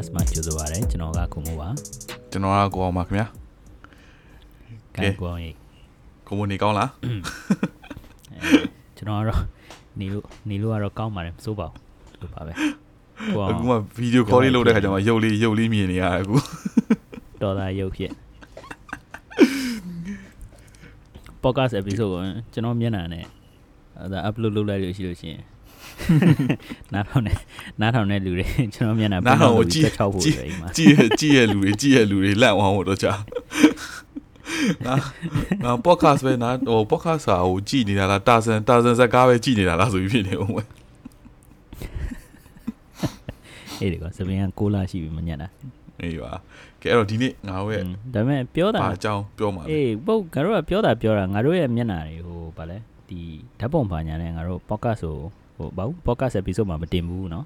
podcast မှာကြိုဆိုပါရစေကျွန်တော်ကခုမိုးပါကျွန်တော်ကကိုအောင်ပါခင်ဗျာကဲကိုအောင်ကြီးကိုမိုးနေကောင်းလားကျွန်တော်ကတော့နေလို့နေလို့ကတော့ကောင်းပါတယ်မစိုးပါဘူးလို့ပါပဲကိုအောင်အခုမှဗီဒီယိုခေါ်လေးလုပ်တဲ့ခါကျမှရုပ်လေးရုပ်လေးမြင်နေရအခုတော်သားရုပ်ဖြစ် podcast episode ကိုကျွန်တော်မျက်နှာနဲ့အဲဒါ upload လုပ်လိုက်လို့ရှိလို့ရှိရင် နားထောင်နေနားထောင်နေလူတွေကျွန်တော်မျက်နှာနားထောင်ကိုကြည့်ချက်ချောက်ဖို့ကြည့်ပဲအိမ်မှာကြည့်ရကြည့်ရလူတွေကြည့်ရလူတွေလက်အောင်တော့ကြာငါငါ podcast ပဲနားဟို podcast စာကိုကြည့်နေတာလားတာဆန်တာဆန်ဇက်ကားပဲကြည့်နေတာလားဆိုပြီးဖြစ်နေအောင်ပဲအေးဒီကစပင်းက6လရှိပြီမညက်တာအေးပါကဲအဲ့တော့ဒီနေ့ငါတို့ရဲ့ဒါပေမဲ့ပြောတာဘာအကြောင်းပြောမှာလဲအေးပုတ်ငါတို့ကပြောတာပြောတာငါတို့ရဲ့မျက်နှာတွေဟိုဗာလဲဒီဓာတ်ပုံပါညာနဲ့ငါတို့ podcast ကို ဟိုဘာဘူး podcast episode မှာမတင်ဘူးเนาะ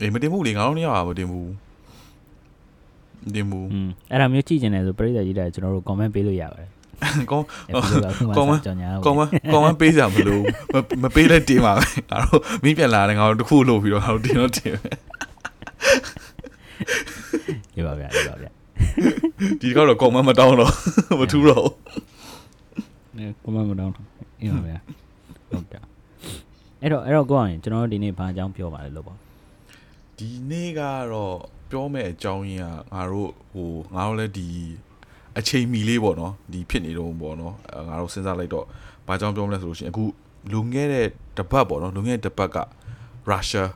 အေးမတင်ဘူးလေငါတို့နေရာမတင်ဘူးမတင်ဘူး อืมအဲ့ဒါမျိုးကြည့်ကျင်တယ်ဆိုပရိသတ်ကြီးတိုင်းကျွန်တော်တို့ comment ပေးလို့ရပါတယ် ကောင်း episode ကခုမှ comment စကြောင်ညာ ကောင်းမကောင်းမပေးကြမလို့မမပေးတဲ့တင်ပါပဲငါတို့မင်းပြန်လာတယ်ငါတို့တစ်ခုလို့ပြီးတော့ငါတို့တင်တော့တင်ပဲ ရပါဗျာရပါဗျာ ဒီကောက်တော့ကောင်းမမတောင်းတော့မထူးတော့ဘူး အဲ comment မတောင်းရပါဗျာဟုတ်ကဲ့ အဲ့တော့အဲ့တော့ကိုအောင်ရင်ကျွန်တော်တို့ဒီနေ့ဘာအကြောင်းပြောပါလဲလို့ပေါ့ဒီနေ့ကတော့ပြောမဲ့အကြောင်းရင်းကငါတို့ဟိုငါတို့လည်းဒီအချိန်မီလေးပေါ့နော်ဒီဖြစ်နေတော့ပေါ့နော်အဲငါတို့စဉ်းစားလိုက်တော့ဘာကြောင့်ပြောမလဲဆိုလို့ရှိရင်အခုလွန်ခဲ့တဲ့တစ်ပတ်ပေါ့နော်လွန်ခဲ့တဲ့တစ်ပတ်ကရုရှား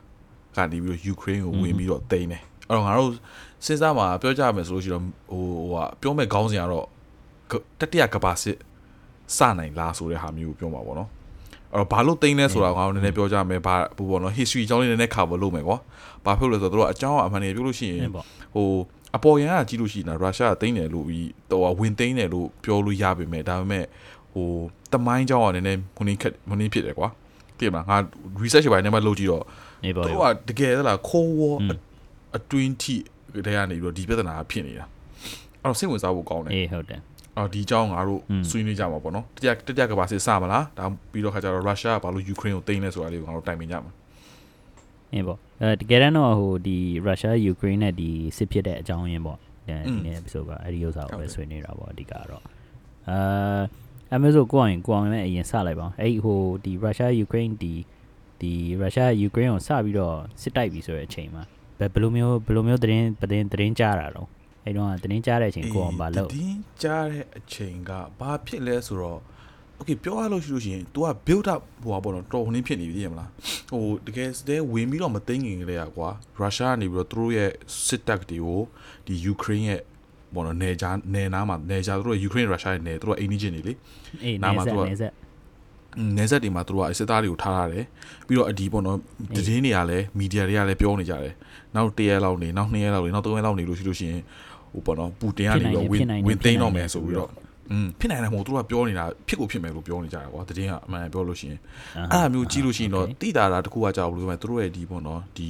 ကနေပြီးတော့ယူကရိန်းကိုဝင်ပြီးတော့တိန်းတယ်အဲ့တော့ငါတို့စဉ်းစားမှာပြောကြမယ်ဆိုလို့ရှိရင်တော့ဟိုဟိုကပြောမဲ့ခေါင်းစဉ်ကတော့တတိယကဘာစစ်စနိုင်လားဆိုတဲ့ဟာမျိုးကိုပြောမှာပေါ့နော်အဲ့ တော့ဘာလို့တိန်းလဲဆိုတာကိုငါတို့နည်းနည်းပြောကြမယ်ဘာဘူးပေါ့နော် history အကြောင်းလေးနည်းနည်း cover လုပ်မယ်ကွာဘာဖြစ်လို့လဲဆိုတော့တို့ကအကြောင်းအမှန်တကယ်ပြောလို့ရှိရင်အဲ့ပေါ့ဟိုအပေါ်ရန်ကကြည့်လို့ရှိရင်ရုရှားကတိမ့်တယ်လို့ပြီးတော့ဝင်သိမ်းတယ်လို့ပြောလို့ရပါမယ်ဒါပေမဲ့ဟိုတမိုင်းကြောင်းကလည်းနည်းနည်းခုနေခက်ခုနေဖြစ်တယ်ကွာကြည့်မလားငါ research ပိုင်းနဲ့မှလုပ်ကြည့်တော့နေပေါ့သူရကတကယ်သလား cold war အတွင်းထိတည်းကနေပြီးတော့ဒီပြဿနာဖြစ်နေတာအဲ့တော့စိတ်ဝင်စားဖို့ကောင်းတယ်အေးဟုတ်တယ် အော်ဒီအကြောင်းငါတို့อืมဆွေးနွေးကြမှာပေါ့နော်တတိယတတိယကဘာစစ်စမလားဒါပြီးတော့ခါကျတော့ရုရှားကဘာလို့ယူကရိန်းကိုသိမ်းလဲဆိုတာလေးကိုငါတို့တိုင်ပင်ကြမှာအေးပေါ့အဲတကယ်တမ်းတော့ဟိုဒီရုရှားယူကရိန်းနဲ့ဒီစစ်ဖြစ်တဲ့အကြောင်းရင်းပေါ့ဒီနေ့ episode ကအဲ့ဒီဥစ္စာကိုပဲဆွေးနွေးတာပေါ့အဓိကတော့အာအမေဆိုကိုအောင်ကိုအောင်လည်းအရင်စလိုက်ပါအဲ့ဟိုဒီရုရှားယူကရိန်းဒီဒီရုရှားယူကရိန်းကိုစပြီးတော့စစ်တိုက်ပြီဆိုတဲ့အချိန်မှာဘယ်ဘယ်လိုမျိုးဘယ်လိုမျိုးသတင်းသတင်းသတင်းကြားတာတော့ အဲ့တော့သတင်းကြားတဲ့အချိန်ကိုအောင်ပါလို့ ဒီကြားတဲ့အချိန်ကဘာဖြစ်လဲဆိုတော့ okay ပြောရလို့ရှိလို့ရှိရင် तू က build up ဟိုပါပေါ့နော်တော်ဟင်းဖြစ်နေပြီသိရမလားဟိုတကယ်စတဲ့ဝင်ပြီးတော့မသိငင်ကလေးอ่ะကွာရုရှားကနေပြီးတော့သူတို့ရဲ့စစ်တပ်တွေကိုဒီယူကရိန်းရဲ့ဘောနော်နေကြနေနားမှာနေကြသူတို့ယူကရိန်းရုရှားရဲ့နေသူတို့အိန္ဒိချင်းနေလေ အေး နား နေ မှာ ဆက် သူက နေဆက် နေဆက်တွေမှာသူတို့ကစစ်သားတွေကိုထားရတယ်ပြီးတော့အဒီပေါ့နော်တည်င်းတွေကလည်းမီဒီယာတွေကလည်းပြောနေကြတယ်နောက်တစ်ရက်လောက်နေနောက်နှစ်ရက်လောက်နေနောက်သုံးရက်လောက်နေလို့ရှိလို့ရှိရင် ဟိုပေါ့နော်ပူတင်ကနေပြီးတော့ဝင်ဝင်သိမ်းတော့မယ်ဆိုပြီးတော့อืมဖြစ်နိုင်တယ်မဟုတ်သူတို့ကပြောနေတာဖြစ်ကိုဖြစ်မယ်လို့ပြောနေကြတယ်ကွာတည်င်းကအမှန်ပြောလို့ရှိရင်အဲ့ဒါမျိုးကြီးလို့ရှိရင်တော့တိတာတာတစ်ခုကကြောက်လို့ဆိုမှသူတို့ရဲ့ဒီပေါ့နော်ဒီ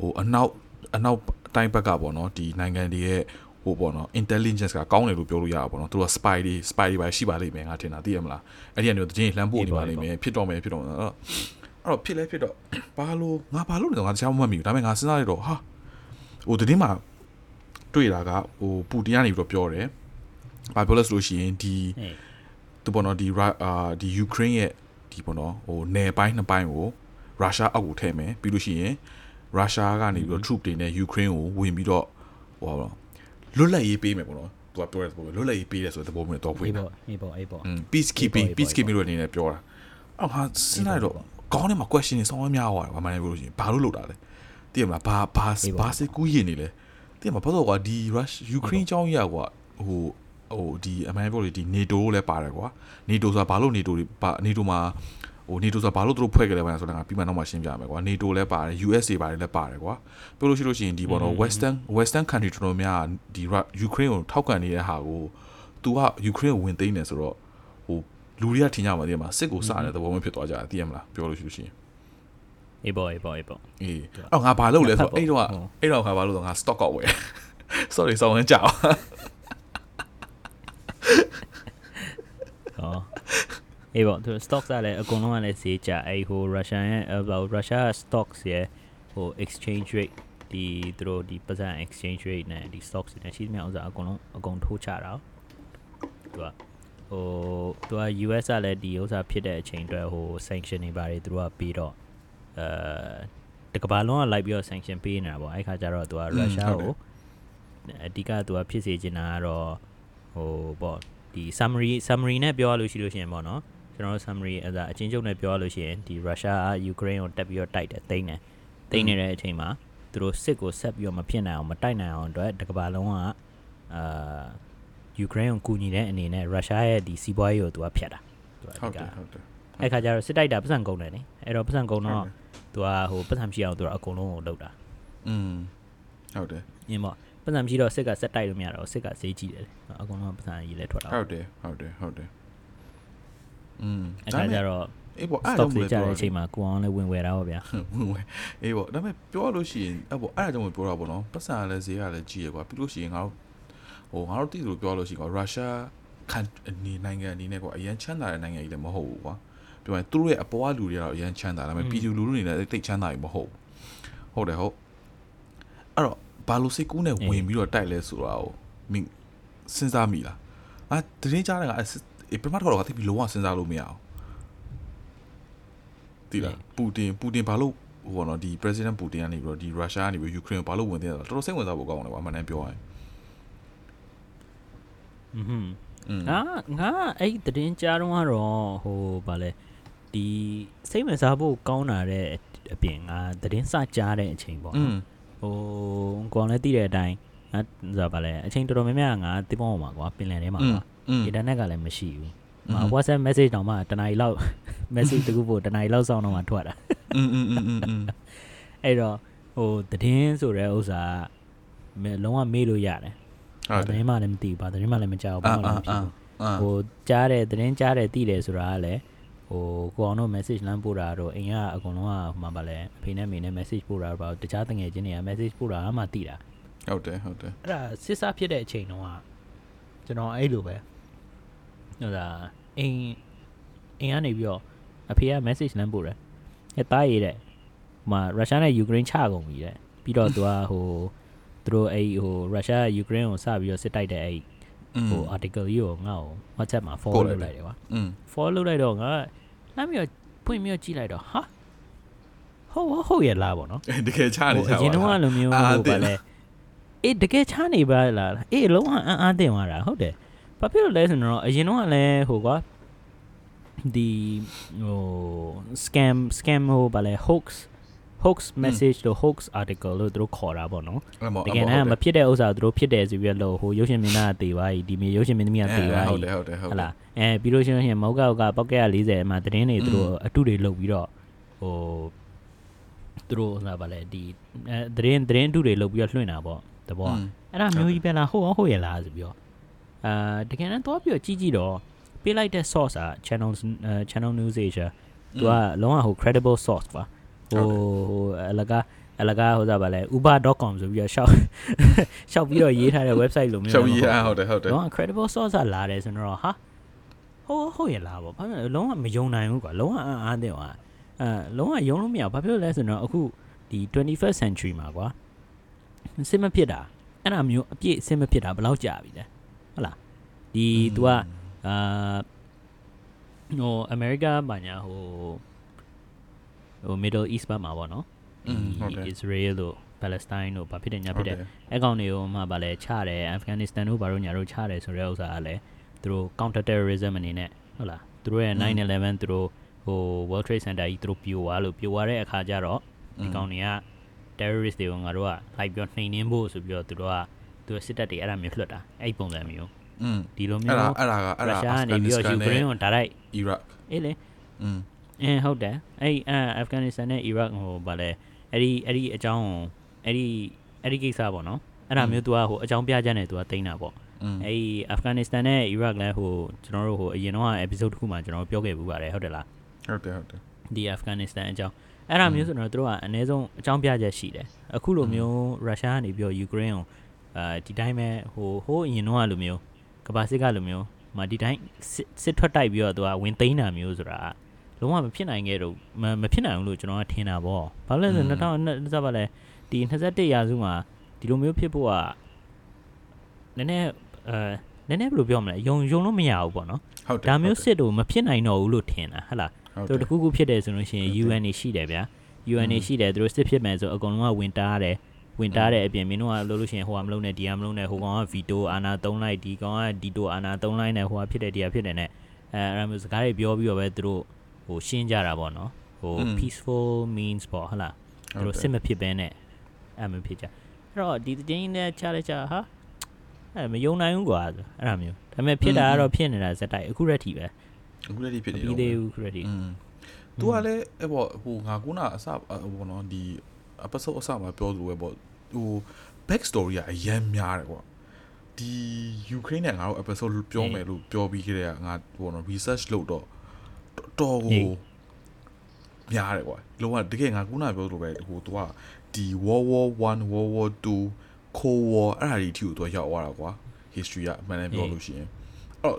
ဟိုအနောက်အနောက်တိုင်းဘက်ကပေါ့နော်ဒီနိုင်ငံတွေရဲ့ဟိုပေါ့နော် intelligence ကကောင်းတယ်လို့ပြောလို့ရတာပေါ့နော်သူတို့က spy တွေ spy တွေပါရှိပါလိမ့်မယ်ငါထင်တာသိရမလားအဲ့ဒီကနေတော့တခြင်းလှမ်းပို့နေပါလိမ့်မယ်ဖြစ်တော့မယ်ဖြစ်တော့မယ်အဲ့တော့အဲ့တော့ဖြစ်လဲဖြစ်တော့ဘာလို့ငါဘာလို့လဲတော့ငါတခြားမမှတ်မိဘူးဒါပေမဲ့ငါစဉ်းစားလိုက်တော့ဟာဟိုတခြင်းမှာ တွေ့တာကဟိုပူတင်ကနေပြီးတော့ပြောတယ်ဘာပြောလဲဆိုလို့ရှိရင်ဒီအေးသူပေါ့နော်ဒီအာဒီယူကရိန်းရဲ့ဒီပေါ့နော်ဟိုနယ်ပိုင်းနှစ်ပိုင်းကိုရုရှားအောက်ကိုထည့်မယ်ပြီးလို့ရှိရင်ရုရှားကနေပြီးတော့ troop တွေနဲ့ယူကရိန်းကိုဝင်ပြီးတော့ဟိုပါတော့လွတ်လပ်ရေးပေးမယ်ပေါ့နော်သူကပြောတဲ့သဘောပဲလွတ်လပ်ရေးပေးတယ်ဆိုတဲ့သဘောမျိုးတော့ဖွင့်အေးတာပေါ့အေးပေါ့အေးပေါ့อืม peacekeeping အေးပေါ့ peacekeeping လို့အနေနဲ့ပြောတာအော်ဟာစဉ်းစားရတော့ကောင်းတယ်မှာ question တွေဆောင်းများသွားတယ်ဘာမှလည်းပြောလို့ရှိရင်ဘာလို့လုပ်တာလဲသိရမလားဘာဘာဘာစစ်ကူးရင်နေလဲ သိရမလားဘာလို့ကွာဒီ rush ukraine ကြောင်းကြီးကွာဟိုဟိုဒီအမှန်ပြောလို့ဒီ NATO လည်းပါတယ်ကွာ NATO ဆိုတာဘာလို့ NATO တွေဘာ NATO မှာဟို NATO ဆိုတာဘာလို့သူတို့ဖွဲ့ခဲ့လဲဘာလဲဆိုတော့ငါပြီးမှတော့မှရှင်းပြမယ်ကွာ NATO လည်းပါတယ် USA ပါတယ်လည်းပါတယ်ကွာပြောလို့ရှိလို့ရှိရင်ဒီပေါ်တော့ western western country တော်တော်များဒီ Ukraine ကိုထောက်ခံနေတဲ့ဟာကို तू က Ukraine ကိုဝင်သိမ်းနေဆိုတော့ဟိုလူတွေကထင်ကြမှာတည်းမှာစစ်ကိုစတဲ့သဘောမျိုးဖြစ်သွားကြတယ်သိရမလားပြောလို့ရှိလို့ရှိရင် အေးပေါ့အေးပေါ့အေးပေါ့အေးအော်ငါဘာလုပ်လဲဆိုတော့ဟုတ်အဲ့တော့ကဟုတ်အဲ့တော့ငါဘာလုပ်တော့ငါ stock ကောက်ဝယ် sorry စောင်းဝင်ကြောက်ဟောအေးပေါ့သူ stocks ကလည်းအကုန်လုံးကလည်းဈေးကျအဲ့ဟို Russian ရဲ့ဟို Russia stocks ရဲ့ဟို exchange rate ဒီသူတို့ဒီပတ်စံ exchange rate နဲ့ဒီ stocks နဲ့ရှိသမျှဥစားအကုန်လုံးအကုန်ထိုးချတာသူကဟိုသူက US ကလည်းဒီဥစားဖြစ်တဲ့အချိန်အတွက်ဟို sanction တွေပါတယ်သူတို့ကပြီးတော့ အဲတကဘာလုံးကလိုက်ပြီးတော့ sanction ပေးနေတာပေါ့အဲ့ခါကျတော့သူက Russia ကိုအဓိကသူကဖြစ်စေချင်တာကတော့ဟိုပေါ့ဒီ summary summary နဲ့ပြောရလို့ရှိလို့ရှိရင်ပေါ့နော်ကျွန်တော်တို့ summary အဲဒါအချင်းချုပ်နဲ့ပြောရလို့ရှိရင်ဒီ Russia က Ukraine ကိုတက်ပြီးတော့တိုက်တယ်တိမ့်တယ်တိမ့်နေတဲ့အချိန်မှာသူတို့စစ်ကိုဆက်ပြီးတော့မဖြစ်နိုင်အောင်မတိုက်နိုင်အောင်အတွက်တကဘာလုံးကအာယူကရိန်းကိုကူညီတဲ့အနေနဲ့ရုရှားရဲ့ဒီစီးပွားရေးကိုသူကဖျက်တာသူကဟုတ်တယ်ဟုတ်တယ်အဲ့ခါကျတော့စစ်တိုက်တာပတ်စံကုန်တယ်နိအဲ့တော့ပတ်စံကုန်တော့ သူကဟိုပတ်စံမရှိအောင်သူကအကုန်လုံးကိုလုပ်တာ อืมဟုတ်တယ် ညင်ပေါ့ပတ်စံမရှိတော့စစ်ကဆက်တိုက်လို့မရတော့စစ်ကဈေးကြီးတယ်အကုန်လုံးကပတ်စံရေးလဲထွက်တာ ဟုတ်တယ်ဟုတ်တယ်ဟုတ်တယ်อืม အဲ့ခါကျတော့ အေးပေါ့အဲ့ stock ဒါ တွေ ကြောင့် ကြ မ တဲ့အချိန်မှာကိုအောင်လည်းဝင်ဝယ်တာပေါ့ဗျာ ဝင်ဝင်အေးပေါ့ဒါပေမဲ့ပြောရလို့ရှိရင်အဲ့ပေါ့အဲ့ဒါကြောင့်မပြောတာပေါ့နော်ပတ်စံလည်းဈေးကလည်းကြီးရကွာပြီးလို့ရှိရင်ငါတို့ဟိုငါတို့တည်လို့ပြောလို့ရှိရင်ကွာရုရှားခံအနေနိုင်ငံအနေနဲ့ကွာအရင်ချမ်းသာတဲ့နိုင်ငံကြီးလည်းမဟုတ်ဘူးကွာ ပြောရင်သူတို့ရဲ့အပေါ်ကလူတွေကတော့အရန်ချမ်းသာဒါပေမဲ့ပြည်သူလူထုတွေလည်းတိတ်ချမ်းသာပြီမဟုတ်ဘူးဟုတ်တယ်ဟုတ်အဲ့တော့ဘာလို့စိတ်ကူးနဲ့ဝင်ပြီးတော့တိုက်လဲဆိုတာကိုမင်းစဉ်းစားမိလားငါတရင်ကြားတာကပထမတစ်ခါတော့ငါသိပြီးလုံးဝစဉ်းစားလို့မရအောင်တိလားပူတင်ပူတင်ဘာလို့ဟိုဘောနော်ဒီ president Putin ကနေပြီးတော့ဒီ Russia ကနေပြီး Ukraine ကိုဘာလို့ဝင်သေးတာတော်တော်စိတ်ဝင်စားဖို့ကောင်းတယ်ကွာအမှန်တမ်းပြောရရင်อืมငါငါအဲ့သတင်းကြားတော့ဟိုဗာလဲ ဒီစိတ်ဝင်စားဖို့ကောင်းတာတဲ့အပြင်ငါသတင်းစကြားတဲ့အချိန်ပေါ့ อื နော် ม ဟိုကောင်လည်းသိတဲ့အတိုင်းငါဆိုပါလဲအချိန်တော်တော်များများငါတိပေါင်းမှာကွာပင်လယ်ထဲမှာ อืม ကွာ อืม အင်တာနက်ကလည်းမရှိဘူးမ WhatsApp message တောင်မှတနားရီလောက် message တခုပို့တနားရီလောက်စောင့်တော့မှထွက်တာ อืมอืมอืมอืมอืม အဲ့တော့ဟိုသတင်းဆိုတဲ့ဥစ္စာကလုံးဝမေးလို့ရတယ် ဟုတ်တယ် သတင်းမှလည်းမသိဘူးဘာသတင်းမှလည်းမကြောက်ဘူး အာ ဘာမှ အာ လည်းမဖြစ် အာ ဘူး အာ ဟိုကြားတယ်သတင်းကြားတယ်သိတယ်ဆိုတာကလည်း ဟိုကိုအောင်တို့ message လမ်းပို့တာတော့အိမ်ကအကုန်လုံးကဟိုမှာပါလဲအဖေနဲ့မိနဲ့ message ပို့တာတော့ပါတခြားတငယ်ချင်းတွေက message ပို့တာမှသိတာဟုတ်တယ်ဟုတ်တယ်အဲ့ဒါစစ်စားဖြစ်တဲ့အချိန်တုန်းကကျွန်တော်အဲ့လိုပဲဟိုဒါအိမ်အိမ်ကနေပြီးတော့အဖေက message လမ်းပို့တယ်အဲ့တားရတဲ့ဟိုမှာရုရှားနဲ့ယူကရိန်းချကုန်ပြီတဲ့ပြီးတော့သူကဟိုသူတို့အဲ့ဟိုရုရှားယူကရိန်းကိုစပြီးတော့စစ်တိုက်တဲ့အဲ့ဟို article ကြီးကိုငါ့ကို WhatsApp မှာ follow လုပ်လိုက်တယ်ကွာ follow လုပ်လိုက်တော့ငါ မ်းပြီးတော့ဖွင့်ပြီးတော့ကြည့်လိုက်တော့ဟာဟုတ်ဟုတ်ဟုတ်ရလားပေါ့နော်တကယ်ချနေဟိုချအပါရင်တော့ကလိုမျိုးအာဟိုသိပါလဲအေးတကယ်ချနေပါလားအေးလုံးဝအံ့အားတင်သွားတာဟုတ်တယ်ဘာဖြစ်လို့လဲဆိုတော့အရင်တော့ကလည်းဟိုကွာဒီဟို scam scam ဟိုပါလဲ hoax hoax message လို့ hoax article လို့သူတို့ခေါ်တာပေါ့နော်အဲ့မောတကယ်တမ်းမဖြစ်တဲ့ဥစ္စာသူတို့ဖြစ်တယ်ဆိုပြီးတော့ဟိုရုပ်ရှင်မင်းသားကတေသွားပြီဒီမြေရုပ်ရှင်မင်းသမီးကတေသွားဟုတ်ပြီတယ်ဟုတ်တယ်ဟုတ်ဟတယ်လာအဲပြီးလို့ရှိရင်မောက်ကကပောက်ကရ40မှာသတင်းတွေသူတို့အတုတွေလုပ်ပြီးတော့ဟိုသူတို့ဟလာပါလေဒီအဲသတင်းသတင်းအတုတွေလုပ်ပြီးတော့လွှင့်တာပေါ့တဘောကအဲ့ဒါမျိုးကြီးပဲလားဟုတ်ရောဟုတ်ရလားဆိုပြီးတော့အာတကယ်တမ်းတော့ပြီးတော့ကြီးကြီးတော့ပေးလိုက်တဲ့ source อ่ะ channel channel news asia သူကလုံးဝဟို credible source ပါ ဟိုဟိုအလကားအလကားဟိုစားပါလဲ uber.com ဆိုပြီးတော့ရှောက်ရှောက်ပြီးတော့ရေးထားတဲ့ website လိုမျိုး ရှောက်ကြီးอ่ะဟုတ်တယ်ဟုတ်တယ် လုံးဝ credible source ကလာတယ်ဆိုတော့ဟာဟုတ်ဟုတ်ရလားပေါ့ဘာဖြစ်လဲလုံးဝမယုံနိုင်ဘူးကွာလုံးဝအံ့အားသင့်သွားအဲလုံးဝယုံလို့မရဘူးဘာဖြစ်လို့လဲဆိုတော့အခုဒီ 21st century မှာကွာစစ်မဖြစ်တာအဲ့ဒါမျိုးအပြည့်စစ်မဖြစ်တာဘယ်လောက်ကြာပြီလဲဟုတ်လားဒီ तू ကအာဟိုအမေရိကဘာညာဟို ဟို Middle East ဘက်မှာပေါ့နော် อืมဟုတ်တယ် Israel တို့ Palestine တို့ဘာဖြစ်တယ်ညာ ဟု ဖြစ် တ်တ တယ် ယ် အဲ့ကောင်တွေကိုမှဗာလဲချတယ်အာဖဂန်နစ္စတန်တို့ဘာလို့ညာတို့ချတယ်ဆိုတဲ့ဥစ္စာကလည်းသူတို့ counter terrorism အနေနဲ့ဟုတ်လားသူတို့ရဲ့9/11သူတို့ဟို World Trade Center ကြီးသူတို့ပြိုသွားလို့ပြိုသွားတဲ့အခါကျတော့ဒီကောင်တွေက terrorist တွေကိုငါတို့ကလိုက်ပြောနှိမ်နှင်းဖို့ဆိုပြီးတော့သူတို့ကသူတို့စစ်တပ်တွေအဲ့ဒါမျိုးလွှတ်တာအဲ့ပုံစံမျိုး อืม ဒီလို အဲ့ မျိုး ဒါအဲ့ဒါကအဲ့ ရု ဒါ ရှားကနေပြီးတော့ယူကရိန်းကိုဒါရိုက် အီရတ် အေးလေ อืม အင်းဟုတ်တယ်အဲ့အာအာဖဂန်နစ္စတန်နဲ့အီရတ်ဟိုဗာလဲအဲ့ဒီအဲ့ဒီအကြောင်းကိုအဲ့ဒီအဲ့ဒီကိစ္စပေါ့နော်အဲ့ဒါမျိုး तू ကဟိုအကြောင်းပြချက်နဲ့ तू ကတင်တာပေါ့ อืม အဲ့ဒီအာဖဂန်နစ္စတန်နဲ့အီရတ်လည်းဟိုကျွန်တော်တို့ဟိုအရင်တော့ episode တစ်ခုမှာကျွန်တော်ပြောခဲ့ပူပါတယ်ဟုတ်တယ်လား ဟုတ်တယ်ဟုတ်တယ် ဒီအာဖဂန်နစ္စတန်အကြောင်းအဲ့ဒါမျိုးဆိုတော့တို့ကအနည်းဆုံးအကြောင်းပြချက်ရှိတယ်အခုလိုမျိုးရုရှားကနေပြီးတော့ယူကရိန်းကိုအာဒီတိုင်းပဲဟိုဟိုအရင်တော့လိုမျိုးကမ္ဘာစစ်ကလိုမျိုးမဒီတိုင်းစစ်စစ်ထွက်တိုက်ပြီးတော့သူကဝင်သိမ်းတာမျိုးဆိုတာ လုံးဝမဖြစ်နိုင်ခဲ့တော့မမဖြစ်နိုင်ဘူးလို့ကျွန်တော်ကထင်တာပေါ့ဘာလို့လဲဆိုတော့2000စပါလဲဒီ21ရာစုမှာဒီလိုမျိုးဖြစ်ဖို့ကနည်းနည်းအဲနည်းနည်းဘယ်လိုပြောမလဲယုံယုံလို့မရဘူးပေါ့နော်ဟုတ်တယ်ဒါမျိုးစစ်တို့မဖြစ်နိုင်တော့ဘူးလို့ထင်တာဟဟလားဟုတ်တယ်သူတို့တခုခုဖြစ်တယ်ဆိုလို့ရှိရင် UN နေရှိတယ်ဗျာ UN နေရှိတယ်သူတို့စစ်ဖြစ်မယ်ဆိုအကုန်လုံးကဝင်တားတယ်ဝင်တားတဲ့အပြင်မင်းတို့ကလို့လို့ရှိရင်ဟိုကမလုံးနဲ့ဒီကမလုံးနဲ့ဟိုကောင်ကဗီတိုအာနာသုံးလိုက်ဒီကောင်ကဒီတိုအာနာသုံးလိုက်နဲ့ဟိုကဖြစ်တယ်ဒီကဖြစ်တယ်နဲ့အဲအဲ့လိုမျိုးစကားတွေပြောပြီးတော့ပဲသူတို့ ဟိုရှင်းကြတာပေါ့နော်ဟို peaceful means ပေါ့ဟုတ်လားသူတို့စစ်မဖြစ်ဘဲနဲ့အဲ့မဖြစ်ကြအဲ့တော့ဒီတင်းနဲ့ချလိုက်ချဟာအဲ့မယုံနိုင်ဘူးကွာဆိုအဲ့လိုမျိုးဒါပေမဲ့ဖြစ်တာကတော့ဖြစ်နေတာဇက်တိုက်အခုရက်ထိပဲ အခုလည်းဒီဖြစ် မ နေ ပြီး တော့ သေးဘူးအခုရက်ထိ อืม तू ကလည်းအဲ့ပေါ့ဟိုငါကုနာအစဟိုနော်ဒီ episode အစမှာပြောသလိုပဲပေါ့ဟို back story ကအရန်များတယ်ကွာဒီ Ukraine နဲ့ငါတို့ episode ပြောမယ်လို့ပြောပြီးခဲ့တဲ့ကငါဟိုနော် research လုပ်တော့ တော်တော်ကိုများတယ်ကွာလောကတကယ်ငါကုနာပြောသလိုပဲဟို तू ကဒီ World War 1 World War 2 Cold War အဲ့ဒါတွေအထိကို तू ရောက်သွားတာကွာ history ကအမှန်တမ်းပြောလို့ရှိရင်အဲ့တော့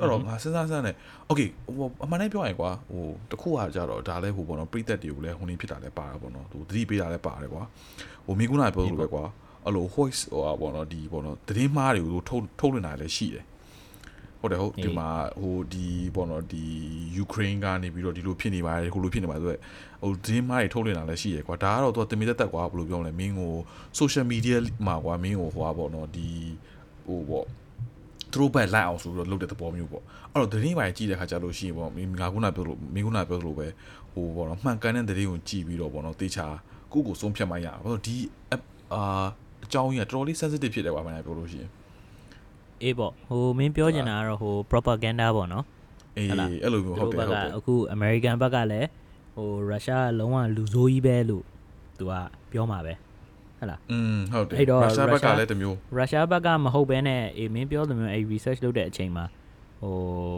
အဲ့တော့ငါစဉ်းစားစမ်းတယ် okay ဟိုအမှန်တမ်းပြောရင်ကွာဟိုတခုကကြတော့ဒါလည်းဟိုပေါ့နော်ပြိသက်တွေကိုလည်းဟိုနေဖြစ်တာလည်းပါတာပေါ့နော်သူသတိပေးတာလည်းပါတယ်ကွာဟိုမိကုနာပြောလို့ပဲကွာအဲ့လို voice ဟိုပေါ့နော်ဒီပေါ့နော်သတင်းမှားတွေကိုထုတ်ထုတ်လွှင့်တာလည်းရှိတယ် ဟုတ်တယ်ဟုတ်ဒီမှာဟိုဒီပေါ့နော်ဒီ Ukraine ကနေပြီးတော့ဒီလိုဖြစ်နေပါတယ်ဟိုလိုဖြစ်နေပါဆိုတော့ဟိုသတင်းမှားတွေထုတ်လွှင့်တာလည်းရှိရယ်ကွာဒါကတော့သူကတင်မီတက်တက်ကွာဘယ်လိုပြောမလဲမင်းကို social media မှာကွာမင်းကိုဟိုပါပေါ့နော်ဒီဟိုပေါ့သူတို့ဘက်လိုက်အောင်ဆိုပြီးတော့လုပ်တဲ့သဘောမျိုးပေါ့အဲ့တော့သတင်းပိုင်းကြည့်တဲ့ခါကျလို့ရှိရင်ပေါ့မင်းငါခုနပြောလို့မင်းခုနပြောလို့ပဲဟိုပေါ့နော်မှန်ကန်တဲ့သတင်းကိုကြည့်ပြီးတော့ပေါ့နော်တေချာကိုယ့်ကိုဆုံးဖြတ်မှရအောင်ဘာလို့ဒီအာအကြောင်းကြီးကတော်တော်လေး sensitive ဖြစ်တယ်ကွာမင်းပြောလို့ရှိရင် အေးပေါ့ဟိုမင်းပြောချင်တာကတော့ဟို propaganda ပေါ့နော်အေးအဲ့လိုမျိုးဟုတ်တယ်ဟုတ်တယ်အခု American ဘက်ကလည်းဟိုရုရှားကလုံးဝလူဆိုးကြီးပဲလို့သူကပြောမှာပဲဟုတ်လားอืมဟုတ်တယ်ရုရှားဘက်ကလည်းတမျိုးရုရှားဘက်ကမဟုတ်ဘဲနဲ့အေးမင်းပြောသလိုမျိုးအဲ့ research လုပ်တဲ့အချိန်မှာဟို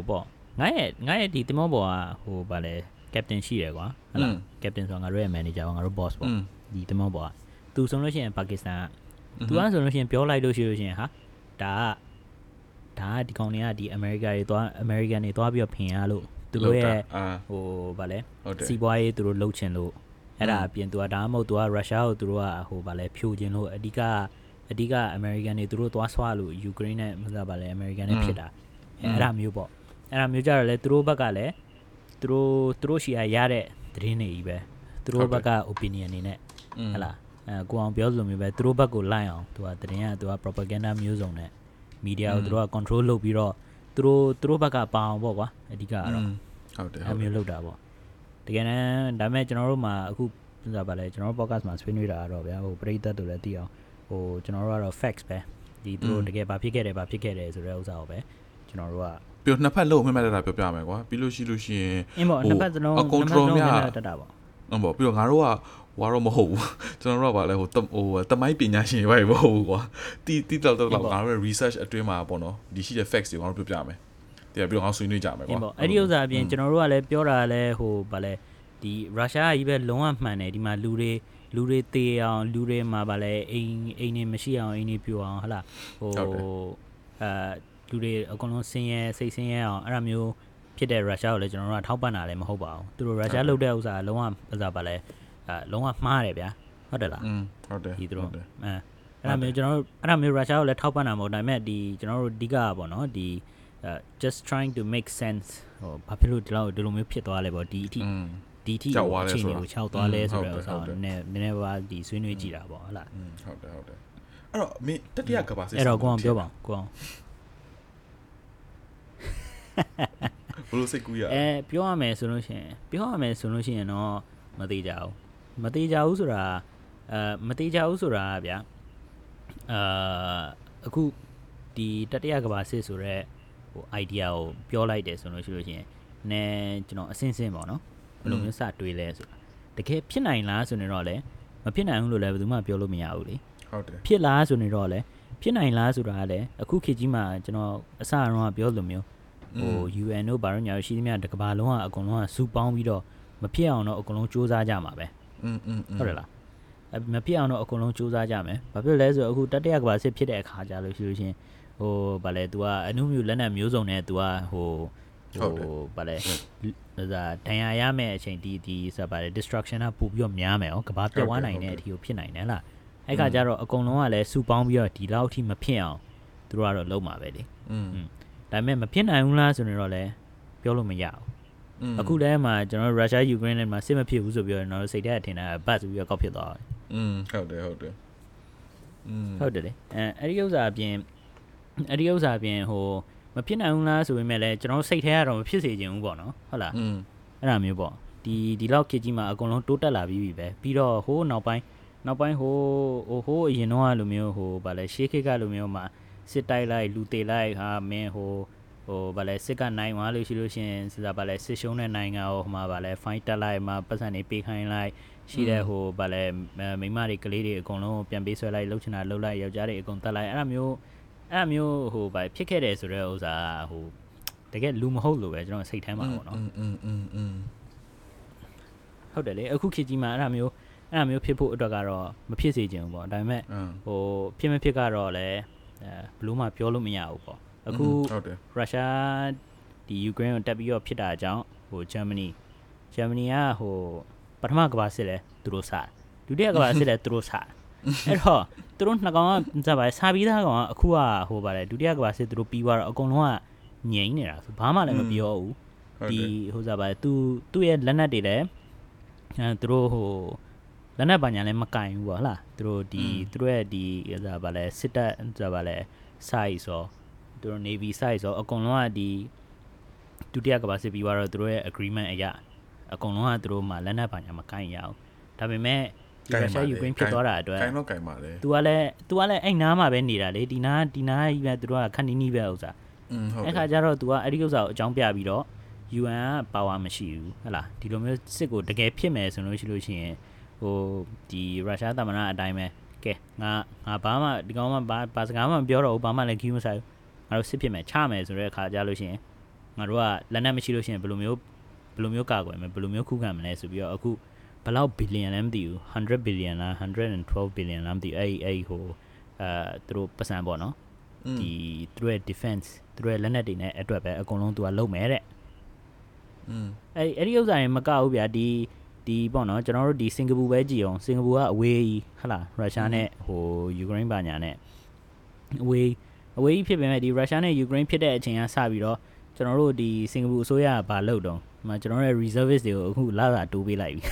ပေါ့ငါရဲ့ငါရဲ့ဒီတမောပေါ်ကဟိုဗာလဲ captain ရှိတယ်ကွာဟုတ်လား captain ဆိုတာငါတို့ရဲ့ manager ပေါ့ငါတို့ boss ပေါ့ဒီတမောပေါ်ကသူဆိုလို့ရှိရင်ပါကစ္စတန်ကသူကဆိုလို့ရှိရင်ပြောလိုက်လို့ရှိလို့ရှိရင်ဟာဒါက ဒါကဒီကောင်တွေကဒီအမေရိကန်တွေသွားအမေရိကန်တွေသွားပြီးတော့ဖင်ရလို့သူတို့ရဲ့အာဟိုဗာလဲဟုတ်တယ်စီးပွားရေးသူတို့လှုပ်ချင်လို့အဲ့ဒါအပြင်သူကဒါမှမဟုတ်သူကရုရှားကိုသူတို့ကဟိုဗာလဲဖြိုချင်လို့အဓိကအဓိကအမေရိကန်တွေသူတို့သွားဆွားလို့ယူကရိန်းနဲ့မစားဗာလဲအမေရိကန်နဲ့ဖြစ်တာအဲ့အဲ့ဒါမျိုးပေါ့အဲ့ဒါမျိုးကြတော့လေသူတို့ဘက်ကလည်းသူတို့သူတို့ရှီယာရတဲ့သတင်းတွေကြီးပဲသူတို့ဘက်က opinion နေနဲ့อืมဟတ်လားအဲကိုအောင်ပြောသလိုမျိုးပဲသူတို့ဘက်ကိုလိုက်အောင်သူကတရင်ကသူက propaganda မျိုးစုံနဲ့ media ကိုသူတို့က control လုပ်ပြီးတော့သူတို့သူတို့ဘက်ကပါအောင်ပေါ့ကွာအဓိကကတော့ဟုတ်တယ်အဲဟုတ်တယ်မျိုးလုပ်တာပေါ့တကယ်တမ်းဒါပေမဲ့ကျွန်တော်တို့မှာအခုဆိုတာပါလဲကျွန်တော်တို့ podcast မှာဆွေးနွေးတာကတော့ဗျာဟိုပရိသတ်တို့လည်းသိအောင်ဟိုကျွန်တော်တို့ကတော့ facts ပဲဒီသူတို့တကယ်ဘာဖြစ်ခဲ့တယ်ဘာဖြစ်ခဲ့တယ်ဆိုတဲ့ဥစ္စာကိုပဲကျွန်တော်တို့ကပြီးတော့နှစ်ဖက်လုံးမှတ်မှတ်တာပြောပြမယ်ကွာပြီးလို့ရှိလို့ရှိရင်အင်းပေါ့နှစ်ဖက်စလုံးအကုန်တော်များနှစ်ဖက်စလုံးတက်တာပေါ့ဟုတ်ပေါ့ပြီးတော့ငါတို့က ဟွာတော့မဟုတ်ဘူးကျွန်တော်တို့ကဗာလဲဟိုတဟိုတမိုင်းပညာရှင်ပဲမဟုတ်ဘူးကွာတီတီတော့တော့ငါတို့ရဲ့ research အတွင်းမှာပေါ့နော်ဒီရှိတဲ့ facts တွေငါတို့ပြောပြမယ်တရားပြီးတော့ငါဆွေးနွေးကြမယ်အင်းကွာပေါ့အဲ့ဒီဥစ္စာအပြင်ကျွန်တော်တို့ကလည်းပြောတာလည်းဟိုဗာလဲဒီရုရှားကြီးပဲလုံးဝမှန်တယ်ဒီမှာလူတွေလူတွေတေးအောင်လူတွေမှာဗာလဲအိမ်အိမ်နေမရှိအောင်အိမ်နေပြိုအောင်ဟလားဟိုအာလူတွေအကုန်လုံးဆင်းရဲစိတ်ဆင်းရဲအောင်အဲ့ဒါမျိုးဖြစ်တဲ့ရုရှားကိုလည်းကျွန်တော်တို့ကထောက်ပံ့တာလည်းမဟုတ်ပါဘူးသူတို့ရုရှားလုပ်တဲ့ဥစ္စာလုံးဝဥစ္စာဗာလဲ အဲလုံးဝမှားတယ်ဗျာဟုတ်တယ်လားอืมဟုတ်တယ်ဒီတော့အဲအဲ့ဒါမျိုးကျွန်တော်တို့အဲ့ဒါမျိုးရုရှားကိုလည်းထောက်ပံ့တာမဟုတ်ဒါပေမဲ့ဒီကျွန်တော်တို့အဓိကပေါ့နော်ဒီ just trying to make sense ဟိုဘာဖြစ်လို့ဒီလောက်ဒီလိုမျိုးဖြစ်သွားလဲပေါ့ဒီအထိဒီထိအခြေအနေကိုခြောက်သွားလဲဆိုတော့ဆိုတော့နည်းနည်းပါးဒီဆွေးနွေးကြည့်တာပေါ့ဟုတ်လားဟုတ်တယ်ဟုတ်တယ်အဲ့တော့မင်းတတိယကဘာစစ်အဲ့တော့ကိုအောင်ပြောပါကိုအောင်ဘလို့စိတ်ကူးရအဲပြောရမယ်ဆိုလို့ရှင်ပြောရမယ်ဆိုလို့ရှင်တော့မသေးကြဘူး မသေးကြဘူးဆိုတာအဲမသေးကြဘူးဆိုတာကဗျာအာအခုဒီတတိယကဘာစစ်ဆိုတော့ဟို idea ကိုပြောလိုက်တယ်ဆိုလို့ရှိလို့ရှိရင်နည်းကျွန်တော်အစင်းစင်းပေါ့နော်ဘယ်လိုမျိုးစတွေးလဲဆိုတာတကယ်ဖြစ်နိုင်လားဆိုနေတော့လေမဖြစ်နိုင်ဘူးလို့လည်းဘယ်သူမှပြောလို့မရဘူးလေဟုတ်တယ်ဖြစ်လားဆိုနေတော့လေဖြစ်နိုင်လားဆိုတာကလည်းအခုခေတ်ကြီးမှာကျွန်တော်အစအရုံးကပြောလို့မျိုးဟို UN တို့ဘာလို့ညာလို့ရှိသမျှတစ်ကမ္ဘာလုံးကအကုန်လုံးကစူပေါင်းပြီးတော့မဖြစ်အောင်တော့အကုန်လုံးစူးစမ်းကြမှာပဲ อืมอืม ဟုတ်တယ်လားအဲ့မဖြစ်အောင်တော့အကုန်လုံးစူးစမ်းကြမယ်ဘာဖြစ်လဲဆိုတော့အခုတတိယကမ္ဘာစစ်ဖြစ်တဲ့အခါကြလို့ရှိလို့ချင်းဟိုဗာလဲ तू ကအနုမျိုးလက်နက်မျိုးစုံနဲ့ तू ကဟို ဟိုဗာလဲဒါဒဏ်ရာရမယ့်အချိန်ဒီဒီဆိုဗာလဲ destruction ကပို့ပြီးတော့များမယ်ဟောကဘာပြတ်သွားနိုင်တဲ့အထိကိုဖြစ်နိုင်တယ်လားအဲ့ခါကျတော့အကုန်လုံးကလည်းစူပေါင်းပြီးတော့ဒီလောက်အထိမဖြစ်အောင်သူတို့ကတော့လုံးမှာပဲလေ อืม ဒါပေမဲ့မဖြစ်နိုင်ဘူးလားဆိုရင်တော့လည်းပြောလို့မရဘူး အခုလည်းမှကျွန်တော်ရုရှားယူကရိန်းနဲ့မှာစစ်မဖြစ်ဘူးဆိုပြီးတော့ကျွန်တော်စိတ်ထဲထင်တာဘတ်ဆိုပြီးတော့ကောက်ဖြစ်သွားတယ် อืมဟုတ်တယ်ဟုတ်တယ်อืม ဟုတ်တယ်လေအဲအဲ့ဒီဥစ္စာအပြင်အဲ့ဒီဥစ္စာအပြင်ဟိုမဖြစ်နိုင်ဘူးလားဆိုပေမဲ့လည်းကျွန်တော်စိတ်ထဲကတော့မဖြစ်စေချင်ဘူးပေါ့နော်ဟုတ်လား อืม အဲ့ဒါမျိုးပေါ့ဒီဒီလောက်ခေတ်ကြီးမှာအကုန်လုံးတိုးတက်လာပြီးပြီပဲပြီးတော့ဟိုးနောက်ပိုင်းနောက်ပိုင်းဟိုးဟိုဟိုးအရင်တော့လိုမျိုးဟိုဗာလဲရှေးခေတ်ကလိုမျိုးမှာစစ်တိုက်လိုက်လူတေလိုက်ဟာမင်းဟို ဟိုဗာလဲစစ်ကနိုင်သွားလို့ရှိလို့ရှင်စစဗာလဲစစ်ရှုံးတဲ့နိုင်ငံဟိုဟိုမှာဗာလဲ fight တက်လိုက်မှာပတ်စံနေပေးခိုင်းလိုက်ရှိတဲ့ဟိုဗာလဲမိန်းမတွေကလေးတွေအကုန်လုံးပြန်ပေးဆွဲလိုက်လှုပ်ချင်တာလှုပ်လိုက်ယောက်ျားတွေအကုန်တက်လိုက်အဲ့ဒါမျိုးအဲ့ဒါမျိုးဟိုဗာဖြစ်ခဲ့တယ်ဆိုတဲ့ဥစ္စာဟိုတကယ်လူမဟုတ်လို့ပဲကျွန်တော်စိတ်ထဲမှာပေါ့နော် อืมอืมอืมอืม ဟုတ်တယ်လေအခုခေတ်ကြီးမှာအဲ့ဒါမျိုးအဲ့ဒါမျိုးဖြစ်ဖို့အတွက်ကတော့မဖြစ်စေချင်ဘူးပေါ့ဒါပေမဲ့ อืม ဟိုဖြစ်မဖြစ်ကတော့လည်းအဲဘလို့မှပြောလို့မရဘူးပေါ့ အခုဟုတ်တယ်ရုရှားဒီယူကရိန်းကိုတက်ပြီးတော့ဖြစ်တာကြောင့်ဟိုဂျာမနီဂျာမနီကဟိုပထမကမ္ဘာစစ်လဲသူတို့စားဒုတိယကမ္ဘာစစ်လဲသူတို့စားအဲ့တော့သူတို့နှစ်ကောင်ကစပါစားပြီးသားကောင်ကအခုကဟိုပါတယ်ဒုတိယကမ္ဘာစစ်သူတို့ပြီးသွားတော့အကုန်လုံးကငြိမ်နေတာဆိုဘာမှလည်းမပြောဘူးဟုတ်ဒီတယ်ဟိုစားပါသူသူ့ရဲ့လက်နက်တွေလည်းအဲသူတို့ဟိုလက်နက်ပါညာလည်းမကင်ဘူးပေါ့ဟလားသူတို့ဒီသူတို့ရဲ့ဒီဟိုစားပါလဲစစ်တပ်စားပါလဲ size ဆို သူတို့ navy size ဆိုအကုန်လုံးကဒီဒုတိယကမ္ဘာစစ်ပြီးတော့သူတို့ရဲ့ agreement အရာအကုန်လုံးကသူတို့မှလက်နက်ပါညာမကင်ရအောင်ဒါပေမဲ့ဒီရုရှားယူကရိန်းဖြစ်သွားတာအတွက် ကိုင်တော့ကိုင်ပါလေ तू ကလည်း तू ကလည်းအဲ့နားမှာပဲနေတာလေဒီနားဒီနားကြီးပဲသူတို့ကခက်နီးနီးပဲဥစ္စာ อืมဟုတ်တ အဲ့ခါ ယ် ကျတော့ तू ကအဲ့ဒီဥစ္စာကိုအကြောင်းပြပြီးတော့ UN က power မရှိဘူးဟဟလားဒီလိုမျိုးစစ်ကိုတကယ်ဖြစ်မယ်ဆိုလို့ရှိလို့ရှိရင်ဟိုဒီရုရှားသမ္မတအတိုင်းပဲကဲငါငါဘာမှဒီကောင်မှဘာဘာစကားမှမပြောတော့ဘူးဘာမှလည်းခီးမဆိုင်ဘူး ငါတို့စစ်ဖြစ်မယ်ချမယ်ဆိုတဲ့အခါကြလို့ရှိရင်ငါတို့ကလက်နက်မရှိလို့ရှိရင်ဘယ်လိုမျိုးဘယ်လိုမျိုးကာကွယ်မလဲဘယ်လိုမျိုးခုခံမလဲဆိုပြီးတော့အခုဘယ်လောက်ဘီလီယံလဲမသိဘူး100ဘီလီယံလား112ဘီလီယံလားမသိအဲ့အဲ့ဟိုအဲသူတို့ပတ်စံပေါ့နော်ဒီသူတို့ရဲ့ defense သူတို့ရဲ့လက်နက်တွေနဲ့အတွက်ပဲအကုန်လုံးသူကလုံမယ်တဲ့อืมအဲ့အဲ့ဒီဥစ္စာတွေမကဘူးဗျာဒီဒီပေါ့နော်ကျွန်တော်တို့ဒီစင်ကာပူပဲကြည်အောင်စင်ကာပူကအဝေးကြီးဟလားရုရှားနဲ့ဟိုယူကရိန်းဘာညာနဲ့အဝေး အဝေးကြီးဖြစ်ပေမဲ့ဒီရုရှားနဲ့ယူကရိန်းဖြစ်တဲ့အချိန်ကစပြီးတော့ကျွန်တော်တို့ဒီစင်ကာပူအစိုးရကဘာလုပ်တော့ဒီမှာကျွန်တော်တို့ရဲ့ reservist တွေကိုအခုလာတာတိုးပေးလိုက်ပြီ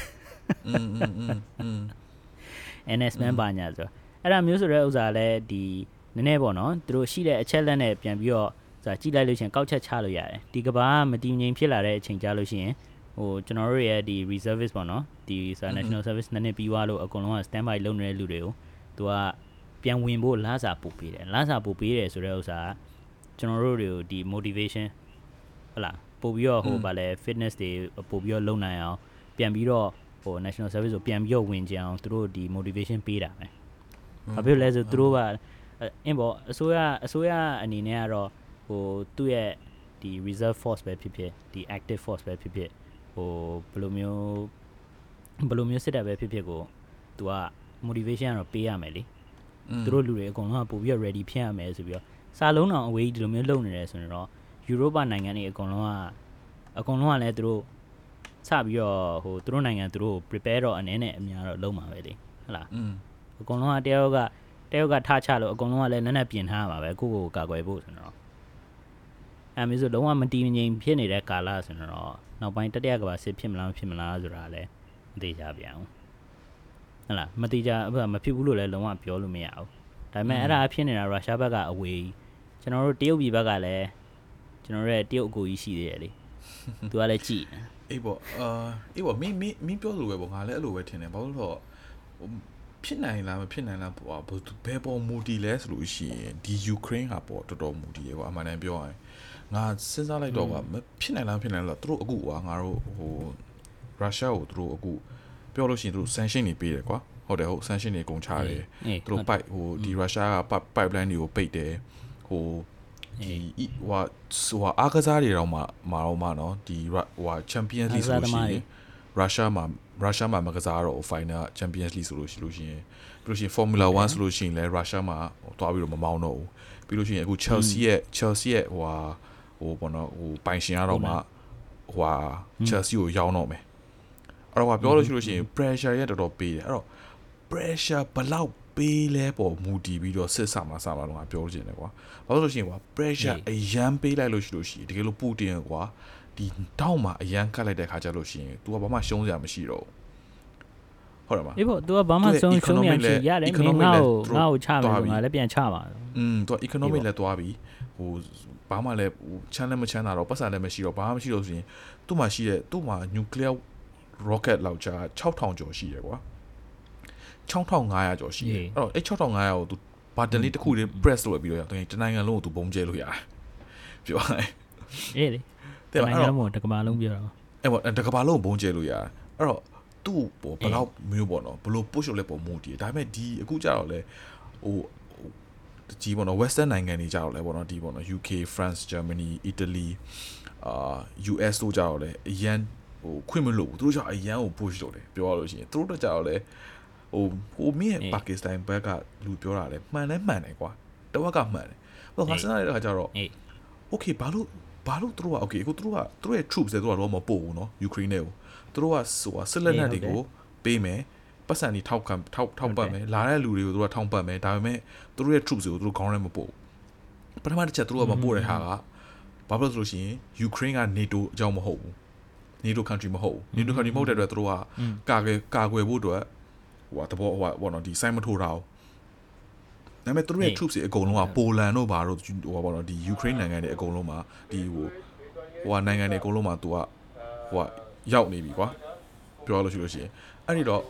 อืมอืมอืมอืม NS man ပါညာဆိုတော့အဲ့ဒါမျိုးဆိုတဲ့ဥစ္စာလည်းဒီနည်းနည်းပေါ့နော်သူတို့ရှိတဲ့အချက်လက်နဲ့ပြန်ပြီးတော့ဆိုတာကြည့်လိုက်လို့ရှရင်ကောက်ချက်ချလို့ရတယ်ဒီကဘာကမတည်ငြိမ်ဖြစ်လာတဲ့အချိန်ကြာလို့ရှိရင်ဟိုကျွန်တော်တို့ရဲ့ဒီ reservice ပေါ့နော်ဒီဆိုတာ national service နည်းနည်းပြီးသွားလို့အကုန်လုံးက standby လုပ်နေတဲ့လူတွေကိုသူက ပြန်ဝင်ဖို့လစာပို့ပေးတယ်လစာပို့ပေးတယ်ဆိုတဲ့ဥစ္စာကကျွန်တော်တို့တွေကိုဒီ motivation ဟုတ်လားပို့ပြီးတော့ဟိုဗာလဲ fitness တွေပို့ပြီးတော့လုပ်နိုင်အောင်ပြန်ပြီးတော့ဟို national service ကိုပြန်ပြီးတော့ဝင်ကြအောင်သူတို့ဒီ motivation ပေးတာပဲ။ဘာဖြစ်လို့လဲဆိုသူတို့ကအင်းပေါ့အစိုးရအစိုးရအနေနဲ့ကတော့ဟိုသူ့ရဲ့ဒီ reserve force ပဲဖြစ်ဖြစ်ဒီ active force ပဲဖြစ်ဖြစ်ဟိုဘယ်လိုမျိုးဘယ်လိုမျိုးစစ်တပ်ပဲဖြစ်ဖြစ်ကိုသူက motivation ကတော့ပေးရမယ်လေ။ သူတို့လူတွေအကုန်လုံးကပို့ပြီးတော့ ready ဖြစ်ရမယ်ဆိုပြီးတော့စာလုံးတော်အဝေးကြီးဒီလိုမျိုးလုပ်နေတယ်ဆိုရင်တော့ Europe နိုင်ငံတွေအကုန်လုံးကအကုန်လုံးကလည်းသူတို့စပြီးတော့ဟိုသူတို့နိုင်ငံသူတို့ prepare တော့အနေနဲ့အများတော့လုံးမှာပဲလေဟုတ်လားอืมအကုန်လုံးကတယောက်ကတယောက်ကထားချလို့အကုန်လုံးကလည်းနက်နက်ပြင်ထားရမှာပဲကိုယ့်ကိုယ်ကာကွယ်ဖို့ဆိုတော့အဲမျိုးဆိုလုံးဝမတည်မငြိမ်ဖြစ်နေတဲ့ကာလဆိုတော့နောက်ပိုင်းတတိယကဘာစစ်ဖြစ်မလားမဖြစ်မလားဆိုတာလည်းမသိကြပြန်ဘူး ဟုတ်လားမသိကြအဲ့မဖြစ်ဘူးလို့လည်းလုံးဝပြောလို့မရဘူးဒါပေမဲ့အဲ့ဒါအဖြစ်နေတာရုရှားဘက်ကအဝေးကျွန်တော်တို့တရုတ်ပြည်ဘက်ကလည်းကျွန်တော်တို့ရဲ့တရုတ်အကိုကြီးရှိသေးတယ်လေသူကလည်းကြည်တယ်အေးပေါ့အာအေးပေါ့မင်းမင်းမင်းပြောလို့ပဲပေါ့ငါလည်းအဲ့လိုပဲထင်တယ်ဘာလို့လဲဆိုတော့ဟိုဖြစ်နိုင်လားမဖြစ်နိုင်လားပေါ့ဘယ်သူဘယ်ပေါ်မူတည်လဲဆိုလို့ရှိရင်ဒီယူကရိန်းဟာပေါ့တော်တော်မူတည်ရေကွာအမှန်တမ်းပြောရရင်ငါစဉ်းစားလိုက်တော့ကမဖြစ်နိုင်လားမဖြစ်နိုင်လားသူတို့အခုကွာငါတို့ဟိုရုရှားကိုသူတို့အခု ပြောလို့ရှိရင်သူတို့ sanction တွေပေးတယ်ကွာဟုတ်တယ်ဟုတ် sanction တွေအကုန်ချတယ်အေးသူတို့ပိုက်ဟိုဒီရုရှားက pipeline တွေကိုပိတ်တယ်ဟိုဒီဤဟိုဟာဟိုဟာအားကစားတွေတော့မှမာတော့မှနော်ဒီဟိုဟာ Champions League ဆိုလို့ရှိရင်ရုရှားမှာရုရှားမှာမကစားတော့ final Champions League ဆိုလို့ရှိလို့ရှိရင်ပြီးလို့ရှိရင် Formula 1ဆိုလို့ရှိရင်လည်းရုရှားမှာတွားပြီးတော့မမောင်းတော့ဘူးပြီးလို့ရှိရင်အခု Chelsea ရဲ့ Chelsea ရဲ့ဟိုဟာဟဟိုပေါ့နော်ဟိုပိုင်ရှင်ကတော့မှဟိုဟာ Chelsea ကိုရောင်းတော့မယ် အဲ့တော့ပြောလို့ရှိလို့ရှိရင် pressure ရတော်တော်ပေးတယ်အဲ့တော့ pressure ဘလောက်ပေးလဲပေါ်မူတည်ပြီးတော့စစ်ဆာမှာစမှာတော့ငါပြောချင်တယ်ကွာဘာလို့လို့ရှိရင်ကွာ pressure အရန်ပေးလိုက်လို့ရှိလို့ရှိရင်တကယ်လို့ပူတင်ကွာဒီတောက်မှာအရန်ကတ်လိုက်တဲ့ခါကျလို့ရှိရင် तू ကဘာမှရှုံးစရာမရှိတော့ဟုတ်တယ်မလား အေးပေါ့ तू ကဘာမှဆုံးရှုံးရမရှိရတယ်မင်းငါ့ကိုငါ့ကိုချမယ်ဆိုငါလည်းပြန်ချပါ อืม तू economic လည်းသွားပြီဟိုဘာမှလည်းဟိုချမ်းလည်းမချမ်းသာတော့ပတ်စံလည်းမရှိတော့ဘာမှမရှိတော့ဆိုရင်သူ့မှာရှိတဲ့သူ့မှာ nuclear rocket လောက်ချာ6000ကျော်ရှိတယ်ကွာ6500ကျော်ရှိတယ်အဲ့တော့အဲ့6500ကို तू ဘာတန်လေးတစ်ခုလေး press လုပ်ပြီးတော့ရတော့တနိုင်ငံလုံးကို तू ဘုံကျဲလို့ရတယ်ပြောရရင်အေးလေတဲ့ပါနိုအဲ့င်ငံတော့လုံးတကမာလုံးပြောတာအဲ့ပေါ့တကဘာလုံးကိုဘုံကျဲလို့ရတယ်အဲ့တော့သူ့ပေါ်ဘယ်လောက်မျိုးပေါ့နော်ဘလို့ push လုပ်လဲပေါ်မူတည်ဒါပေမဲ့ဒီအခုကြတော့လေဟိုဒီပေါ့နော် western နိုင်ငံတွေကြတော့လဲပေါ့နော်ဒီပေါ့နော် UK France Germany Italy အာ US တို့ကြတော့လဲအရန် ဟိုခွင့်မလို့ဘူးသူတို့ကြအရန်ကို push လုပ်တယ်ပြောရလို့ရှိရင်သူတို့တော့ကြတော့လဲဟိုဟိုမင်းပါကစ္စတန်ဘက်ကလူပြောတာလဲမှန်လဲမှန်တယ်ကွာတဝက်ကမှန်တယ်ဟိုငါစဉ်းစားရတဲ့ခါကျတော့ အေး okay ဘာလို့ဘာလို့သူတို့က okay အခုသူတို့ကသူတို့ရဲ့ troops တွေသူတို့ကတော့မပို့ဘူးเนาะ Ukraine တွေကိုသူတို့ကဟိုစစ်လက်နက်တွေကိုပေးမယ်ပတ်စံတွေထောက်ခံထောက်ထောက်ပတ်မယ်လာတဲ့လူတွေကိုသူတို့ကထောက်ပတ်မယ်ဒါပေမဲ့သူတို့ရဲ့ troops တွေကိုသူတို့ခေါင်းထဲမပို့ပထမတစ်ချက်သူတို့ကမပို့တဲ့ဟာကဘာဖြစ်လို့ဆိုလို့ရှိရင် Ukraine က NATO အကြောင်းမဟုတ်ဘူး NATO country မဟုတ်ဘူး NATO country မဟုတ်တဲ့အတွက်သူတို့ကကာကွယ်ကာကွယ်ဖို့အတွက်ဟိုတဘောဟိုဘောနော်ဒီစိုင်းမထိုးတာဒါပေမဲ့သူတို့ရဲ့ troops တွေအကုန်လုံးကပိုလန်တို့ဘာတို့ဟိုဘောနော်ဒီ Ukraine နိုင်ငံတွေအကုန်လုံးမှာဒီဟိုဟိုနိုင်ငံတွေအကုန်လုံးမှာသူကဟိုကရောက်နေပြီကွာပြောလို့ရှိလို့ရှိရင်အဲ့ဒီတော့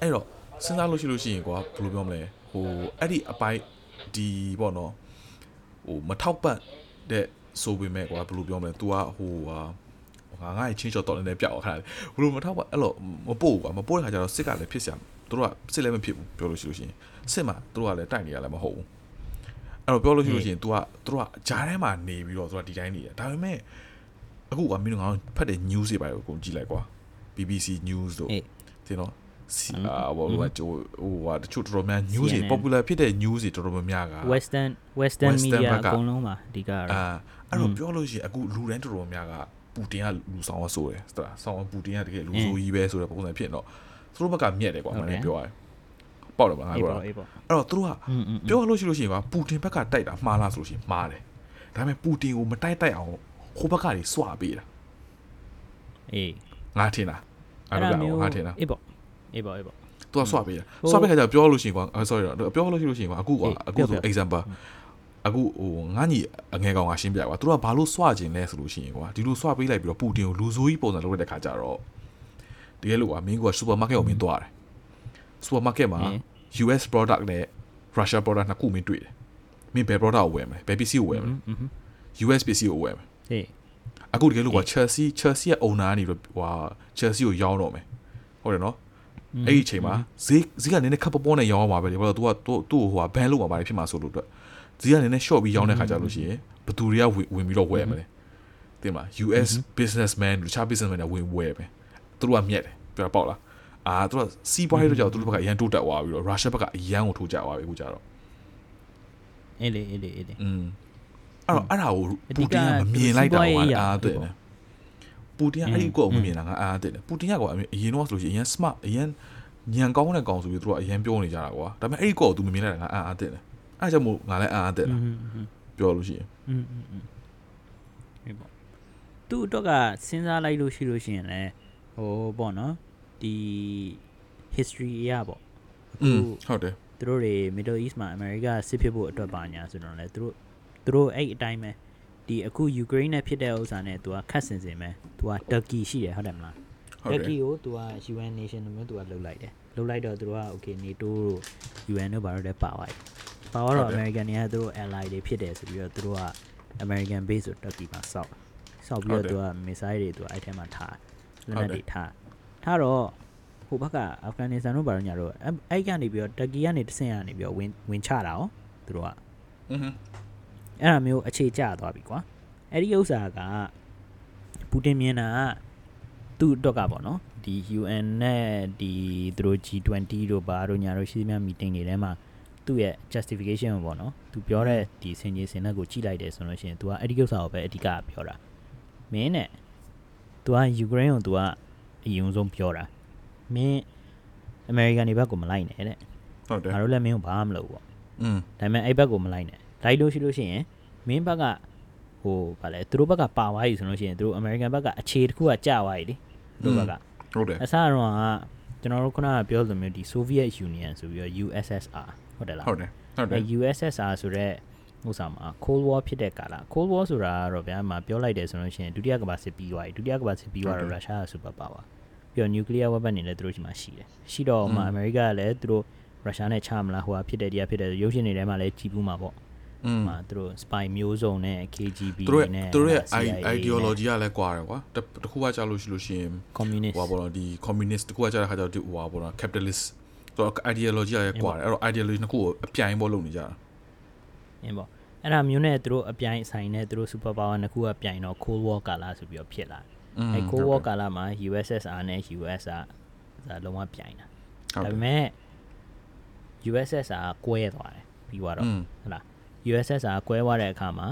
အဲ့တော့စဉ်းစားလို့ရှိလို့ရှိရင်ကွာဘယ်လိုပြောမလဲဟိုအဲ့ဒီအပိုင်းဒီပေါ့နော်ဟိုမထောက်ပံ့တဲ့ဆိုပေမဲ့ကွာဘယ်လိုပြောမလဲ तू ကဟိုဟာ ငါငါ့ရဲ့ချင်းချော့တော်လည်းပြောက်ခါတယ်ဘယ်လိုမထောက်ပံ့အဲ့လိုမပို့ကွာမပို့တဲ့ခါကျတော့စစ်ကလည်းဖြစ်စရာသူတို့ကစစ်လည်းမဖြစ်ဘူးပြောလို့ရှိလို့ရှိရင်စစ်မှာသူတို့ကလည်းတိုက်နေရလည်းမဟုတ်ဘူးအဲ့တော့ပြောလို့ရှိလို့ရှိရင် तू ကသူတို့ကဂျားထဲမှာနေပြီးတော့သူကဒီတိုင်းနေတယ်ဒါပေမဲ့အခုကမင်းတို့ငါတို့ဖတ်တဲ့ news တွေပါကိုကုန်ကြည့်လိုက်ကွာ BBC news တို့အေးတင်တော့စီအာဘောကဟိုဟာတချို့တော်တော်များ news တွေ popular ဖြစ်တဲ့ news တွေတော်တော်များများက western western Western media ဘက်ကအကုန်လုံးပါအဓိကတော့အာအဲ့တော့ပြောလို့ရှိရင်အခုလူတိုင်းတော်တော်များက ပူတင်ကလူဆောင်ဝဆိုးတယ်ဟုတ်လားဆောင်ပူတင်ကတကယ်လူဆိုးကြီးပဲဆိုတဲ့ပုံစံဖြစ်တော့သူတို့ဘက်ကမြက်တယ်ကွာမင်းပြောရတယ်ပေါက်တော့ပါငါပြောတာအဲ့တော့သူတို့ကပြောလို့ရှိလို့ရှိရင်ကွာပူတင်ဘက်ကတိုက်တာမှားလားဆိုလို့ရှိရင်မှားတယ်ဒါပေမဲ့ပူတင်ကိုမတိုက်တိုက်အောင်ဟိုဘက်ကနေစွာပေးတာအေးငါထင်တာအဲ့လိုကောင်ငါထင်တာအေးပေါ့အေးပေါ့အေးပေါ့သူကစွာပေးတာစွာပေးခါကျပြောလို့ရှိရင်ကွာ sorry တော့ပြောလို့ရှိလို့ရှိရင်ကွာအခုကွာအခုဆို example အခုဟိုငါညီအငယ်ကောင်ကရှင်းပြကွာသူတို့ကဘာလို့စွခြင်းလဲဆိုလို့ရှိရင်ကွာဒီလိုစွပေးလိုက်ပြီးတော့ပူတင်ကိုလူဆိုးကြီးပုံစံလုပ်လိုက်တဲ့ခါကျတော့တကယ်လို့ကွာမင်းကစူပါမားကတ်ကိုမင်းသွားတယ်စူပါမားကတ်မှာ US product နဲ့ Russia product နှစ်ခုမင်းတွေ့တယ်မင်းဘယ် product ကိုဝယ်မလဲဘယ်ပစ္စည်းကိုဝယ်မလဲ อืม US ပစ္စည်းကိုဝယ်မယ် အေး အခုတကယ်လို့ကွာ Chelsea Chelsea ရဲ့ owner ကနေတော့ဟွာ Chelsea ကိုရောင်းတော့မယ်ဟုတ်တယ်နော်အဲ့ဒီအချိန်မှာဈေးဈေးကနည်းနည်းခပ်ပေါ်ပေါ်နဲ့ရောင်းအောင်ပါပဲလေဘာလို့ तू ကသူ့သူ့ဟိုဟာဘန်လို့ပါပါဖြစ်မှာဆိုလို့အတွက် ဈေးကနည်းနည်း short ပြီးရောင်းတဲ့ခါကျလို့ရှိရင်ဘသူတွေကဝင်ပြီးတော့ဝယ်မလဲတင်မလား US businessman တခြား businessman တွေဝင်ဝယ်မယ်သူတို့ကမြက်တယ်ပြောပေါက်လားအာသူတို့စီးပွားရေးတော့ကြောက်သူတို့ဘက်ကအရန်တိုးတက်သွားပြီးတော့ Russia ဘက်ကအရန်ကိုထိုးကြသွားပြီအခုကြတော့ အေးလေအေးလေအေးလေ อืมအဲ့တော့အဲ့ဒါကို အဓိ ပူ က တင်ကမမြင်လိုက်တာ စီးပွားရေး က အရာ အားတဲ့ ပေါ့ ပူတင်ကအဲ့ဒီကိုမမြင်တာကအားတဲ့ပူတင်ကကွာအရင်တော့ဆိုလို့ရှိရင်အရင် smart အရင်ညံကောင်းတဲ့ကောင်ဆိုပြီးသူကအရင်ပြောနေကြတာကွာဒါပေမဲ့အဲ့ဒီကို तू မမြင်လိုက်တာကအားအားတဲ့ အဲ့ဒါကြောင့်မို့ငါလည်းအားအားတဲ့ อื တာ มอืม ပြောလို့ရှိရင် อืมอืมอืมအေးပေါ့သူ့အတွက်ကစဉ်းစားလိုက်လို့ရှိလို့ရှိရင်လည်းဟိုပေါ့နော်ဒီ history အရာပေါ့ อืม အခု ဟုတ်တယ် သူတို့တွေ Middle East မှာ America စစ်ဖြစ်ဖို့အတွက်ပါညာဆိုတော့လေသူတို့သူတို့အဲ့အတိုင်းပဲဒီအခု Ukraine နဲ့ဖြစ်တဲ့ဥစ္စာနဲ့သူကခတ်စင်စင်ပဲသူက Turkey ရှိတယ်ဟုတ်တယ်မလား ဟုတ်တယ် Turkey ကိုသူက UN nation လိုမျိုးသူကလှုပ်လိုက်တယ်လှုပ်လိုက်တော့သူတို့က okay NATO တို့ UN တို့ဘာလို့လဲပါသွားတယ် ပါတော့ American တွေကသူတို့ ally တွေဖြစ်တယ်ဆိုပြီးတော့သူတို့က American base ဆိုတက်ပြီးမှစောက်စောက်ပြီးတော့သူက missile တွေသူအဲ့ထဲမှာထားလက်နက်တွေထားထားတော့ဟိုဘက်ကအာဖဂန်နစ္စတန်တို့ဘာလို့ညာတော့အဲ့ကနေပြီးတော့တက်ကီကနေတဆင့်ကနေပြီးတော့ဝင်ဝင်ချတာ哦သူတို့ကအင်းဟအဲ့ဒါမျိုးအခြေကျသွားပြီကွာအဲ့ဒီဥစ္စာကပူတင်မြင်တာကသူ့အတွက်ကပေါ့နော်ဒီ UN နဲ့ဒီသူတို့ G20 တို့ဘာတို့ညာတို့ရှိသမျှ meeting တွေထဲမှာ သူ သူ့ရဲ့ justification ကိုပေါ့နော်သူပြောတဲ့ဒီစင်ကြီးစင်လက်ကိုကြည့်လိုက်တယ်ဆိုလို့ရှိရင် तू ကအဲ့ဒီကိစ္စကိုပဲအဓိကပြောတာမင်းနဲ့ तू ကယူကရိန်းကို तू ကအရင်ဆုံးပြောတာမင်းအမေရိကန်တွေဘက်ကိုမလိုက်နဲ့တဲ့ ဟုတ်တယ် ငါတို့လည်းမင်းကိုဘာမှမလုပ်ဘူးပေါ့ อืม ဒါပေမဲ့အဲ့ဘက်ကိုမလိုက်နဲ့လိုက်လို့ရှိလို့ရှိရင်မင်းဘက်ကဟိုဗာလဲသူတို့ဘက်ကပါသွားပြီဆိုလို့ရှိရင်သူတို့အမေရိကန်ဘက်ကအခြေတစ်ခုကကြာသွားပြီလေသူတို့ဘက်က ဟုတ်တယ် အစတော့ကကျွန်တော်တို့ခုနကပြောလိုမျိုးဒီ Soviet Union ဆိုပြီးတော့ USSR ဟုတ်တယ်လားဟုတ်တယ်ဟုတ်တယ်အဲ USSR ဆိုတော့ဥစ္စာမှာ Cold War ဖြစ်တဲ့ကာလ Cold War ဆိုတာကတော့ဗျာမှာပြောလိုက်တယ်ဆိုလို့ရှိရင်ဒုတိယကမ္ဘာစစ်ပြီးသွားပြီဒုတိယကမ္ဘာစစ်ပြီးသွားတော့ရုရှားက super power ပြီးတော့ nuclear weapon တွေလည်းသူတို့ရှိမှရှိတယ်ရှိတော့မှအမေရိကကလည်းသူတို့ရုရှားနဲ့ချမလားဟိုဟာဖြစ်တယ်တရားဖြစ်တယ်ရုပ်ရှင်တွေထဲမှာလည်းကြည်ဘူးမှာပေါ့อืมမှာသူတို့ spy မျိုးစုံနဲ့ KGB သူတို့ရဲ့နဲ့သူတို့ရဲ့ CIA နဲ့ ideology ကလည်းကွာတယ်ကွာတတခုကကြာလို့ရှိလို့ရှိရင် communist ဟိုပါဘောဒီ communist တခုကကြာတဲ့ခါကျတော့ဒီဟိုပါဘော capitalist ဆိုတော့ ideology ရယ်ကွာတယ်အဲ့တော့ ideology နှစ်ခုကိုအပြိုင်ပေါ်လုပ်နေကြတာအင်းပေါ့အဲ့ဒါမျိုးနဲ့သူတို့အပြိုင်ဆိုင်နဲ့သူတို့ super power နှစ်ခုကပြိုင်တော့ cold war ကာလဆိုပြီးတော့ဖြစ်လာတယ်အဲ့ cold war ကာလမှာ USSR နဲ့ US ကလုံးဝပြိုင်တာဒါပေမဲ့ USSR ကွဲသွားတယ်ပြီးတော့ဟုတ်လား USSR ကွဲသွားတဲ့အခါမှာ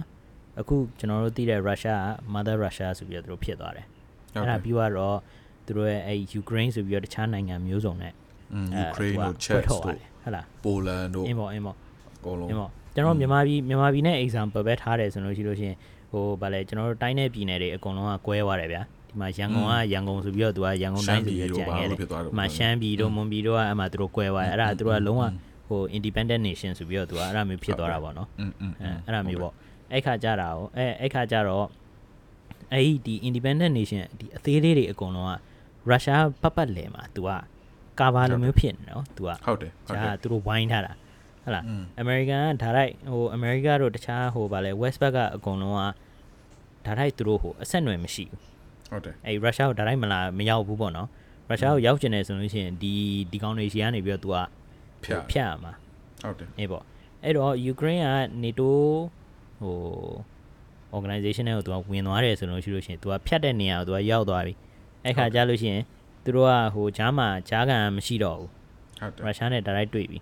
အခုကျွန်တော်တို့သိတဲ့ Russia က Mother Russia ဆိုပြီးတော့သူတို့ဖြစ်သွားတယ်အဲ့ဒါပြီးတော့သူတို့ရဲ့အဲ့ Ukraine ဆိုပြီးတော့တခြားနိုင်ငံမျိုးစုံနဲ့ ယူကရိန်းတို့ချက်တို့ဟုတ်လားပိုလန်တို့အင်းပေါ့အင်းပေါ့အကုန်လုံးအင်းပေါ့ကျွန်တော်မြန်မာပြည်မြန်မာပြည်နဲ့ example ပဲထားတယ်ဆိုလို့ရှိလို့ရှင်ဟိုဗာလဲကျွန်တော်တို့တိုင်းနယ်ပြည်နယ်တွေအကုန်လုံးကကွဲသွားတယ်ဗျာဒီမှာရန်ကုန်ကရန်ကုန်ဆိုပြီးတော့သူကရန်ကုန်တိုင်းဆိုပြီးတော့ကြံခဲ့တယ်ဒီမှာရှမ်းပြည်တို့မွန်ပြည်တို့ကအဲ့မှာသူတို့ကွဲသွားတယ်အဲ့ဒါသူတို့ကလုံးဝဟို independent nation ဆိုပြီးတော့သူကအဲ့ဒါမျိုးဖြစ်သွားတာပေါ့နော်အဲ့ဒါမျိုးပေါ့အဲ့ခါကြတာကိုအဲ့အဲ့ခါကြတော့အဲ့ဒီ independent nation ဒီအသေးလေးတွေအကုန်လုံးကရုရှားပတ်ပတ်လည်မှာသူက ကာဘာလိုမျိုးဖြစ်နေနော် तू က ဟုတ်တယ်ဟုတ် ဂျာ တယ် သူတို့ဝိုင်းထားတာဟုတ်လား อืม အမေရိကန်ကဓာတ်ရိုက်ဟိုအမေရိကတို့တခြားဟိုဗာလဲ west ဘက်ကအကုန်လုံးကဓာတ်ရိုက်သူတို့ဟိုအဆက်အနွယ်မရှိဘူး ဟုတ်တယ် အဲ့ရုရှားကိုဓာတ်ရိုက်မလာမရောက်ဘူးပေါ့နော်ရုရှားကိုရောက်ကျင်တယ်ဆိုလို့ရှိရင်ဒီဒီကောင်တွေရှီကနေပြီးတော့ तू က ဖြတ် ဖြတ်ရမှာ ဟုတ်တယ် အေးပေါ့အဲ့တော့ Ukraine က NATO ဟို organization နဲ့ကိုသူကဝင်သွားတယ်ဆိုလို့ရှိလို့ရှိရင်သူကဖြတ်တဲ့နေရာကိုသူကရောက်သွားပြီအဲ့ခါကျလို့ရှိရင် သူတို့ကဟိုဂျားမှာဂျားကန်မရှိတော့ဘူး ဟုတ်တယ် ရုရှားနဲ့ direct တွေ့ပြီ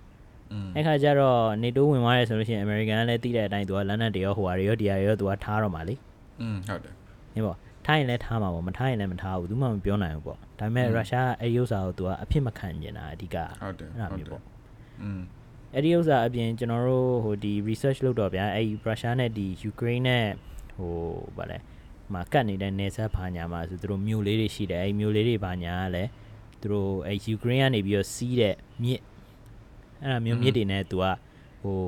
อืม အဲ့ခါကျတော့ NATO ဝင်သွားတယ်ဆိုလို့ရှိရင် American ကလည်းသိတဲ့အတိုင်းသူကလန်ဒန်တရောဟိုဟာတွေရောဒီဟာတွေရောသူကထားတော့မှာလေ อืมဟုတ်တယ် ဟင်းပေါ့ထားရင်လည်းထားမှာပေါ့မထားရင်လည်းမထားဘူးသူမှမပြောနိုင်ဘူးပေါ့ဒါပေမဲ့ อืม ရုရှားကအဲ့ဒီဥစ္စာကိုသူကအဖြစ်မခံကျင်တာအဓိက ဟုတ်တယ် အဲ့ဒါ ဟုတ် မျိုး တယ် ပေါ့ อืม အဲ့ဒီဥစ္စာအပြင်ကျွန်တော်တို့ဟိုဒီ research လုပ်တော့ဗျာအဲ့ဒီရုရှားနဲ့ဒီ Ukraine နဲ့ဟိုဗာလဲ မှာကတ်နေတဲ့နေဆက်ဘာညာမှာဆိုသူတို့မြို့လေးတွေရှိတယ်အဲ့ဒီမြို့လေးတွေဘာညာကလည်းသူတို့အဲ့ Ukraine ကနေပြီးတော့စီးတဲ့မြစ်အဲ့ဒါမျိုးမြစ်တွေနဲ့သူကဟို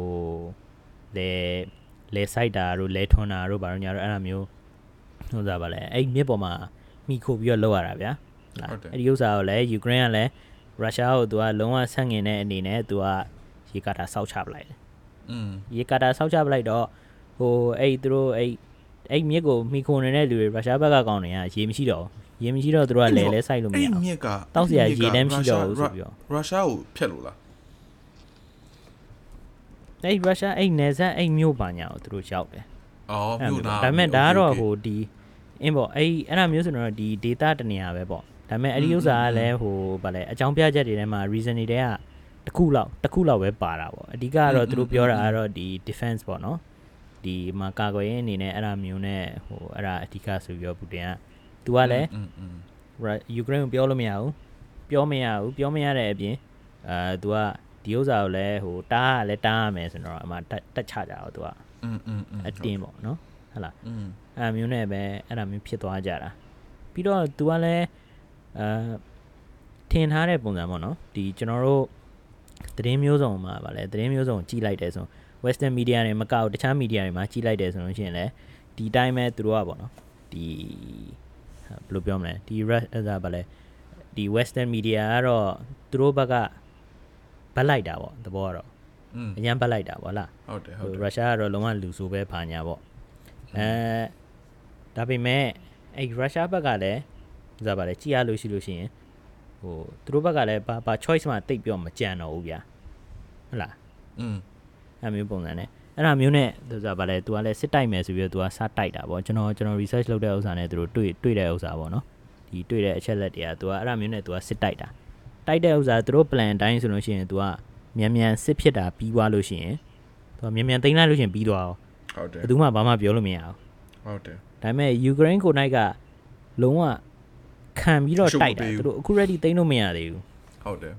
လေလေဆိုင်တာတို့လေထွန်တာတို့ဘာလို့ညာတို့အဲ့ဒါမျိုးဟိုစားပါလဲအဲ့ဒီမြစ်ပေါ်မှာမိခိုပြီးတော့လောက်ရတာဗျာဟုတ်လားဟုတ်တယ်အဲ့ဒီဥစ္စာကိုလည်း Ukraine ကလည်းရုရှားကိုသူကလုံးဝဆန့်ကျင်တဲ့အနေနဲ့သူကရေကာတာစောက်ချပလိုက်တယ်อืมရေကာတာစောက်ချပလိုက်တော့ဟိုအဲ့ဒီသူတို့အဲ့ အဲ့မြစ်ကိုမိခိုနေတဲ့လူတွေရုရှားဘက်ကကောင်းတွေကရေမရှိတော့ဘူးရေမရှိတော့သူတို့ကလဲလဲစိုက်လို့မရဘူးအဲ့မြစ်ကတောက်စရာရေတမ်းမရှိတော့ဘူးဆိုပြီးတော့ရုရှားကိုဖျက်လို့လားအဲ့ရုရှားအဲ့နယ်စပ်အဲ့မြို့ပါညာကိုသူတို့ရောက်တယ်အော်မြို့နာဒါပေမဲ့ဒါကတော့ဟိုဒီအင်းပေါ့အဲ့အဲ့ဒါမျိုးဆိုတော့ဒီ data တနေရာပဲပေါ့ဒါပေမဲ့အဲ့ဒီဥစ္စာကလည်းဟိုဗာလဲအကြောင်းပြချက်တွေထဲမှာ reason တွေတဲကတစ်ခုလောက်တစ်ခုလောက်ပဲပါတာပေါ့အဓိကကတော့သူတို့ပြောတာကတော့ဒီ defense ပေါ့နော် ဒီမှာကာကွယ်ရေးအနေနဲ့အဲ့ဒါမျိုးနဲ့ဟိုအဲ့ဒါအဓိကဆိုပြီးတော့ပူတင်ကသူကလည်းယူကရိန်းကိုပြောလို့မရဘူးပြောမရဘူးပြောမရတဲ့အပြင်အာသူကဒီဥစ္စာကိုလည်းဟိုတားကလည်းတားရမယ်ဆိုတော့အမတက်ချကြတော့သူကအင်းအင်းအတင်းပေါ့နော်ဟုတ်လားအင်းအဲ့မျိုးနဲ့ပဲအဲ့ဒါမျိုးဖြစ်သွားကြတာပြီးတော့သူကလည်းအာထင်ထားတဲ့ပုံစံပေါ့နော်ဒီကျွန်တော်တို့သတင်းမျိုးစုံမှာဗာလဲသတင်းမျိုးစုံကြည့်လိုက်တယ်ဆိုတော့ western media တွေမကောက်တခြား media တွေမှာကြီးလိုက်တယ်ဆိုလို့ရှိရင်လည်းဒီတိုင်းပဲသူတို့ကပေါ့နော်ဒီဘယ်လိုပြောမလဲဒီ rush ဒါဗလဲဒီ western media ကတော့သူတို့ဘက်ကဗတ်လိုက်တာပေါ့သဘောကတော့အញ្ញံဗတ်လိုက်တာပေါ့လားဟုတ်တယ်ဟုတ်တယ်ရုရှားကတော့လုံးဝလူဆိုပဲဘာညာပေါ့အဲဒါပေမဲ့အဲ့ရုရှားဘက်ကလည်းဒါဗလဲကြည်ရလို့ရှိလို့ရှိရင်ဟိုသူတို့ဘက်ကလည်းဘာဘာ choice မှတိတ်ပြောမကြံတော့ဘူးဗျာဟုတ်လားอืม အဲ့မျိုးပုံစံနဲ့အဲ့ဒါမျိုးနဲ့သူစားပါလေ तू ကလည်းစစ်တိုက်မယ်ဆိုပြီးတော့ तू ကစတိုက်တာပေါ့ကျွန်တော်ကျွန်တော် research လုပ်တဲ့ဥစ္စာနဲ့သူတို့တွေ့တွေ့တဲ့ဥစ္စာပေါ့နော်ဒီတွေ့တဲ့အချက်လက်တွေက तू ကအဲ့ဒါမျိုးနဲ့ तू ကစစ်တိုက်တာတိုက်တဲ့ဥစ္စာသူတို့ plan အတိုင်းဆိုလို့ရှိရင် तू က မြန်မြန်စစ်ဖြစ်တာပြီးသွားလို့ရှိရင်သူကမြန်မြန်သိမ်းလိုက်လို့ရှိရင်ပြီးသွားအောင် ဟုတ်တယ် ဘယ်သူမှဘာမှပြောလို့မရအောင် ဟုတ်တယ် ဒါပေမဲ့ယူကရိန်းကိုနိုင်ကလုံးဝခံပြီးတော့ အရှုံးမ တိုက်တာ ပေးဘူး သူတို့အခု ready သိမ်းလို့မရသေးဘူး ဟုတ်တယ်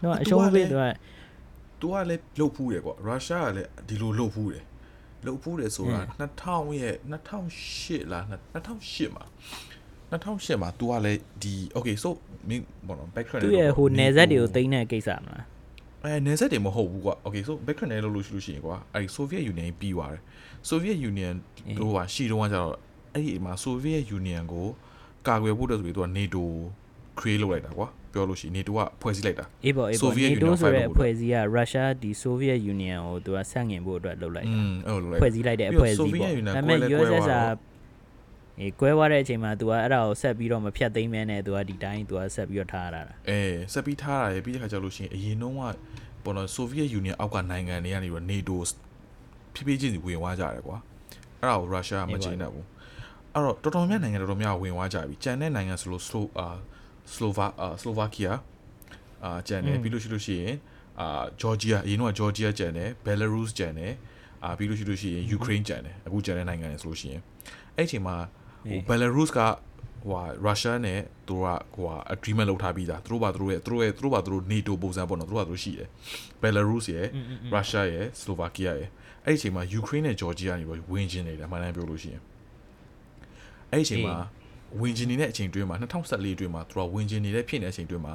သူကအ သူက ရှုံးပေး လည်း သူက သူကလည်းလှုပ်ဖူးတယ်ကွာရုရှားကလည်းဒီလိုလှုပ်ဖူးတယ်လှုပ်ဖူးတယ်ဆိုတာ2000ရဲ့2008လား2008မှာ2008မှာ तू ကလည်းဒီ okay so မင်းဘောနော် backtrack သူ့ရဲ့ဟိုနယ်စပ်တွေကိုသိမ်းတဲ့ကိစ္စမလားအဲနယ်စပ်တွေမဟုတ်ဘူးကွာ okay so backtrack နဲ့လို့လို့ရှိလို့ရှိရင်ကွာအဲဒီ Soviet Union ပြီးသွားတယ် Soviet Union ဟိုဟာရှီတုန်းကကျတော့အဲ့ဒီမှာ Soviet Union ကိုကာကွယ်ဖို့အတွက်ဆိုပြီး तू က NATO create လုပ်လိုက်တာကွာ ပြောလို့ရှိရင် NATO ကဖွဲ့စည်းလိုက်တာ အေးပေါ့အေးပေါ့ Soviet NATO Union ဆိုတဲ့ fight လုပ်ဖို့ အဖွဲ့အစည်းကရုရှားဒီ Soviet Union ကိုသူကဆန့်ကျင်ဖို့အတွက်လုပ်လိုက် อื တာ มအဲ့လိုလုပ်လိုက် ဖွဲ့စည်းလိုက်တဲ့ ပြီးတော့ အဖွဲ့အစည်းပေါ့ Soviet Union ဒါပေမဲ့ ကွဲလဲကွဲ USSR သွားတော့ အေးကွဲသွားတဲ့အချိန်မှာ तू ကအဲ့ဒါကိုဆက်ပြီးတော့မဖြတ်သိမ်းမဲနဲ့ तू ကဒီတိုင်း तू ကဆက်ပြီးတော့ထားရတာ အဲစက်ပြီးထားတာရယ်ပြီးတဲ့ခါကျလို့ရှိရင်အရင်တော့ကပေါ်တော့ဆိုဗီယက်ယူနီယံအောက်ကနိုင်ငံတွေကနေပြီးတော့ NATO ဖြည်းဖြည်းချင်းစီဝင်သွားကြတယ်ကွာအဲ့ဒါကိုရုရှားကမချေနဲ့ဘူးအဲ့တော့တော်တော်များနိုင်ငံတော်တော်များဝင်သွားကြပြီကြံတဲ့နိုင်ငံဆိုလို့စလိုအာ စလိုဗာအာစလိုဗာကီယာအာကြံတယ်ပြီးလို့ရှိလို့ရှိရင်အာဂျော်ဂျီယာအရင်တော့ဂျော်ဂျီယာကြံတယ်ဘယ်လာရုစ်ကြံတယ်အာပြီးလို့ရှိလို့ရှိရင်ယူကရိန်းကြံတယ်အခုကြံတဲ့နိုင်ငံတွေဆိုလို့ရှိရင်အဲ့အချိန်မှာဟိုဘယ်လာရုစ်ကဟိုရုရှားနဲ့သူတို့ကဟို agreement လုပ်ထားပြီးသားသူတို့ဘာသူတို့ရဲ့သူတို့ရဲ့သူတို့ဘာသူတို့ NATO ပုံစံပေါ့နော်သူတို့ဘာသူတို့ရှိတယ်ဘယ်လာရုစ်ရယ်ရုရှားရယ်စလိုဗာကီးယားရယ်အဲ့ဒီအချိန်မှာယူကရိန်းနဲ့ဂျော်ဂျီယာနေပြီးဝင်ကျင်နေတာမှန်တယ်ပြောလို့ရှိရင်အဲ့ဒီအချိန်မှာ ဝင်ကျင်နေတဲ့အချိန်တွင်းမှာ2014အတွင်းမှာသူကဝင်ကျင်နေတဲ့ဖြစ်နေတဲ့အချိန်တွင်းမှာ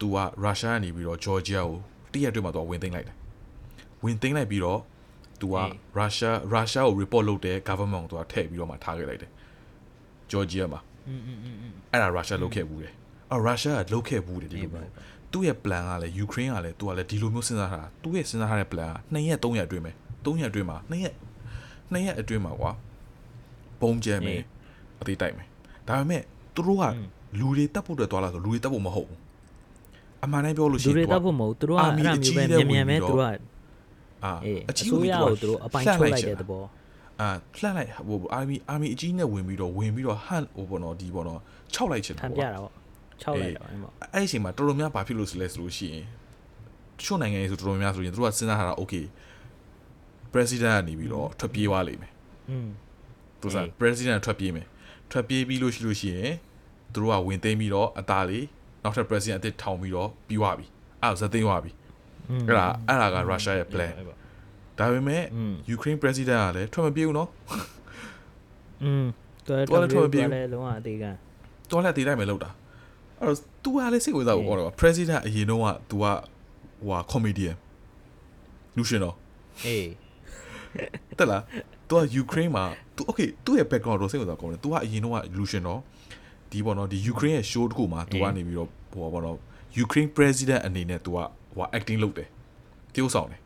သူကရုရှားကနေပြီးတော့ဂျော်ဂျီယာကိုတရက်အတွင်းမှာသူကဝင်သိမ်းလိုက်တယ်ဝင်သိမ်းလိုက်ပြီးတော့သူကရုရှားရုရှားကို report လုပ်တဲ့ government ကိုသူကထည့်ပြီးတော့မှထားခဲ့လိုက်တယ်ဂျော်ဂျီယာမှာ อืมอืมอืมอืม အဲ့ဒါရုရှားလုပ်ခဲ့ဘူးတယ်အော်ရုရှားကလုပ်ခဲ့ဘူးတယ်ဒီလိုမျိုးသူ့ရဲ့ plan ကလည်းယူကရိန်းကလည်းသူကလည်းဒီလိုမျိုးစဉ်းစားထားတာသူ့ရဲ့စဉ်းစားထားတဲ့ plan က2ရက်3ရက်အတွင်းပဲ3ရက်အတွင်းမှာ2ရက်2ရက်အတွင်းမှာကွာပုံကျဲမယ်အသေးတိုက်မယ် ဒါပေမဲ့သူတို့ကလူတွေတက်ဖို့အတွက်သွားလာဆိုလူတွေတက်ဖို့မဟုတ်ဘူးအမှန်တမ်းပြောလို့ရှိလူရင်တွေတော့ဖို့မဟုတ်သူတို့ကအာအဲ့မီဒါအကြီးမျိုးပဲတဲ့မြန်မြန်ပဲဝင်ပြီးသူတော့တို့ကအာအေးအအကြီးစိုးရကိုကိုသူတို့အပိုင်ချုပ်လိုက်တဲ့သဘောအာလှန့်လိုက်ဟိုအာမီအာမီအကြီးနဲ့ဝင်ပြီးတော့ဝင်ပြီးတော့ဟန်ဟိုပေါ့နော်ဒီပေါ့နော်6လိုက်ချင်ထမ်းပြတာပေါ့6လိုက်တော့အဲ့ပေါ့အဲ့ဒီအချိန်မှာတော်တော်များဘာဖြစ်လို့ဆိုလဲဆိုလို့ရှိရင်တချို့နိုင်ငံရေးဆိုတော်တော်များဆိုရင်တို့ကစဉ်းစားထားတာ okay president ကနေပြီးတော့ထွက်ပြေးသွားလိမ့်မယ်อืมသူစားအေး president ထွက်ပြေးမယ် ထွက်ပြေးပြီးလို့ရှိလို့ရှိရင်သူတို့ကဝင်သိမ်းပြီးတော့အသားလေးနောက်ထပ် president အသစ်ထောင်ပြီးတော့ပြီးသွားပြီအဲ့ဒါဇက်သိမ်းသွားပြီအဲ့ဒါအဲ့ဒါကရုရှားရဲ့ plan ဒါပေမဲ့ Ukraine president ကလည်းထွက်မပြေးဘူးနော်อืมတော်တော်ထွက်မပြေးဘူးလည်းလုံးဝအသေးကန်တော်လည်းအသေးလိုက်မယ်လို့တာအဲ့တော့ तू ကလည်းစိတ်ဝင်စားဖို့ကောတော့ president အရင်တော့က तू ကဟိုဟာ comedian လူရှင်တော့အေးတက်လား तू က Ukraine မှာ तू okay သူ့ရဲ့ background တော့စိတ်ဝင်စားကောင်းတယ် तू ကအရင်တော့က illusion တော့ဒီပေါ့နော်ဒီ Ukraine ရဲ့ show တစ်ခုမှာ तू ကနေပြီးတော့ဟိုပေါ့နော် Ukraine president အနေနဲ့ तू ကဟို acting လုပ်တယ်တရုပ်ဆောင်တယ်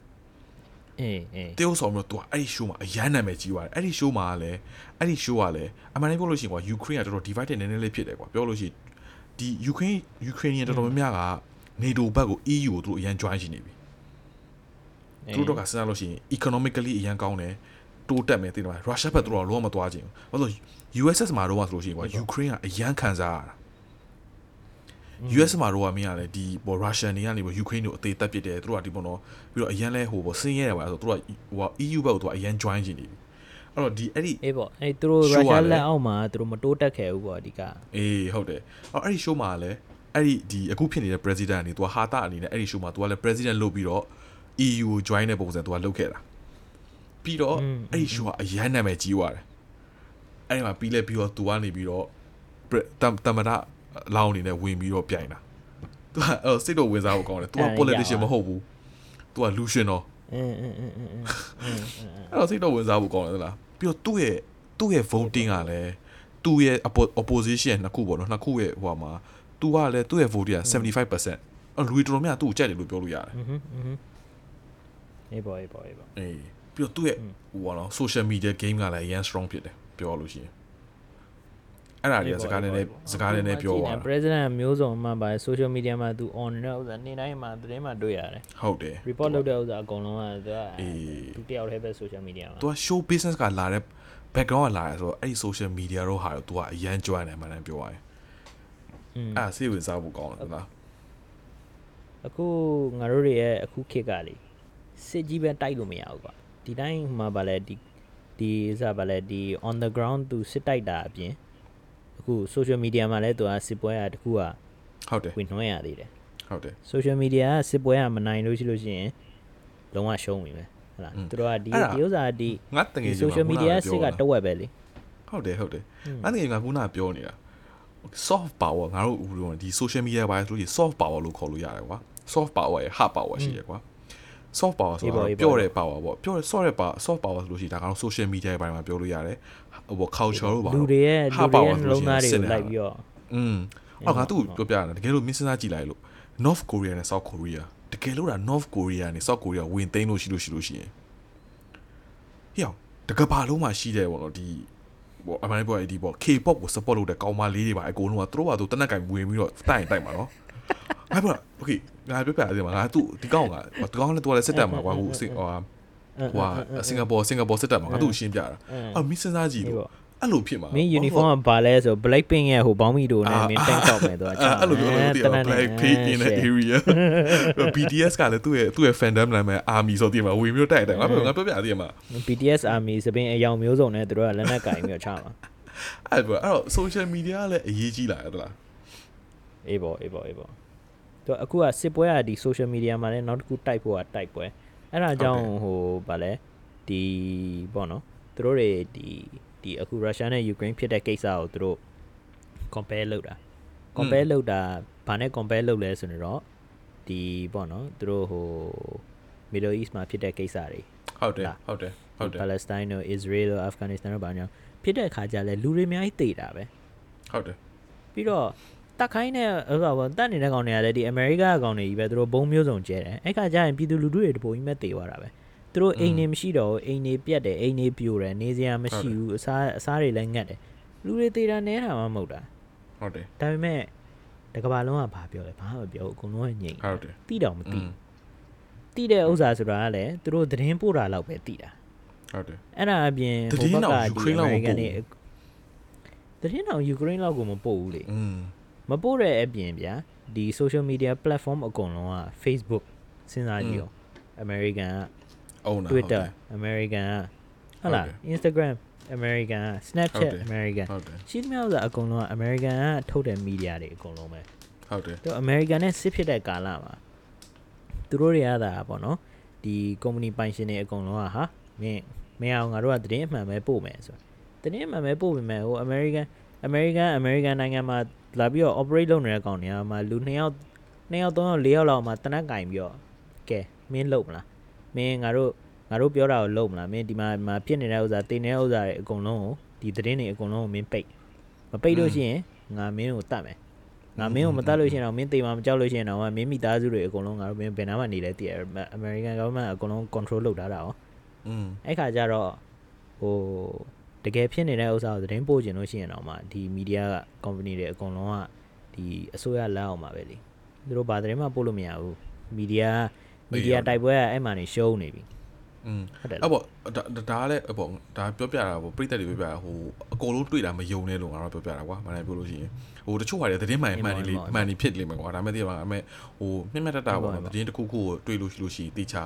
အေးအေး တရုပ်ဆောင်ပြီးတော့ तू ကအဲ့ဒီ show မှာအရန်နာမည်ကြီးသွားတယ်အဲ့ဒီ show မှာကလည်းအဲ့ဒီ show ကလည်းအမှန်တမ်းပြောလို့ရှိရင်ကွာ Ukraine ကတော်တော် divided နည်းနည်းလေးဖြစ်တယ်ကွာပြောလို့ရှိရင်ဒီ Ukraine Ukrainian တော်တော်များများက NATO ဘက်ကို EU ကိုသူတို့အရန် join ရှိနေပြီ သူတို့တော့ကစဉ်းစားလို့ရှိရင် economically အရန်ကောင်းတယ် တိုးတက်မယ်သိတယ်မလား Russia ဘက်သူတို့ကလုံးဝမသွားချင်ဘူးဘာလို့လဲ USS မှာတော့ဆိုလို့ရှိရင်ကွာ Ukraine ကအရန်ခံစားရတာ US မှာတော့မင်းကလည်းဒီပေါ် Russian တွေကနေပေါ် Ukraine ကိုအသေးတက်ပစ်တယ်သူတို့ကဒီပေါ်တော့ပြီးတော့အရန်လဲဟိုပေါ်ဆင်းရဲတယ်ပါဆိုသူတို့ကဟို EU ဘက်ကိုသူကအရန် join ချင်နေပြီအဲ့တော့ဒီအဲ့ဒီအေးပေါ့အဲ့သူတို့ Show ရုရှားရတယ်လက်အောက်မှာသူတို့မတိုးတက်ခဲ့ဘူးပေါ့အဓိကအေးဟုတ်တယ်အော်အဲ့ဒီ show မှာလည်းအဲ့ဒီဒီအခုဖြစ်နေတဲ့ president ကနေသူကဟာတာအနေနဲ့အဲ့ဒီ show မှာသူကလည်း president လုပ်ပြီးတော့ EU ကို join တဲ့ပုံစံသူကလုပ်ခဲ့တာ ပြီးတော့အဲ့ဒီ show ကအရန်နာမည်ကြီးသွားတယ်အဲ့ဒီမှာပြီးလဲပြီးတော့သူကနေပြီးတော့တမနာလောင်းအနေနဲ့ဝင်ပြီးတော့ပြိုင်တာသူကအဲ့စိတ်တော့ဝင်စားဖို့ကောင်းတယ်သူက politician မဟုတ်ဘူးသူကလူရှင်တော့အင်းအင်းအင်းအင်းအဲ့တော့စိတ်တော့ဝင်စားဖို့ကောင်းတယ်လားပြီးတော့သူ့ရဲ့သူ့ရဲ့ voting ကလည်းသူ့ရဲ့ opposition နှစ်ခုပေါ့နော်နှစ်ခုရဲ့ဟိုမှာသူကလည်းသူ့ရဲ့ voting က75%အဲ့လူတွေတော်တော်များသူ့ကိုကြိုက်တယ်လို့ပြောလို့ရတယ်အင်းအင်းအေးပေါ့အေးပေါ့အေးပေါ့အေး ပြီးတော့သူ့ရဲ့ဟိုပေါ့နော် social media game ကလည်းအရင် strong ဖြစ်တယ်ပြောလို့ရှိရင်အဲ့ဒါတွေကစကားနည်းနည်းစကားနည်းနည်းပြောသွားတာ president မျိုးစုံမှပါ social media မှာသူ on တဲ့ဥစ္စာနေ့တိုင်းမှာသတင်းမှာတွေ့ရတယ်ဟုတ်တယ် report လုပ်တဲ့ဥစ္စာအကုန်လုံးကသူကအေးသူတယောက်တည်းပဲ social media မှာသူက show business ကလာတဲ့ background ကလာတယ်ဆိုတော့အဲ့ဒီ social media တော့ဟာတော့သူကအရန်ကျွမ်းတယ်မှန်တယ်ပြောရရင်อืมအဲ့ဒါစိတ်ဝင်စားဖို့ကောင်းတယ်သလားအအခုငါတို့တွေရဲ့အခုခေတ်ကလေစစ်ကြီးပဲတိုက်လို့မရဘူးကွာ ဒီတိုင်းမှာဗာလဲဒီဒီစားဗာလဲဒီ on the ground သူစစ်တိုက်တာအပြင်အခု social media မှာလည်းသူကစစ်ပွဲရတခုက ဟုတ်တယ် ဝင်နှွှဲရသေးတယ် ဟုတ်တယ် social media ကစစ်ပွဲကမနိုင်လို့ရှိလို့ရှိရင်လုံးဝရှုံးပြီပဲဟုတ်လား อืม သူတို့ကဒီ အဲ့ဒါ ဒီဥစ္စာဒီ ငါတငယ်ချင်း social media စစ်ကတဝက်ပဲလေ ဟုတ်တယ်ဟုတ်တယ် อืม ငါတငယ်ကခုနပြောနေတာ soft power ငါတို့ဟိုဒီ social media ဘာလို့ဆိုရင် soft power လို့ခေါ်လို့ရတယ်ကွာ soft power ရဲ့ hard power ရှိတယ်ကွာ soft power ဆိုတာပြောတဲ့ power ပေါ့ပြောတဲ့ soft တဲ့ power soft power ဆိုလို့ရှိရင်ဒါကတော့ social media ရဲ့ဘက်မှာပြောလို့ရတယ်ဟို culture လို့ပါလူတွေရဲ့လူတွေရဲ့နှလုံးသားတွေကိုလိုက်ပြီးတော့อืมအော်ငါသူ့ကိုပြောပြတာတကယ်လို့မင်းစဉ်းစားကြည့်လိုက်လို့ North Korea နဲ့ South Korea တကယ်လို့ဒါ North Korea နဲ့ South Korea ဝင်သိမ်းလို့ရှိလို့ရှိလို့ရှိရင်ဟေ့တကဘာလုံးမှာရှိတယ်ပေါ့နော်ဒီပေါ့အမှန်တကယ်ဒီပေါ့ K-pop ကို support လုပ်တဲ့ကောင်မလေးတွေပါအကုန်လုံးကသူတို့ကသူတနက်ကင်ဝင်ပြီးတော့တိုင်တိုင်မှာနော် ငါပြော okay ငါပြောပြတယ်မှာငါသူဒီကောင်ကဒီကောင်လည်းသူကလည်းစစ်တပ်မှာကွာဟိုဟိုဟာစင်ကာပူစင်ကာပူစစ်တပ်မှာငါသူ့ရှင်းပြတာအော်မင်းစဉ်းစားကြည့်လို့အဲ့လိုဖြစ်မှာမင်း uniform ကဘာလဲဆို Blackpink ရဲ့ဟိုဘောင်းမီတို့နဲ့မင်း tank top မယ်သူကအဲ့လိုပြောလို့တည် Black Pink in the area BTS ကလည်းသူ့ရဲ့သူ့ရဲ့ fandom နာမည် Army ဆိုတည်မှာဝင်ပြီးတိုက်တယ်ငါပြောငါပြောပြတည်မှာ BTS army စပင်းအယောင်မျိုးစုံနဲ့သူတို့ကလက်နက်ကင်ပြီးတော့ချမှာအဲ့ပြောအဲ့တော့ social media ကလည်းအရေးကြီးလာတယ်လား အေးပေါ့အေးပေါ့အေးပေါ့သူအခုကစစ်ပွဲကဒီ social media မှာလည်းနောက်တစ်ခုတိုက်ဖို့ကတိုက်ပွဲအဲ့ဒါကြောင့်ဟိုဗာလဲဒီပေါ့နော်သူတို့တွေဒီဒီအခု Russia နဲ့ Ukraine ဖြစ်တဲ့ကိစ္စကိုသူတို့ compare လုပ်တာ compare လုပ်တာဘာနဲ့ compare လုပ်လဲဆိုတော့ဒီပေါ့နော်သူတို့ဟို Middle East မှာဖြစ်တဲ့ကိစ္စတွေဟုတ်တယ်ဟုတ်တယ်ဟုတ်တယ် Palestine တို့ Israel တို့ Afghanistan တို့ဘာညာဖြစ်တဲ့အခါကျလဲလူတွေအများကြီးတေတာပဲဟုတ်တယ်ပြီးတော့ တက်ခိုင်းတဲ့ဥစားပေါ့တက်နေတဲ့ကောင်တွေကလည်းဒီအမေရိကကောင်တွေကြီးပဲသူတို့ဘုံမျိုးစုံကျဲတယ်အဲ့ခါကျရင်ပြည်သူလူထုတွေတပုံကြီးမဲ့တေသွားတာပဲသူတို့အိမ်နေမရှိတော့အိမ်နေပြက်တယ်အိမ်နေပြိုတယ်နေစရာမရှိဘူးအစားအစားတွေလည်းငတ်တယ်လူတွေတေတာနဲတာမှမဟုတ်တာဟုတ်တယ်ဒါပေမဲ့တကဘာလုံးကဘာပြောလဲဘာမှမပြောဘူးအကုန်လုံးကငြိမ်ဟုတ်တယ်တိတောင်မတိတိတဲ့ဥစ္စာဆိုတာကလည်းသူတို့သတင်းပို့တာလောက်ပဲတိတာဟုတ်တယ်အဲ့ဒါအပြင်ဟိုဘက်ကဒီအမေရိကန်တွေသတင်းတော်ယူကရိန်းလောက်ကိုမပို့ဘူးလေอืม မပို့တဲ့အပြင်ဗျာဒီ social media platform အကုန်လုံးက Facebook စဉ်းစားကြည့်အောင် American ကအုံးတာ Twitter American ကဟုတ်လား Instagram American က Snapchat American ဟုတ်တယ်ရှိသမျှဥစ္စာအကုန်လုံးက American ကထုတ်တဲ့ media တွေအကုန်လုံးပဲဟုတ်တယ်သူ American နဲ့စစ်ဖြစ်တဲ့ကာလမှာသူတို့တွေကသာပေါ့နော်ဒီ company ပိုင်ရှင်တွေအကုန်လုံးကဟာမင်းမင်းအောင်ငါတို့ကသတင်းအမှန်ပဲပို့မယ်ဆိုသတင်းအမှန်ပဲပို့ပေမဲ့ဟို American American American နိုင်ငံမှာ လာပြီးတော့ operate လုပ်နေတဲ့ကောင်တွေကမှလူ2ယောက်2ယောက်3ယောက်4ယောက်လောက်မှတနက်ကင်ပြီးတော့ကဲမင်းလုပ်မလားမင်းငါတို့ငါတို့ပြောတာကိုလုပ်မလားမင်းဒီမှာဒီမှာဖြစ်နေတဲ့ဥစ္စာတင်နေတဲ့ဥစ္စာတွေအကုန်လုံးကိုဒီသတင်းတွေအကုန်လုံးကိုမင်းပိတ်မပိတ်လို့ရှိရင်ငါမင်းကိုတတ်မယ် ငါမင်းကိုမတတ်လို့ရှိရင်တော့မင်းတေမှာမကြောက်လို့ရှိရင်တော့မင်းမိသားစုတွေအကုန်လုံးငါတို့မင်းဘယ်နာမှနေလဲတည်ရ American government အကုန်လုံး control လုပ်ထားတာ哦 อืม အဲ့ခါကျတော့ဟို တကယ်ဖြစ်နေတဲ့ဥစ္စာကိုသတင်းပို့ခြင်းလို့ရှိရင်တော့မှဒီ media က company တွေအကုန်လုံးကဒီအစိုးရလက်အောက်မှာပဲလေသူတို့ဘာသတင်းမှပို့လို့မရဘူး media media တိုက်ပွဲကအဲ့မှာနေရှုံးနေပြီอืมဟုတ်တယ်အဲ့ပေါ့ဒါဒါကလည်းအဲ့ပေါ့ဒါပြောပြတာပေါ့ပြိတက်တွေပြောပြတာဟိုအကုန်လုံးတွေ့တာမယုံနဲ့လို့ငါတို့ပြောပြတာကွာမနိုင်ပြောလို့ရှိရင်ဟိုတချို့ဟာတွေသတင်းမှန်မှန်နေလေမှန်နေဖြစ်လိမ့်မယ်ကွာဒါမဲ့တည်းပါအမေဟိုမြင့်မြတ်တတာပေါ့နော်သတင်းတစ်ခုခုကိုတွေ့လို့ရှိလို့ရှိရင်တေချာ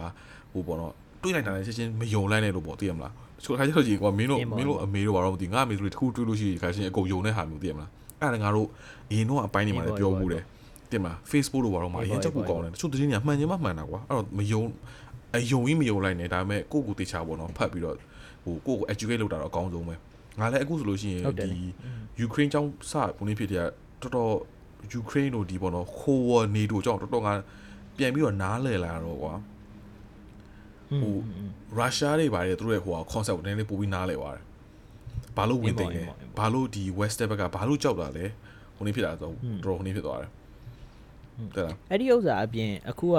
ဟိုပေါ့နော်တွေ့လိုက်တာလည်းချက်ချင်းမယုံလိုက်နဲ့လို့ပေါ့သိရမလား တချို့ခါကျတော့ကြီးကွာမင်းတို့မင်းတို့အမေတို့ဘာတော့မသိငါအမေတို့တခုတွေ့လို့ရှိရင်ခါချင်းအကုန်ယုံတဲ့ဟာမျိုးသိရမလားအဲ့ဒါငါတို့အရင်တော့အပိုင်းနေမှာလည်းပြောမှုတယ်တင်မလား Facebook လို့ဘာတော့မှအရင်ချက်ဖို့ကောင်းတယ်တချို့သတင်းတွေကမှန်ချင်းမှမှန်တာကွာအဲ့တော့မယုံအယုံကြီးမယုံလိုက်နဲ့ဒါပေမဲ့ကိုကိုတေချာပေါ့နော်ဖတ်ပြီးတော့ဟိုကိုကို educate လုပ်တာတော့အကောင်းဆုံးပဲငါလည်းအခုဆိုလို့ရှိရင်ဒီ Ukraine ကြောင့်စပုံနေဖြစ်တဲ့တော်တော် Ukraine တို့ဒီပေါ့နော်ခိုးဝနေတို့ကြောင့်တော်တော်ငါပြန်ပြီးတော့နားလည်လာတော့ကွာ ဟိုရုရှားတွေပါတယ်သူတို့ရဲ့ဟို concept ကိုနည်းနည်းပို့ပြီးနားလည်သွားတယ်ဘာလို့ဝင်သိမ်းလဲဘာလို့ဒီ west ဘက်ကဘာလို့ကြောက်တာလဲဟိုနေဖြစ်တာဆိုတော်တော်ဟိုနေဖြစ်သွားတယ်တဲ့လားအဲ့ဒီဥစ္စာအပြင်အခုက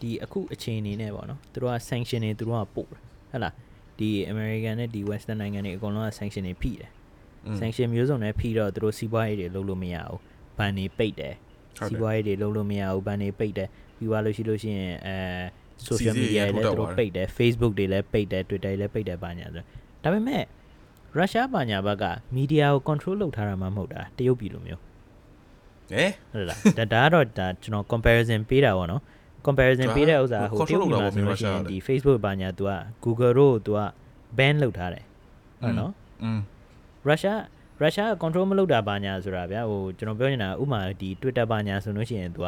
ဒီအခုအချိန်အနေနဲ့ပေါ့နော်သူတို့က sanction တွေသူတို့ကပို့တယ်ဟုတ်လားဒီ American နဲ့ဒီ Western နိုင်ငံတွေအကုန်လုံးက sanction တွေဖိတယ် sanction မျိုးစုံနဲ့ဖိတော့သူတို့စီးပွားရေးတွေလုပ်လို့မရဘူးဘန်တွေပိတ်တယ်ဟုတ်တယ်စီးပွားရေးတွေလုပ်လို့မရဘူးဘန်တွေပိတ်တယ်ပြီးသွားလို့ရှိလို့ရှိရင်အဲ social စီးစီး media တွေလည်း ရိုက်ထုတ် သူ တာ တို့ ပါ ပိတ်တယ် Facebook တွေလည်းပိတ်တယ် Twitter တွေလည်းပိတ်တယ်ဘာညာဆိုဒါပေမဲ့ရုရှားဘာညာဘက်က media ကို control လုပ်ထားတာမှမဟုတ်တာတရုတ်ပြည်လိုမျိုး ဟဲ့ ဟုတ်လားဒါဒါကတော့ဒါကျွန်တော် comparison ပေးတာပေါ့နော် comparison ပေးတဲ့ဥစ္စာဟိုတရုတ်ပြည်မှာဆိုလို့ရှိရင်ဒီ Facebook ဘာညာ तू က Google တို့ तू က ban လုပ်ထားတယ်ဟုတ်နော် อืม Russia Russia က control မလုပ်တာဘာညာဆိုတာဗျာဟိုကျွန်တော်ပြောနေတာဥမာဒီ Twitter ဘာညာဆိုလို့ရှိရင် तू က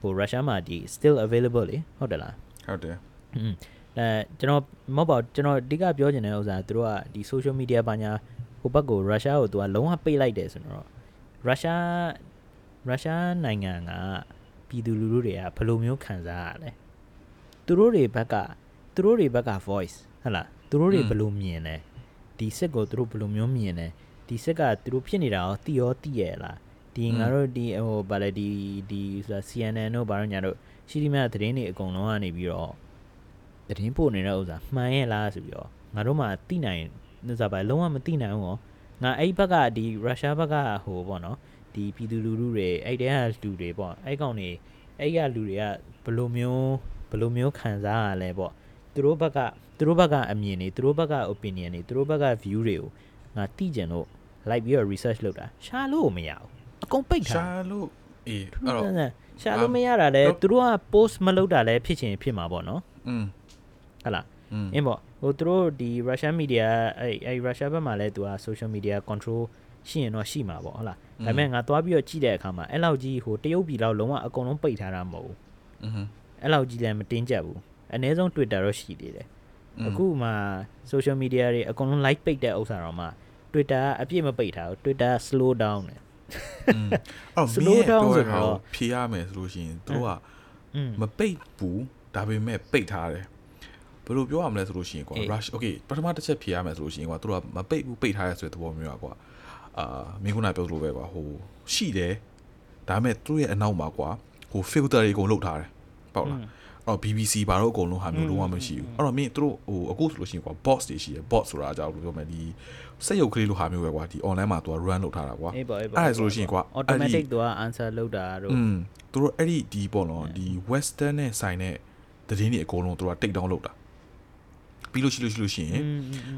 ဟို Russia မှာဒီ still available လေဟုတ်တယ်လား ဟုတ်တယ် อืมအဲကျွန်တော်မဟုတ်ပါဘူးကျွန်တော်အဓိကပြောချင်တဲ့ဥစ္စာသူတို့ကဒီ social media ဘာညာဟိုဘက်ကို Russia ကို तू ကလုံးဝပိတ်လိုက်တယ်ဆိုတော့ Russia Russia နိုင်ငံကပြည်သူလူထုတွေကဘယ်လိုမျိုးခံစားရလဲသူတို့တွေဘက်ကသူတို့တွေဘက်က voice ဟုတ်လားသူတို့တွေဘယ်လိုမြင်လဲဒီစစ်ကိုသူတို့ဘယ်လိုမျိုးမြင်လဲဒီစစ်ကသူတို့ဖြစ်နေတာရောတိရောတိရဲ့လားဒီငါတို့ဒီဟိုဗာလေဒီဒီဆိုတာ CNN တို့ဘာလို့ညာတို့ ရှိသမျှသတင်းတွေအကုန်လုံးကနေပြီးတော့သတင်းပို့နေတဲ့ဥစ္စာမှန်ရဲ့လားဆိုပြီးတော့ငါတို့မှသိနိုင်ဥစ္စာပဲလုံးဝမသိနိုင်ဘူးဟောငါအဲ့ဘက်ကဒီရုရှားဘက်ကဟိုပေါ့နော်ဒီပြည်သူလူထုတွေအဲ့တဲကလူတွေပေါ့အဲ့ကောင်တွေအဲ့ကလူတွေကဘယ်လိုမျိုးဘယ်လိုမျိုးခံစားရလဲပေါ့သူတို့ဘက်ကသူတို့ဘက်ကအမြင်တွေသူတို့ဘက်က opinion တွေသူတို့ဘက်က view တွေကိုငါသိကြင်လို့လိုက်ပြီးတော့ research လုပ်တာရှာလို့မရဘူးအကုန်ပိတ်ထားရှာလို့အေးအဲ့တော့ ရှာလို့မရတာလဲသူတို့က post မလုပ်တာလဲဖြစ်ချင်ဖြစ်မှာပေါ့နော်อืมဟုတ်လားအင်းပေါ့ဟိုသူတို့ဒီ Russian media အဲ့အဲ့ Russia ဘက်မှာလဲသူက social media control ရှိရင်တော့ရှိမှာပေါ့ဟုတ်လားဒါပေမဲ့ငါသွားပြီးတော့ကြည့်တဲ့အခါမှာအဲ့လောက်ကြီးဟိုတရုတ်ပြည်လောက်လုံးဝအကုန်လုံးပိတ်ထားတာမဟုတ်ဘူးအင်းအဲ့လောက်ကြီးလည်းမတင်းကျပ်ဘူးအနည်းဆုံး Twitter တော့ရှိသေးတယ်အခုမှ social media တွေအကုန်လုံး like ပိတ်တဲ့ဥစ္စာတော့မှ Twitter ကအပြည့်မပိတ်ထားဘူး Twitter slow down တယ် အော် slow down ဆိုတော့ဖြေရမယ်ဆိုလို့ရှိရင်သူကမပိတ်ဘူးဒါပေမဲ့ပိတ်ထားတယ်ဘယ်လိုပြောရမလဲဆိုလို့ရှိရင်ကွာ rush okay ပထမတစ်ချက်ဖြေရမယ်ဆိုလို့ရှိရင်ကွာသူကမပိတ်ဘူးပိတ်ထားရဆိုတဲ့သဘောမျိုးကွာအာမင်းခုနပြောသလိုပဲကွာဟိုရှိတယ်ဒါပေမဲ့သူ့ရဲ့အနောက်မှာကွာဟို filter တွေအကုန်လုတ်ထားတယ်ပေါ့လားအော် BBC ဘာလို့အကုန်လုံးဟာမျိုးလုံးဝမရှိဘူးအဲ့တော့မင်းတို့ဟိုအခုဆိုလို့ရှိရင်ကွာ box တွေရှိရယ် box ဆိုတာအကြောင်းလို့ပြောမယ်ဒီ စက်ရုပ်ကလေးလိုဟာမျိုးပဲကွာဒီ online မှာသူက run လုပ်ထားတာကွာအေးပေါ့အေးပေါ့အဲ့ဒါဆိုလို့ရှိရင်ကွာ automatic သူက answer လုပ်တာတို့อืมသူတို့အဲ့ဒီဒီပေါ့နော်ဒီ western နဲ့ဆိုင်တဲ့သတင်းတွေအကုန်လုံးသူတို့က take down လုပ်တာပြီးလို့ရှိလို့ရှိလို့ရှိရင်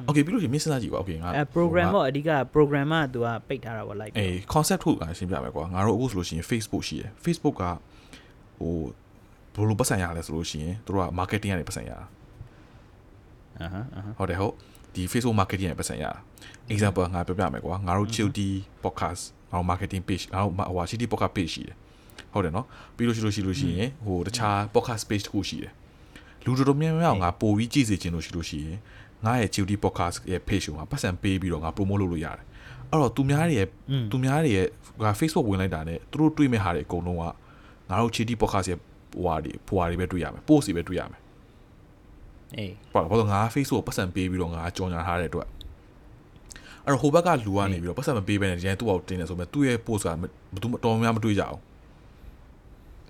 okay ပြီးလို့ရှိရင်မင်းစဉ်းစားကြည့်ကွာ okay ငါအဲ program ပေါ့အဓိက program ကသူကပိတ်ထားတာပေါ့ like အေး concept ထုတ်တာရှင်းပြမယ်ကွာငါတို့အခုဆိုလို့ရှိရင် Facebook ရှိတယ် Facebook ကဟိုဘယ်လိုပတ်စံရလဲဆိုလို့ရှိရင်သူတို့က marketing ကနေပတ်စံရတာအာဟအာဟဟုတ်တယ်ဟုတ် ဒီ Facebook marketing နဲ့ပတ်စံရတာ example ငါပြောပြမယ်ကွာငါတို့ Chilti podcast ငါတို့ marketing page ငါတို့ဟို Chilti podcast page ရှိတယ်ဟုတ်တယ်နော်ပြီးလို့ရှိလို့ရှိလို့ရှိရင်ဟိုတခြား podcast page တစ်ခုရှိတယ်လူတော်တော်များများငါပို့ပြီးကြည့်စေချင်လို့ရှိလို့ရှိရင်ငါရဲ့ Chilti podcast ရဲ့ page ကိုငါပတ်စံပေးပြီးတော့ငါ promote လုပ်လို့ရတယ်အဲ့တော့သူများတွေရဲ့သူများတွေရဲ့ငါ Facebook ဝင်လိုက်တာနဲ့သူတို့တွေ့မဲ့ဟာတွေအကုန်လုံးကငါတို့ Chilti podcast ရဲ့ဟိုဟာတွေဖွာတွေပဲတွေ့ရမယ် post တွေပဲတွေ့ရမယ် အေးပေါ့ဘာလို့ငါ Facebook ကိုပတ်စံပေးပြီးတော့ငါကြော်ညာထားတဲ့အတွက်အဲ့တော့ဟိုဘက်ကလူကနေပြီးတော့ပတ်စံမပေးဘဲနဲ့ဒီတိုင်းသူ့အောက်တင်နေဆိုမဲ့သူ့ရဲ့ post ကဘယ်သူမှတော်များမတွေ့ကြအောင်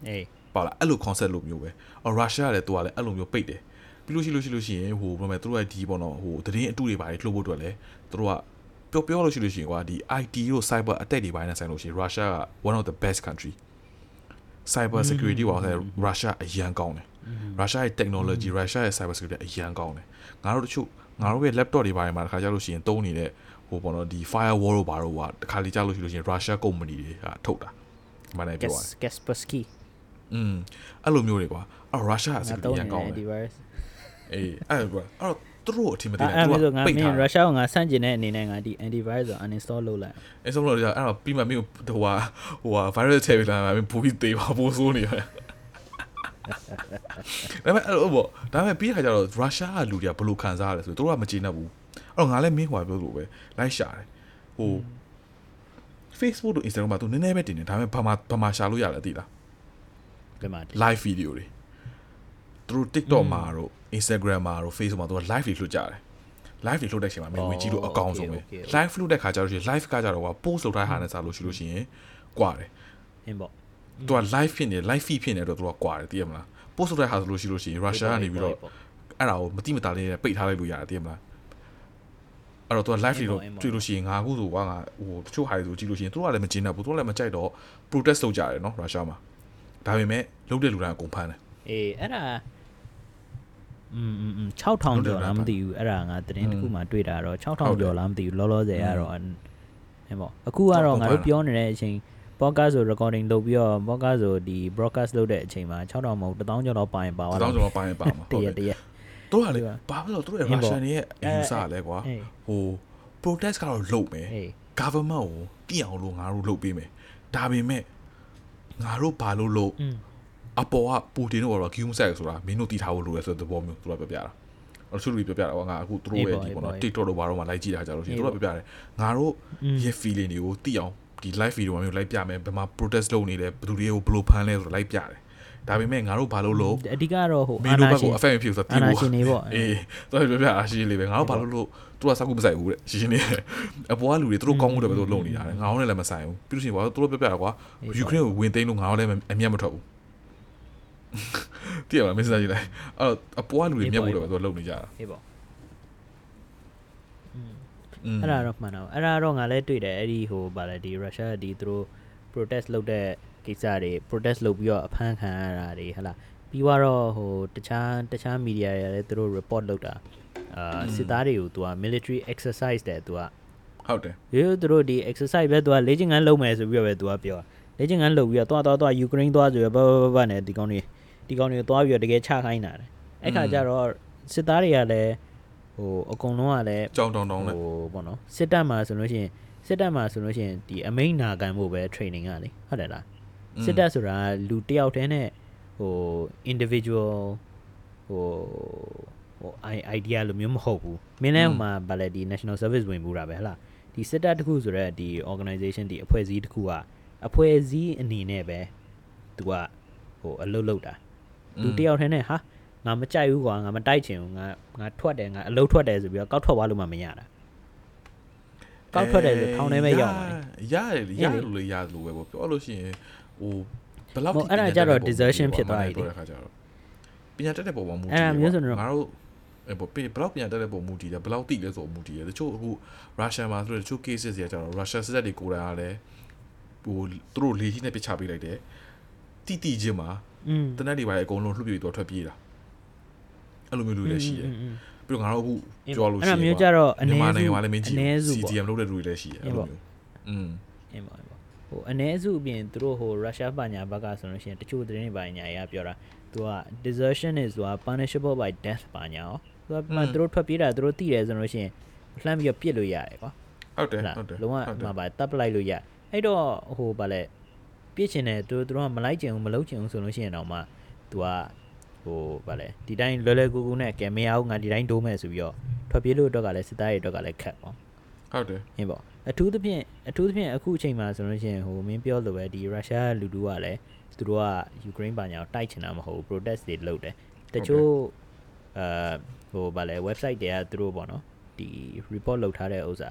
အေးပါလားအဲ့လို concept လိုမျိုးပဲအော် Russia ကလည်းသူကလည်းအဲ့လိုမျိုးပိတ်တယ်ပြီးလို့ရှိလို့ရှိလို့ရှိရင်ဟိုဘယ်လိုလဲသူတို့ရဲ့ဒီပေါ့နော်ဟိုသတင်းအတုတွေပါတယ်လှုပ်ဖို့အတွက်လည်းသူတို့ကပြောပြောလို့ရှိလို့ရှိရင်ကွာဒီ IT တို့ cyber attack တွေပိုင်းနဲ့ဆိုင်လို့ရှိရင် Russia က one of the best country cyber security ပါဆိုရင် Russia အရန်ကောင်းတယ် Russia ရဲ့ technology Russia ရဲ့ cyber security အရန်ကောင်းတယ်ငါတို့တချို့ငါတို့ရဲ့ laptop တွေပိုင်းမှာတခါကြလို့ရှိရင်တုံးနေတဲ့ဟိုပေါ့နော်ဒီ firewall တို့ဘာတို့ကတခါလေကြာလို့ရှိလို့ရှိရင် Russia company တွေကထုတ်တာဒီမှာလည်းပြောရတယ် Kaspersky อืมအဲ့လိုမျိုးတွေကွာအဲ့တော့ Russia အစငါကတော့ရန်ကောင်းနေတယ်ဒီ virus အေးအဲ့ကွာအဲ့တော့သူတို့အထင်မသေးအဲ့ဘူးအဲ့သူဆိုကငါပိတ်မထားင်းတယ် Russia ကိုငါဆန့်ကျင်တဲ့အနေနဲ့ငါဒီ antivirus ကို uninstall လုပ်လိုက်အဲ့ဆိုလို့အဲ့တော့ပြီးမှမင်းဟိုဟာဟိုဟာ virus ထည့်ပြီးလာမင်းပူပြီးသေးပါပိုးဆိုးနေရတယ် ဒါပေမဲ့အဲ့လိုပေါ့ဒါပေမဲ့ပြီးတဲ့ခါကျတော့ Russia ကလူတွေကဘယ်လိုခံစားရလဲဆိုတော့သူတို့ကမကျေနပ်ဘူးအဲ့တော့ငါလည်းမင်းဟိုပြောလို့ပဲလိုက်ရှာတယ်ဟို Facebook တို့ Instagram မှာသူနည်းနည်းပဲတင်တယ်ဒါပေမဲ့ဘာမှဘာမှရှာလို့ရလဲသိလားပြမှာ live video တွေသူတို့ TikTok မှာတို့ Instagram မှာတို့ Facebook မှာသူက live တွေလွှတ်ကြတယ် live တွေလွှတ်တဲ့အချိန်မှာမင်းဝင်ကြည့်လို့အကောင်းဆုံးပဲ live လွှတ်တဲ့ခါကျတော့ရှင် live ကကြတော့က post လုပ်ထားတာနဲ့စားလို့ရှိလို့ရှိရင်ကွာတယ်အင်းပေါ့ သူက live ဖြစ်နေ live feed ဖြစ်နေတော့သူကကွာတယ်သိရမလား post လုပ်တဲ့ဟာဆိုလို့ရှိလို့ရှိရင် Russia ကနေပြီးတော့အဲ့ဒါကိုမတိမတာလေးနဲ့ပိတ်ထားလိုက်လို့ရတယ်သိရမလားအဲ့တော့သူက live တွေတော့တွေ့လို့ရှိရင်ငါအခုဆိုကွာငါဟိုတချို့ဟာတွေဆိုကြည့်လို့ရှိရင်သူတို့ကလည်းမကျင်းတော့ဘူးသူတို့လည်းမကြိုက်တော့ protest လုပ်ကြတယ်နော် Russia မှာဒါပေမဲ့လုပ်တဲ့လူတိုင်းအကုန်ဖမ်းတယ် အေးအဲ့ဒါอืมอืม6000ကျော်လားမသိဘူးအဲ့ဒါငါသတင်းတစ်ခုမှတွေ့တာတော့6000ကျော်လားမသိဘူးလောလောဆယ်ကတော့အဲ့ပေါ့အခုကတော့ငါတို့ပြောနေတဲ့အချိန် podcast ဆို recording လုပ်ပြီးတော့ podcast ဆိုဒီ broadcast လုပ်တဲ့အချိန်မှာ6000မဟုတ်1000ကျော်တော့ပါရင်ပါသွားတောင်းကျွန်တော်ပိုင်းပါမှာတရက်တရက်တို့ကလေဘာဖြစ်လို့တို့ရဲ့ Russian ရဲ့အယူဆလဲကွာအေးဟို protest ကတော့လုပ်မယ်အေး government ကိုပြအောင်လို့ငါတို့လုပ်ပေးမယ်ဒါပေမဲ့ငါတို့ဘာလို့လုပ်อืมအပေါ်ကပူတင်တို့ကတော့ Q set ဆိုတာမင်းတို့တီထားဖို့လိုတယ်ဆိုတဲ့သဘောမျိုးသူကပြောပြတာအဲ့လိုလူတွေပြောပြတာကွာငါအခုသူတို့ရဲ့ဒီပေါ့နော် TikTok တို့ဘာတော့မှလိုက်ကြည့်တာကြလို့ရှိရင်သူတို့ကပြောပြတယ်ငါတို့ရဲ့ feeling တွေကိုသိအောင် ဒီ live video မျိုးလိုက်ပြမယ်ဘယ်မှာ protest လုပ်နေလဲဘယ်သူတွေကိုဘယ်လိုဖမ်းလဲဆိုတော့လိုက်ပြတယ်ဒါပေမဲ့ငါတို့ဘာလို့လို့အဓိကတော့ဟိုမင်းတို့ဘက်ကို affect ဖြစ်ဆိုတော့အာတီးနာဖို့ရှင်နေပေါ့အေးတော့ပြောပြတာရှင်းလေးပဲငါတို့ဘာလို့လို့သူကစကူမဆိုင်ဘူးတဲ့ရှင်းရှင်းလေးအပေါ်ကလူတွေသူတို့ကောင်းမှုတွေပဲသူလုပ်နေတာလေငါတို့လည်းမဆိုင်ဘူးပြီးလို့ရှိရင်ဘာလို့သူတို့ပြောပြတာကွာယူကရိန်းကိုဝင်သိမ်းလို့ငါတို့လည်းအမျက်မထွက်ဘူးတည်ရမှာမစ္စတာကြီးလိုက်အဲ့တော့အပေါ်ကလူတွေမျက်မှုတွေပဲသူလုပ်နေကြတာဟေးပေါ့อืม အဲ့ဒါတော့မှန်တော့အဲ့ဒါတော့ငါလည်းတွေ့တယ်အဲ့ဒီဟိုဗာလဲဒီရုရှားကဒီသူတို့ protest လုပ်တဲ့ကိစ္စတွေ protest လုပ်ပြီးတော့အဖမ်းခံရတာတွေဟဟလားပြီးတော့ဟိုတခြားတခြား media တွေလည်းသူတို့ report လုပ်တာအာစစ်သားတွေကိုသူက military exercise တဲ့သူကဟုတ်တယ်ရိုးသူတို့ဒီ exercise ပဲသူကလေ့ကျင့်ခန်းလုပ်မယ်ဆိုပြီးတော့ပဲသူကပြောလေ့ကျင့်ခန်းလုပ်ပြီးတော့သွားသွားသွားယူကရိန်းသွားဆိုရဘဘဘဘနဲ့ဒီကောင်တွေဒီကောင်တွေသွားပြီးတော့တကယ်ချခိုင်းတာတယ်အဲ့ခါကျတော့စစ်သားတွေကလည်း ဟိုအကုန်လုံးကလည်းကြောင်းတောင်းတောင်းနဲ့ဟိုပေါ့နော်စစ်တပ်မှာဆိုလို့ရှိရင်စစ်တပ်မှာဆိုလို့ရှိရင်ဒီအမိန်နာခံဖို့ပဲ training ကလေဟုတ်တယ်လားစစ်တပ်ဆိုတာလူတစ်ယောက်တည်းနဲ့ဟို individual ဟိုဟို idea လိုမျိုးမဟုတ်ဘူးမင်းလည်းဟိုမှာဗာလေဒီ national service ဝင်ဘူးတာပဲဟလားဒီစစ်တပ်တစ်ခုဆိုတော့ဒီ organization ဒီအဖွဲ့အစည်းတစ်ခုကအဖွဲ့အစည်းအနေနဲ့ပဲသူကဟိုအလုပ်လုပ်တာလူတစ်ယောက်တည်းနဲ့ဟာ ငါမကြိုက်ဘူးကွာငါမတိုက်ချင်ဘူးငါငါထွက်တယ်ငါအလုပ်ထွက်တယ်ဆိုပြီးတော့ကောက်ထွက်သွားလို့မှမရတာကောက်ထွက်တယ်ဆိုထောင်းထဲပဲရောက်ပါလေရတယ်လေရတယ်လို့လေရတယ်လို့ပဲပေါ့ပြောလို့ရှိရင်ဟိုဘယ်လောက်အဲ့ဒါကြတော့ desertion ဖြစ်သွားပြီလေတဲ့ခါကျတော့ပညာတက်တဲ့ပုံမှာမူတည်အဲ့ဒါမျိုးဆိုတော့ငါတို့အဲ့ပေါ့ဘယ်လောက်ပညာတက်တဲ့ပုံမူတည်တယ်ဘယ်လောက်တိလဲဆိုမူတည်တယ်တချို့အခုရုရှားမှာဆိုတော့တချို့ cases တွေကျတော့ရုရှားစစ်တပ်တွေကိုယ်တိုင်ကလည်းဟိုသူတို့လေကြီးနဲ့ပစ်ချပေးလိုက်တယ်တိတိချင်းမှာอืมတနက်တွေပါအကုန်လုံးလှုပ်ပြပြီးတော့ထွက်ပြေးတာ အဲ့လိုမျိုးလူတွေလည်းရှိတယ်ပြီးတော့ငါတို့အခုပြောလို့ရှိရင်အဲ့လိုမျိုးကြတော့အနေစုနိုင်ငံမှာလည်းမင်းကြီး CDM လုပ်တဲ့လူတွေလည်းရှိတယ်အဲ့လိုမျိုးอืมအင်းပါဟိုအနေစုအပြင်သူတို့ဟိုရုရှားပညာဘက်ကဆိုလို့ရှိရင်တချို့သတင်းတွေပညာကြီးကပြောတာသူက desertion is ဆိုတာ punishable by death ပညာရောသူကသူတို့ထွက်ပြေးတာသူတို့သိတယ်ဆိုလို့ရှိရင်လှမ်းပြီးတော့ပြစ်လို့ရတယ်ကွာဟုတ်တယ်ဟုတ်တယ်လုံးဝမှာပါတပ်ပလိုက်လို့ရအဲ့တော့ဟိုဗာလဲပြစ်ချင်တယ်သူတို့ကမလိုက်ချင်ဘူးမလုပ်ချင်ဘူးဆိုလို့ရှိရင်တော့မှသူက ဟိုဗာလဲဒီတိုင်းလွယ်လွယ်ကူကူနဲ့ကဲမရဘူးငါဒီတိုင်းဒိုးမယ်ဆိုပြီးတော့ထွက်ပြေးလို့အတွက်ကလည်းစစ်သားတွေအတွက်ကလည်းခက်ပေါ့ဟုတ်တယ်ဟင်းပေါ့အထူးသဖြင့်အထူးသဖြင့်အခုအချိန်မှာဆိုလို့ရှိရင်ဟိုမင်းပြောလို့ပဲဒီရုရှားလူတူကလည်းသူတို့ကယူကရိန်းပါညာကိုတိုက်ချင်တာမဟုတ်ဘူး protest တွေလုပ်တယ်တချို့အာဟိုဗာလဲ website တွေကသူတို့ပေါ့နော်ဒီ report လုပ်ထားတဲ့ဥစ္စာ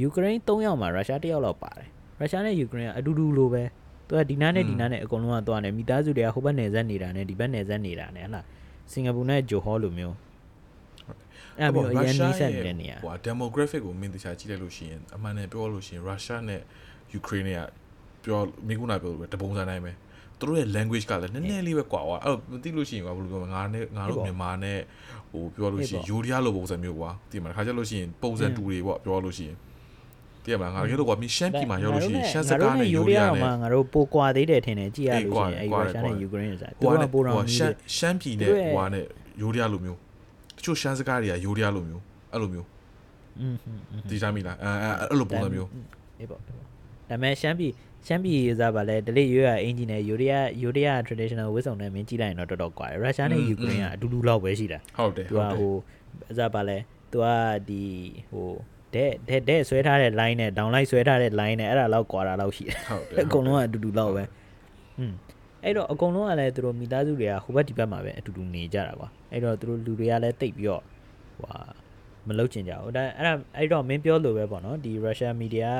ယူကရိန်း3ယောက်မှာရုရှား1ယောက်လောက်ပါတယ်ရုရှားနဲ့ယူကရိန်းကအတူတူလိုပဲ သူကဒီနားနဲ့ဒီနားနဲ့အကုန်လုံးကသွားနေမိသားစုတွေကဟိုဘက်နယ်စပ်နေတာနဲ့ဒီဘက်နယ်စပ်နေတာနဲ့ဟလာစင်ကာပူနဲ့ဂျိုဟောလိုမျိုးအဲ့လိုမျိုးအရင်နီးစပ်နေတဲ့နေရာဟို demographic ကိုမင်းတခြားကြည့်လိုက်လို့ရှိရင်အမှန်နဲ့ပြောလို့ရှိရင် Russia နဲ့ Ukraine ကပြောမိကုနာပြောလို့ပဲတပုံစံတိုင်းပဲသူတို့ရဲ့ language ကလည်းနည်းနည်းလေးပဲကွာကွာအဲ့မသိလို့ရှိရင်ကွာဘယ်လိုပြောမလဲငါနဲ့ငါတို့မြန်မာနဲ့ဟိုပြောလို့ရှိရင်ယူရီးယားလိုပုံစံမျိုးကွာဒီမှာခါကြလို့ရှိရင်ပုံစံတူတွေပေါ့ပြောလို့ရှိရင် တည်ရမလားငါတို့ကွာမင်းရှမ်းပြည်မှာရောက်လို့ရှိရင်ရှမ်းစကားနဲ့ယူရီးယားနဲ့ငါတို့ပိုကွာသေးတယ်ထင်တယ်ကြည်ရလို့ရှိရင်အဲရုရှားနဲ့ယူကရိန်းဆိုတာသူကပိုတော့ရှမ်းရှမ်းပြည်နဲ့ဟွာနဲ့ယူရီးယားလိုမျိုးတချို့ရှမ်းစကားတွေကယူရီးယားလိုမျိုးအဲ့လိုမျိုးอืมဒီတိုင်းမိလားအဲအဲ့လိုပုံစံမျိုးအေးပေါ့ဒါမဲ့ရှမ်းပြည်ရှမ်းပြည်စားပါလေဒလိရွေးရအင်ဂျင်နဲ့ယူရီးယားယူရီးယား traditional ဝစ်စုံနဲ့မင်းကြည့်လိုက်ရင်တော့တော်တော်ကွာတယ်ရုရှားနဲ့ယူကရိန်းကအတူတူလောက်ပဲရှိတာဟုတ်တယ်ဟုတ်တယ်ဟိုစားပါလေသူကဒီဟို တဲ့တဲ့တဲ့ဆွဲထားတဲ့ line နဲ့ down line ဆွဲထားတဲ့ line နဲ့အဲ့ဒါလောက်ကွာတာလောက်ရှိတယ်ဟုတ်တယ်အကုန်လုံးကအတူတူလောက်ပဲอืมအဲ့တော့အကုန်လုံးကလည်းသူတို့မိသားစုတွေကဟိုဘက်ဒီဘက်မှာပဲအတူတူနေကြတာကွာအဲ့တော့သူတို့လူတွေကလည်းတိတ်ပြီးတော့ဟိုဟာမလုပ်ချင်ကြဘူးဒါအဲ့ဒါအဲ့တော့မင်းပြောလို့ပဲပေါ့နော်ဒီ Russia media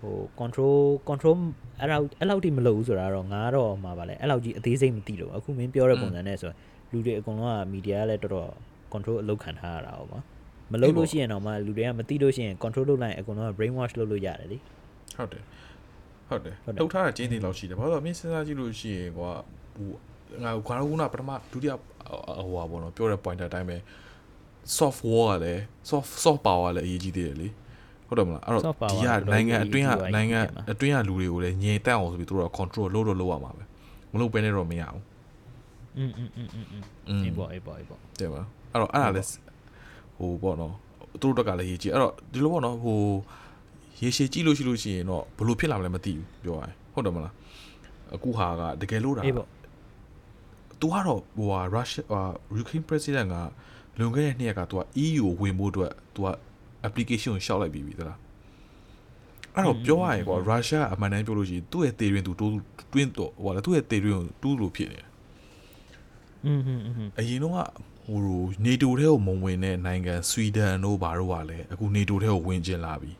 ကဟို control control အဲ့လောက်အဲ့လောက်ထိမလုပ်ဘူးဆိုတာတော့ငါတော့မှာပါလေအဲ့လောက်ကြီးအသေးစိတ်မသိလို့အခုမင်းပြောတဲ့ပုံစံနဲ့ဆိုလူတွေအကုန်လုံးက media ကလည်းတော်တော် control အလုပ်ခံထားရတာပေါ့ကွာ မလုပ်လို့ရှိရင်တော့မှလူတွေကမသိလို့ရှိရင် control လုပ်လိုက်ရင်အကုန်လုံးက brain wash လုပ်လို့ရတယ်လေ ဟုတ်တယ်ဟုတ်တယ် ဟုတ်တယ် လောက်ထားတာကျင်းနေလောက်ရှိတယ်ဘာလို့လဲမင်းစဉ်းစားကြည့်လို့ရှိရင်ကွာဟိုငါခွာတော့ကပထမဒုတိယဟိုဟာပေါ့နော်ပြောတဲ့ point အတိုင်းပဲ soft war ကလည်း soft soft power ကလည်းအရေးကြီးသေးတယ်လေ ဟုတ်တယ်မလားအဲ့တော့ဒီကနိုင်ငံအတွင်းကနိုင်ငံအတွင်းကလူတွေကိုလည်းညင်တက်အောင်ဆိုပြီးသူတို့က control လုပ်တော့လုပ်ရမှာပဲမလုပ်ဘဲနဲ့တော့မရဘူး อืมอืมอืมอืมอืมအေးပေါ့အေးပေါ့အေးပေါ့ တဲ့ပါအဲ့တော့အဲ့ဒါလည်း ဟိုပေါ့နော်သူတို့တက်ကလည်းရေးကြည့်အဲ့တော့ဒီလိုပေါ့နော်ဟိုရေရှည်ကြည့်လို့ရှိလို့ရှိရင်တော့ဘလို့ဖြစ်လာမလဲမသိဘူးပြောရရင်ဟုတ်တယ်မလားအခုဟာကတကယ်လို့တာသူကတော့ဟိုဟာရုရှားဟာ Ukraine president ကလွန်ခဲ့တဲ့နှစ်ရက်ကသူက EU ဝင်ဖို့အတွက်သူက application ကိုရှောက်လိုက်ပြီးပြီသလားအဲ့တော့ပြောရရင်ကွာရုရှားအမှန်တမ်းပြောလို့ရှိရင်သူ့ရဲ့တေတွင်သူတိုးတွင်းတော့ဟိုဟာလေသူ့ရဲ့တေတွင်ကိုတူးလို့ဖြစ်နေတယ်အရင်တော့ ကဟို NATO ထဲကိုမဝင်တဲ့နိုင်ငံ Sweden တို့ဘာတို့ကလည်းအခု NATO ထဲကိုဝင်ကျင်လာပြီ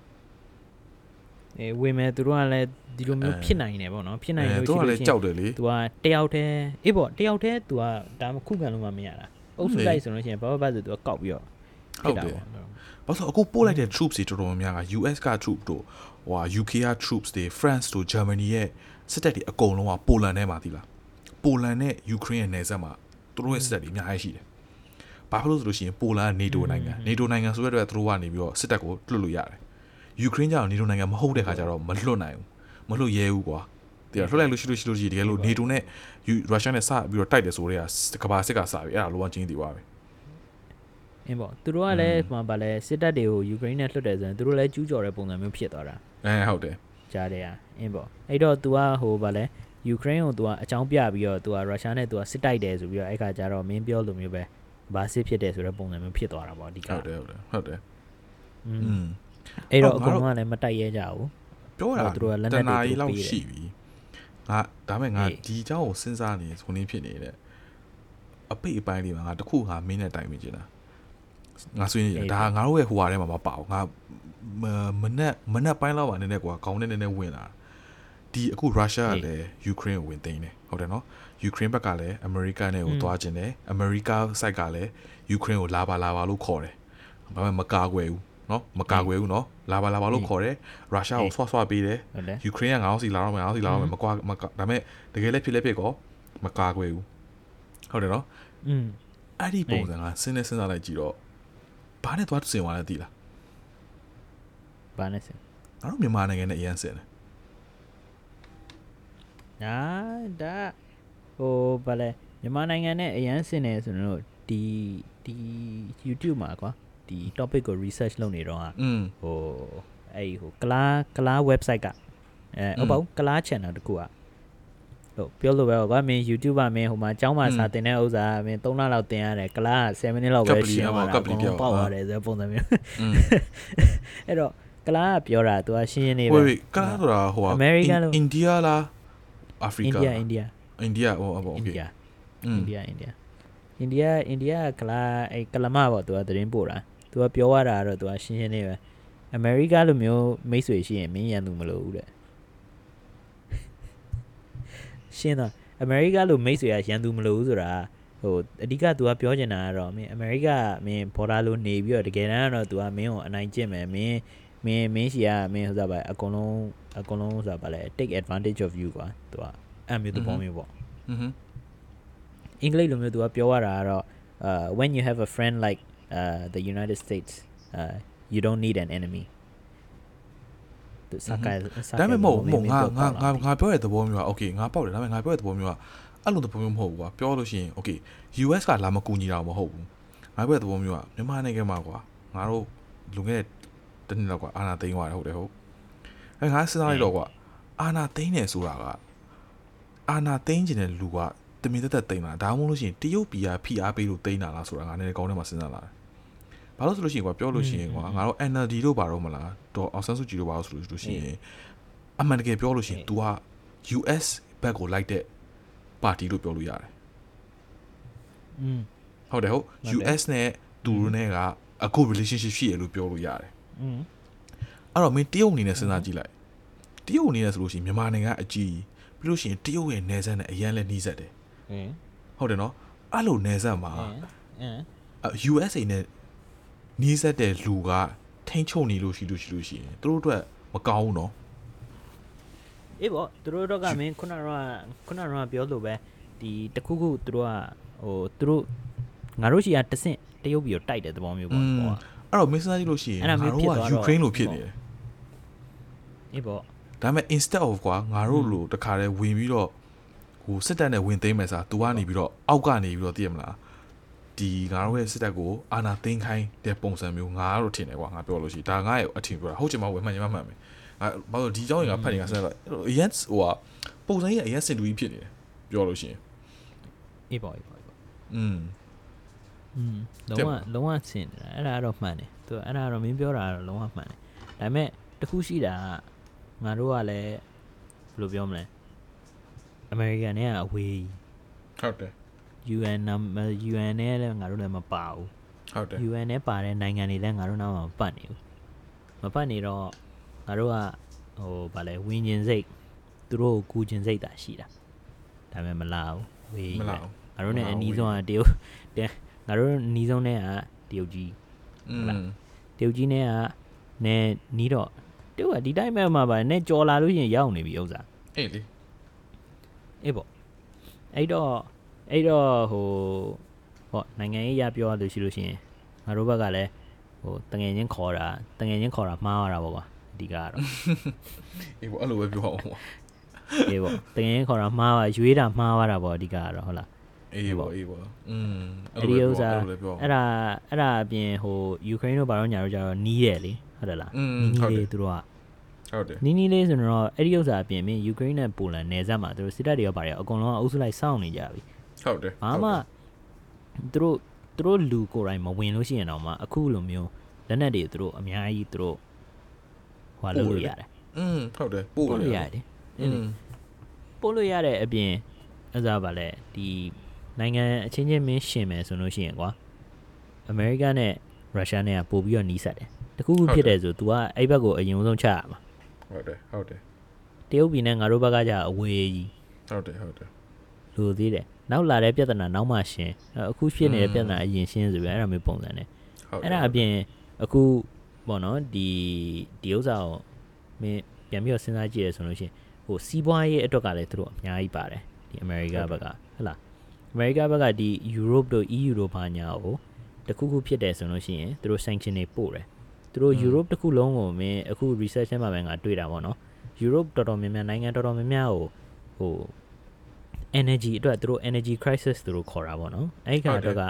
အေးဝင်မဲ့သူတို့ကလည်းဒီလိုမျိုးဖြစ်နိုင်တယ်ပေါ့နော်ဖြစ်နိုင်လို့သူရှိကလို့လည်းရှိရင်ကြောက်တယ်လေသူကတယောက်တည်းအေးပေါ့တယောက်တည်းသူကဒါမှခုခံလို့မှမရတာအုပ်စုလိုက်ဆိုလို့ရှိရင်ဘာဘာဆိုသူကကောက်ပြီးတော့ဟုတ်တယ်ပေါ့ဘာလို့အခုပို့လိုက်တဲ့ troops တွေတော်တော်များများက US က troops တို့ဟိုဟာ UK က troops တွေ France တို့ Germany ရဲ့စစ်တပ်တွေအကုန်လုံးကပိုလန်ထဲမှာသီလားပိုလန်နဲ့ Ukraine ရဲ့နယ်စပ်မှာသူတို့ရဲ့စစ်တပ်တွေအများကြီးရှိတယ်။ ဘာဖြစ်လို့ဆိုလို့ရှိရင်ပိုလန်က NATO နိုင်ငံ NATO နိုင်ငံဆိုတဲ့အတွက်သူတို့ကနေပြီးတော့စစ်တပ်ကိုလွတ်လို့ရတယ်။ Ukraine ကြောင့် NATO နိုင်ငံမဟုတ်တဲ့ခါကျတော့မလွတ်နိုင်ဘူး။မလွတ်ရဲဘူးကွာ။တရားလွတ်လိုက်လို့ရှိလို့ရှိလို့ရှိရင်တကယ်လို့ NATO နဲ့ Russia နဲ့စပြီးတော့တိုက်တယ်ဆိုတော့ကကဘာစစ်ကစပြီအဲ့ဒါလိုအောင်ချင်းတည်သွားပြီ အင်းပေါ့သူတို့ကလည်းဟိုဗာလဲစစ်တပ်တွေကိုယူကရိန်းနဲ့လွှတ်တယ်ဆိုရင်သူတို့လည်းကျူးကျော်တဲ့ပုံစံမျိုးဖြစ်သွားတာ ။အဲဟုတ်တယ် ကြားတယ်อ่ะအင်းပေါ့အဲ့တော့ तू ကဟိုဗာလဲယူကရိန်းကို तू ကအကြောင်းပြပြီးတော့ तू ကရုရှားနဲ့ तू ကစစ်တိုက်တယ်ဆိုပြီးတော့အဲ့ခါကျတော့မင်းပြောလိုမျိုးပဲ ဘာစစ်ဖြစ်တယ်ဆိုတဲ့ပုံစံမျိုးဖြစ်သွားတာပေါ့အဓိက ဟုတ်တယ်ဟုတ်တယ်ဟုတ်တယ် อื อื ม ม အဲ့တော့ အော် အ ငါတို့ ကုန်လုံးကလည်းမတိုက်ရဲကြဘူး ပြောတာ အဲ့တော့သူတို့ကလက် တ နက်တွေ နာရီ သူတို့ လောက် ပေးတယ် ရှိပြီငါဒါမဲ့ငါ အေး ဒီအကြောင်းကိုစဉ်းစားနေဆိုနေဖြစ်နေတဲ့အပိတ်အပိုင်းလေးမှာငါတစ်ခုငါမင်းနဲ့တိုင်မိချင်တာငါဆွေးနေတယ် အေး ဒါငါတို့ရဲ့ဟိုဟာထဲမှာမပါဘူးငါမမနက်မနက်ပိုင်းလောက်ပါနည်းနည်းကွာခေါင်းနဲ့နည်းနည်းဝင်လာဒီအခုရုရှားကလည်းယူကရိန်းကိုဝင်သိမ်းတယ်ဟုတ်တယ်နော် ယူကရိန်းဘက်ကလည်းအမေရိကန်နဲ့ကိုသွားခြင်းတယ်အမေရိကစိုက်ကလည်းယူကရိန်းကိုလာပါလာပါလို့ခေါ်တယ်ဘာမှမကာကွယ်ဘူးနော်မကာကွယ်ဘူးနော်လာပါလာပါလို့ခေါ်တယ်ရုရှားကိုဆွဆွပေးတယ်ဟုတ်တယ်ယူကရိန်းကငါတို့စီလာတော့မယ်ငါတို့စီလာတော့မယ်မကွာမကွာဒါပေမဲ့တကယ်လည်းဖြစ်လည်းဖြစ်ကောမကာကွယ်ဘူးဟုတ်တယ်နော်อืมအဲ့ဒီပုံစံကစဉ်းနေစဉ်းစားလိုက်ကြည့်တော့ဘာနဲ့သွားစင်သွားလဲသိလားဘာနဲ့စင်ငါတို့မြန်မာနိုင်ငံနဲ့အရန်စင်တယ်ညာဒါ ဟိုဘာလဲမြန်မာနိုင်ငံနဲ့အရန်စင်နေဆိုတော့ဒီဒီ YouTube မှာကွာဒီ topic ကို research လုပ်နေတော့อ่ะ อืม ဟိုအဲ့ဒီဟိုကလားကလား website ကအဲဟုတ်ပါဘူးကလား channel တကူอ่ะဟုတ်ပြောလို့ပဲကွာမင်း YouTube ကမင်းဟိုမှာအเจ้าမှာစာတင်တဲ့ဥစ္စာမင်း3လလောက်တင်ရတယ်ကလား7မိနစ်လောက်ပဲရှင်းသွားတာပေါက်သွားတယ်ဆိုပုံစံမျိုး อืม အဲ့တော့ကလားကပြောတာ तू ကရှင်းရှင်းလေး ဝေး ပဲ ဝေးကလားဆိုတာဟိုဟာ America လို့ အိန္ဒိယလားအာဖရိ အိန္ဒိယဟိုပေါ့အိန္ဒိယအိန္ဒိယအိန္ဒိယအိန္ဒိယအိန္ဒိယကလာအဲကလမပေါ့သူကသတင်းပို့တာသူကပြောရတာတော့သူကရှင်းရှင်းလေးပဲအမေရိကလိုမျိုးမိတ်ဆွေရှိရင်မင်းရန်သူမလို့ဘူးတဲ့ရှင်းတော့အမေရိကလိုမိတ်ဆွေကရန်သူမလို့ဘူးဆိုတာဟိုအဓိက तू ကပြောချင်တာကတော့မင်းအမေရိကမင်း border လိုနေပြီးတော့တကယ်တမ်းကတော့ तू ကမင်းကိုအနိုင်ကျင့်မယ်မင်းမင်းမင်းရှီကမင်းဟိုစားပါအကုန်လုံးအကုန်လုံးဟိုစားပါလေ take advantage of you ကွာ तू က အဲ့မျိုးသဘောမျိုးပေါ့อือဟึအင်္ဂလိပ်လိုမျိုးသူကပြောရတာကတော့ uh when you have a friend like uh the United States uh you don't need an enemy သူစကားဒါပေမဲ့မဟုတ်မဟုတ်ငါငါငါငါပြောရတဲ့သဘောမျိုးက okay ငါပေါက်တယ်ဒါပေမဲ့ငါပြောရတဲ့သဘောမျိုးကအဲ့လိုသဘောမျိုးမဟုတ်ဘူးကွာပြောလို့ရှိရင် okay US ကလာမကူညီတာမဟုတ်ဘူးငါပြောရတဲ့သဘောမျိုးကမြန်မာနိုင်ငံမှာကွာငါတို့လူငယ်တနည်းလောက်ကွာအာနာသိန်းသွားတယ်ဟုတ်တယ်ဟုတ်အဲငါစဉ်းစားလိုက်တော့ကွာအာနာသိန်းနေဆိုတာက အာနာသိန်းကျင်တဲ့လူကတမင်တက်တက်သိန်းလာဒါမှမဟုတ်လို့ရှိရင်တရုတ်ပြည်ကဖိအားပေးလို့သိန်းလာလားဆိုတာငါလည်းကောင်းထဲမှာစဉ်းစားလာတယ်ဘာလို့ဆိုလို့ရှိရင်ကွာပြောလို့ရှိရင်ကွာငါတို့ NLD တို့ဘာတော့မလားတော့အောင်ဆန်းစုကြည်တို့ဘာလို့ဆိုလို့ရှိရင် အမှန်တကယ်ပြောလို့ရှိရင် तू က US ဘက်ကိုလိုက်တဲ့ပါတီလို့ပြောလို့ရတယ် อืม ဟုတ်တယ်ဟုတ် ဟုတ်တယ် US နဲ့သူတို့နဲ့ကအကူ relationship ရှိရလို့ပြောလို့ရတယ် อืม အဲ့တော့မင်းတရုတ်အနေနဲ့စဉ်းစားကြည့်လိုက်တရုတ်အနေနဲ့ဆိုလို့ရှိရင်မြန်မာနိုင်ငံအကြီး ပြီးလို့ရှိရင်တရုတ်ရဲ့နယ်စပ်နဲ့အရန်လဲနှီးစပ်တယ်အင်းဟုတ်တယ်နော်အဲ့လိုနယ်စပ်မှာအင်းအင်းအ USA နဲ့နှီးစပ်တဲ့လူကထိန်းချုပ်နေလို့ရှိလို့ရှိလို့ရှိရင်သူတို့အတွက်မကောင်းဘူးနော်အေးပေါ့သူတို့တော့ကမင်းခုနကတော့ခုနကတော့ပြောလို့ပဲဒီတခုခုသူတို့ကဟိုသူတို့ငါတို့ရှိရတဆင့်တရုတ်ပြည်ကိုတိုက်တဲ့သဘောမျိုးပေါ့ဟိုကအဲ့တော့မင်းစဉ်းစားကြည့်လို့ရှိရင်အဲ့ဒါငါမျိုးတို့ဖြစ်ကသွားတော့ Ukraine လို့ဖြစ်နေတယ်အေးပေါ့ ဒါပေမဲ့ instead of ကွာငါတို့လိုတခါတည်းဝင်ပြီးတော့ဟိုစစ်တပ်နဲ့ဝင်သိမ်းမယ်ဆိုတာ तू ကနေပြီးတော့အောက်ကနေပြီးတော့သိရမလားဒီငါတို့ရဲ့စစ်တပ်ကိုအာဏာသိမ်းခိုင်းတဲ့ပုံစံမျိုးငါတို့ထင်တယ်ကွာငါပြောလို့ရှိရင်ဒါငါရဲ့အထင်ပြောတာဟုတ်ချင်မှဝင်မှန်ချင်မှမှန်မယ်ငါဘာလို့ဒီเจ้าရင်ကဖတ်နေကဆက်တော့အရင်ဟိုကပုံစံကြီးအရင်စင်တူကြီးဖြစ်နေတယ်ပြောလို့ရှိရင် အေးပေါ့အေးပေါ့အေးပေါ့ อืม อืม တက် လုံးဝ ပါ လုံးဝဆင်နေတာအဲ့ဒါကတော့မှန်တယ်သူအဲ့ဒါကတော့မင်းပြောတာကတော့လုံးဝမှန်တယ်ဒါပေမဲ့တခုရှိတာက ငါတို့ကလည်းဘယ်လိုပြောမလဲအမေရိကန်နဲ့ကအဝေးဟုတ်တယ် UN နံ UN နဲ့လည်းငါတို့လည်းမပါဘူးဟုတ်တယ် UN နဲ့ပါတဲ့နိုင်ငံတွေလည်းငါတို့နောက်မှာမပတ်နေဘူးမပတ်နေတော့ငါတို့ကဟိုဗာလဲဝင်းကျင်စိတ်သူတို့ကိုကူကျင်စိတ်တာရှိတာဒါပေမဲ့မလာဘူးဝေးမပဲလားငါတို့နဲ့မလာအဘူးနီးဆုံးကတရုတ်တဲ့ငါတို့အနီးဆုံးနဲ့ကတရုတ်ကြီးอืဟုတ်လားมတရုတ်ကြီးနဲ့ကနဲနီးတော့ တရုတ်ကဒီတိုင်းပဲမှာပါနဲ့ကြော်လာလို့ရှရင်ရောက်နေပြီဥစ္စာအေးလေအေးပေါ့အဲ့တော့အဲ့တော့ဟိုဟောနိုင်ငံရေးရပြောရလို့ရှိလို့ရှရင်ငါတို့ဘက်ကလည်းဟိုတငယ်ချင်းခေါ်တာတငယ်ချင်းခေါ်တာမှားရတာပေါ့ကွာအဓိကကတော့အေးဘောအဲ့လိုပဲပြောအောင်ပေါ့အေးပေါ့တငယ်ချင်းခေါ်တာမှားပါရွေးတာမှားရတာပေါ့အဓိကကတော့ဟုတ်လားအေးဘောအေးဘောอืมအဲ့ဒီဥစ္စာအဲ့လိုပဲပြောအဲ့ဒါအဲ့ဒါအပြင်ဟိုယူကရိန်းတို့ဘာလို့ညာတို့ကြတော့နီးတယ်လေ ဟုတ်တယ်လား อืม နီး ဟုတ် နီး တယ် လေးသူတို့က ဟုတ်တယ် နီးနီးလေးဆိုတော့အဲ့ဒီဥစ္စာအပြင်မင်းယူကရိန်းနဲ့ပိုလန်နယ်စပ်မှာသူတို့စစ်တပ်တွေရောပါတယ်အကုန်လုံးကအုပ်စုလိုက်စောင့်နေကြပြီ ဟုတ်တယ် ဘာမှသူတို့သူတို့လူကိုယ်တိုင်မဝင်လို့ရှိရင်တော့မှအခုလိုမျိုးလက်နက်တွေသူတို့အများကြီးသူတို့ဟွာလုပ်လို့ရတယ် อืมဟုတ်တယ်ပို့ ပို့လို့ရတယ် อืม ပို့လို့ရတဲ့အပြင်အစားပါလဲဒီနိုင်ငံအချင်းချင်းမင်းရှင်မယ်ဆိုလို့ရှိရင်ကွာအမေရိကနဲ့ရုရှားနဲ့ကပို့ပြီးတော့နီးစပ်တယ် တခုခုဖြစ်တယ်ဆို तू ကအဲ့ဘက်ကိုအရင်ဆုံးချရမှာ ဟုတ်တယ်ဟုတ်တယ် တရုတ်ပြည်နဲ့ငါတို့ဘက်ကじゃအဝေးကြီး ဟုတ်တယ်ဟုတ်တယ် လိုသေးတယ်နောက်လာတဲ့ပြဿနာနောက်မှရှင်းအဲ့အခုဖြစ်နေတဲ့ပြဿနာအရင်ရှင်းဆိုပြီးအဲ့ဒါမျိုးပုံစံနဲ့ ဟုတ် အဲ့ဒါအပြင်အခုပေါ့နော်ဒီဒီဥစ္စာကိုမင်းပြန်ပြီးတော့စဉ်းစားကြည့်ရဆိုလို့ရှိရင်ဟိုစီးပွားရေးအတွက်ကလည်းသူတို့အများကြီးပါတယ်ဒီအမေရိကဘက်ကဟုတ်လားအမေရိကဘက်ကဒီ Europe တို့ EU တို့ဘာညာကိုတခုခုဖြစ်တယ်ဆိုလို့ရှိရင်သူတို့ sanction တွေပို့တယ် သူတို့ Europe တစ်ခုလုံးကိုမင်းအခု research ထဲမှာပဲငါတွေ့တာပေါ့နော် Europe တော်တော်များများနိုင်ငံတော်တော်များများကိုဟို energy အတွက်သူတို့ energy crisis သူတို့ခေါ်တာပေါ့နော်အဲ့ဒီခါအတွက်က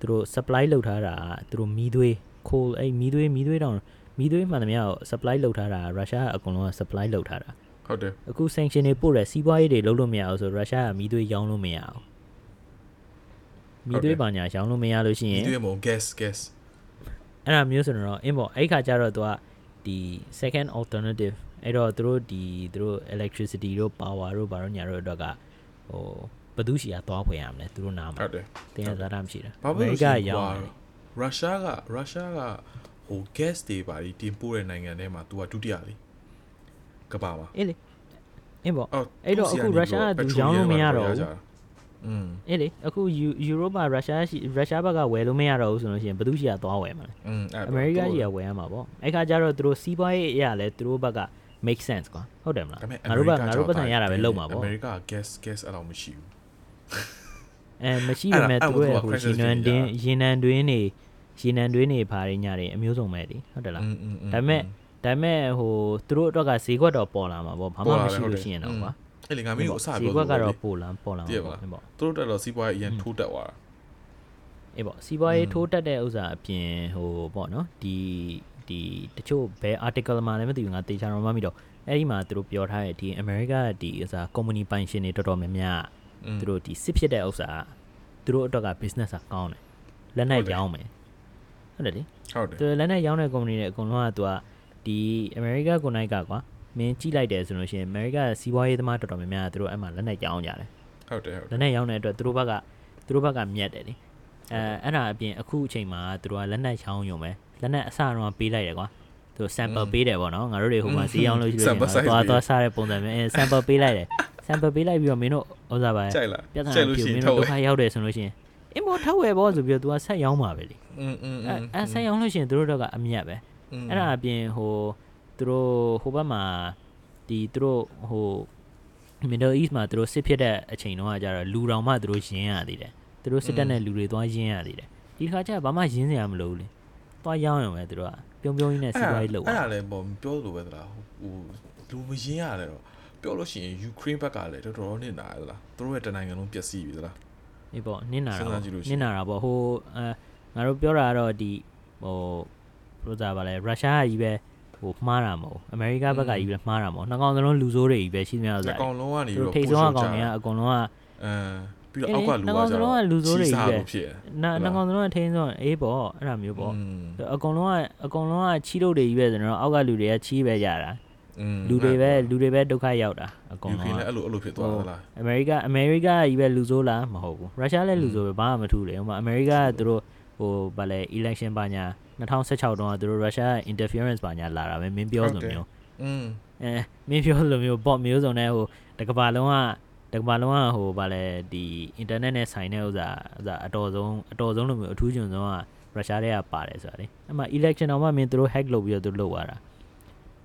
သူတို့ supply လုပ်ထားတာကသူတို့မီးသွေး coal အဲ့မီးသွေးမီးသွေးတောင်မီးသွေးမှန်သမျှကို supply လုပ်ထားတာရုရှားကအကုန်လုံးက supply လုပ်ထားတာဟုတ်တယ်အခု sanction တွေပို့တယ်စီးပွားရေးတွေလုပ်လို့မရအောင်ဆိုရုရှားကမီးသွေးရောင်းလို့မရအောင်မီးသွေးပါညာရောင်းလို့မရလို့ရှိရင်ဒီတွေ့မုံ gas gas အဲ့ဒါမျိုးဆိုတော့ import အဲ့ခါကျတော့သူကဒီ second alternative အဲ့တော့သူတို့ဒီသူတို့ electricity တို့ power တို့ဘာလို့ညာတို့အတွက်ကဟိုဘယ်သူရှိရသွားဖွင့်ရမလဲသူတို့နားမှာဟုတ်တယ်တင်းရသားတာမရှိတာဘာဖြစ်လို့ကရှိရင်ရောကွာင်းတယ်ရုရှားကရုရှားကဟို gas တွေပါဒီတင်ပို့တဲ့နိုင်ငံထဲမှာ तू ကဒုတိယလေကဘာမှာအေးလေအင်းပေါ့အော်အဲ့တော့အခုရုရှားကသူရောင်းလို့မရတော့ဘူး อืม အေးလေအခုယူယူရိုပရုရှားရှိရုရှားဘက်ကဝယ်လို့မရတော့ဘူးဆိုလို့ရှိရင်ဘယ်သူရှိရသွားဝယ်မှာလဲ อืมအဲ့ အမေရိကရှိရဝယ်ရမှာပေါ့အဲ့ခါကျတော့သူတို့စီးပွားရေးအရာလဲသူတို့ဘက်က make sense ကွာဟုတ်တယ်မလား ဒါပေမဲ့ ငါတို့ဘက်ငါတို့ပတ်စံရတာပဲလုပ်မှာ အ ပေါ့ မေရိက gas gas အဲ့လိုမရှိဘူး အဲမရှိ အဲ့ ပေ ဒါ မဲ့ အဲ့ သူတို့ရဲ့ ဒါ ဟို crisis ရှင်နန် တွေ တင်း ညာ ရှင်နန်တွင်းနေရှင်နန်တွင်းနေဖားရညတွေအမျိုးစုံပဲလေဟုတ်တယ်လား อืมอืม ဒါပေမဲ့ဒါပေမဲ့ဟိုသူတို့အတွက်ကဈေးကွက်တော့ပေါ်လာမှာပေါ့ဘာမှ ပေါ်လာ မရှိ တယ်ဟုတ် လို့ တယ် ရှိရင်တော့ကွာ အဲ့လေငါမင်းကိုအစဈေးပြောကွက်လို့ကတော့လေပေါ်လာပေါ်လာသိရမှာပါလားပေါ့ပေါ့သူတို့တက်တော့စီးပွားရေးအရင်ထိုးတက်သွားတာအေးပေါ့စီးပွားရေးထိုးတက်တဲ့ဥစ္စာအပြင်ဟိုပေါ့နော်ဒီဒီတချို့ဘယ် article မှာလည်းမသိဘူးငါတေချာတော့မမိတော့အဲ့ဒီမှာသူတို့ပြောထားတဲ့ဒီ America ဒီဥစ္စာ company ပိုင်ရှင်တွေတော်တော်များများอืมသူတို့ဒီစစ်ဖြစ်တဲ့ဥစ္စာသူတို့အတွက်က business ကကောင်းတယ်လက်နဲ့ရောင်းမယ်ဟုတ်တယ်လေဟုတ်တယ်သူလက်နဲ့ရောင်းတဲ့ company တွေအကုန်လုံးကသူကဒီ America ကိုနိုင်ကကွာ မင်းကြည့်လိုက်တယ်ဆိုလို့ရှိရင် America စီးပွားရေးသမားတော်တော်များများသူတို့အဲ့မှာလက်နဲ့ရောင်းကြတယ် ဟုတ်တယ်ဟုတ်တယ် လက်နဲ့ရောင်းတဲ့အတွက်သူတို့ဘက်ကသူတို့ဘက်ကမြတ်တယ်လေအဲအဲ့ဒါအပြင်အခုအချိန်မှာသူတို့ကလက်နဲ့ရောင်းရုံပဲလက်နဲ့အစတော့ပေးလိုက်တယ်ကွာသူ sample ပေးတယ်ပေါ့နော်ငါတို့တွေဟိုမှာစီးရောင်းလို့ရှိလို့ရှိရင်သွားသွားစားတဲ့ပုံစံမျိုးအဲ sample ပေးလိုက်တယ် sample ပေးလိုက်ပြီးတော့မင်းတို့ဥစားပါ ကြိုက်လား ပြဿနာ ကြိုက်လို့ ဖြစ် ရှိရ မ င် င်း ထော တို့ က် ဒု ဝယ် က္ခရောက်တယ်ဆိုလို့ရှိရင်အင်းမထောက်ဝယ်ပေါ့ဆိုပြီးတော့ तू ကဆက်ရောင်းပါပဲလေ อืมอืม အဲအဲဆက်ရောင်းလို့ရှိရင်သူတို့တော့ကအမြတ်ပဲအဲ့ဒါအပြင်ဟို သူတို့ဟိုဘက်မှာဒီသူတို့ဟို Middle East မှာသူတို့စစ်ဖြစ်တဲ့အချိန်တုန်းကကြတော့လူတောင်မှသူတို့ရင်းရသေးတယ်သူတို့စစ်တပ်နဲ့လူတွေသွားရင်းရသေးတယ်ဒီခါကျဘာမှရင်းစရာမလိုဘူးလေသွားရောင်းရုံပဲသူတို့ကပြုံးပြုံးကြီးနဲ့စီးပွားရေးလုပ်အဲ့တာဒါလည်းပေါ့ပြောလို့ပဲသလားဟိုလူမရင်ရတယ်တော့ပြောလို့ရှိရင်ယူကရိန်းဘက်ကလည်းတော်တော်နစ်နာရသလားသူတို့ရဲ့တနိုင်ငံလုံးပျက်စီးပြီသလားဒီပေါ့နင်းနာစဉ်းတာစားကြည့်လို့ရှိနရင်င်းနာတာပေါ့ဟိုအဲငါတို့ပြောတာကတော့ဒီဟိုဘယ်လိုသာပါလဲရုရှားကကြီးပဲ ဟိုမှားတာမဟုတ်အမေရိကဘက်ကကြီးပဲမှားတာမဟုတ်နှစ်ကောင်စလုံးလူဆိုးတွေကြီးပဲရှိနေရတာအကောင်လုံးကနေပြီးတော့ထိတ်ဆုံးအကောင်တွေကအကောင်လုံးကအမ်ပြီးတော့အောက်ကလူကကျတော့လူဆိုးတွေကြီးပဲနာနှကောင်စလုံးကထိန်းဆုံးအေးပေါ့အဲ့ဒါမျိုးပေါ့အကောင်လုံးကအကောင်လုံးကချီးတို့တွေကြီးပဲဆိုတော့အောက်ကလူတွေကချီးပဲကြတာလူတွေပဲလူတွေပဲဒုက္ခရောက်တာအကောင်လုံးကအဲ့လိုအဲ့လိုဖြစ်သွားတာလားအမေရိကအမေရိကကြီးပဲလူဆိုးလားမဟုတ်ဘူးရုရှားလည်းလူဆိုးပဲဘာမှမထူးတယ်ဟိုမှာအမေရိကကသူတို့ဟိုဗာလဲ election ပါညာ 2016တုန်းကသူတို့ရုရှား interference ပါညာလာတာပဲမင်းပြောဆိုမျိုးอืมအဲမင်းပြောလိုမျိုး bot မျိုးစုံနဲ့ဟိုတကဘာလုံးကတကဘာလုံးကဟိုဗာလဲဒီ internet နဲ့ဆိုင်တဲ့ဥစ္စာဥစ္စာအတော်ဆုံးအတော်ဆုံးလိုမျိုးအထူးကျွန်းဆုံးကရုရှားတွေကပါတယ်ဆိုတာလေအဲ့မှာ election တော့မှမင်းသူတို့ hack လုပ်ပြီးတော့သူတို့လုပ်သွားတာ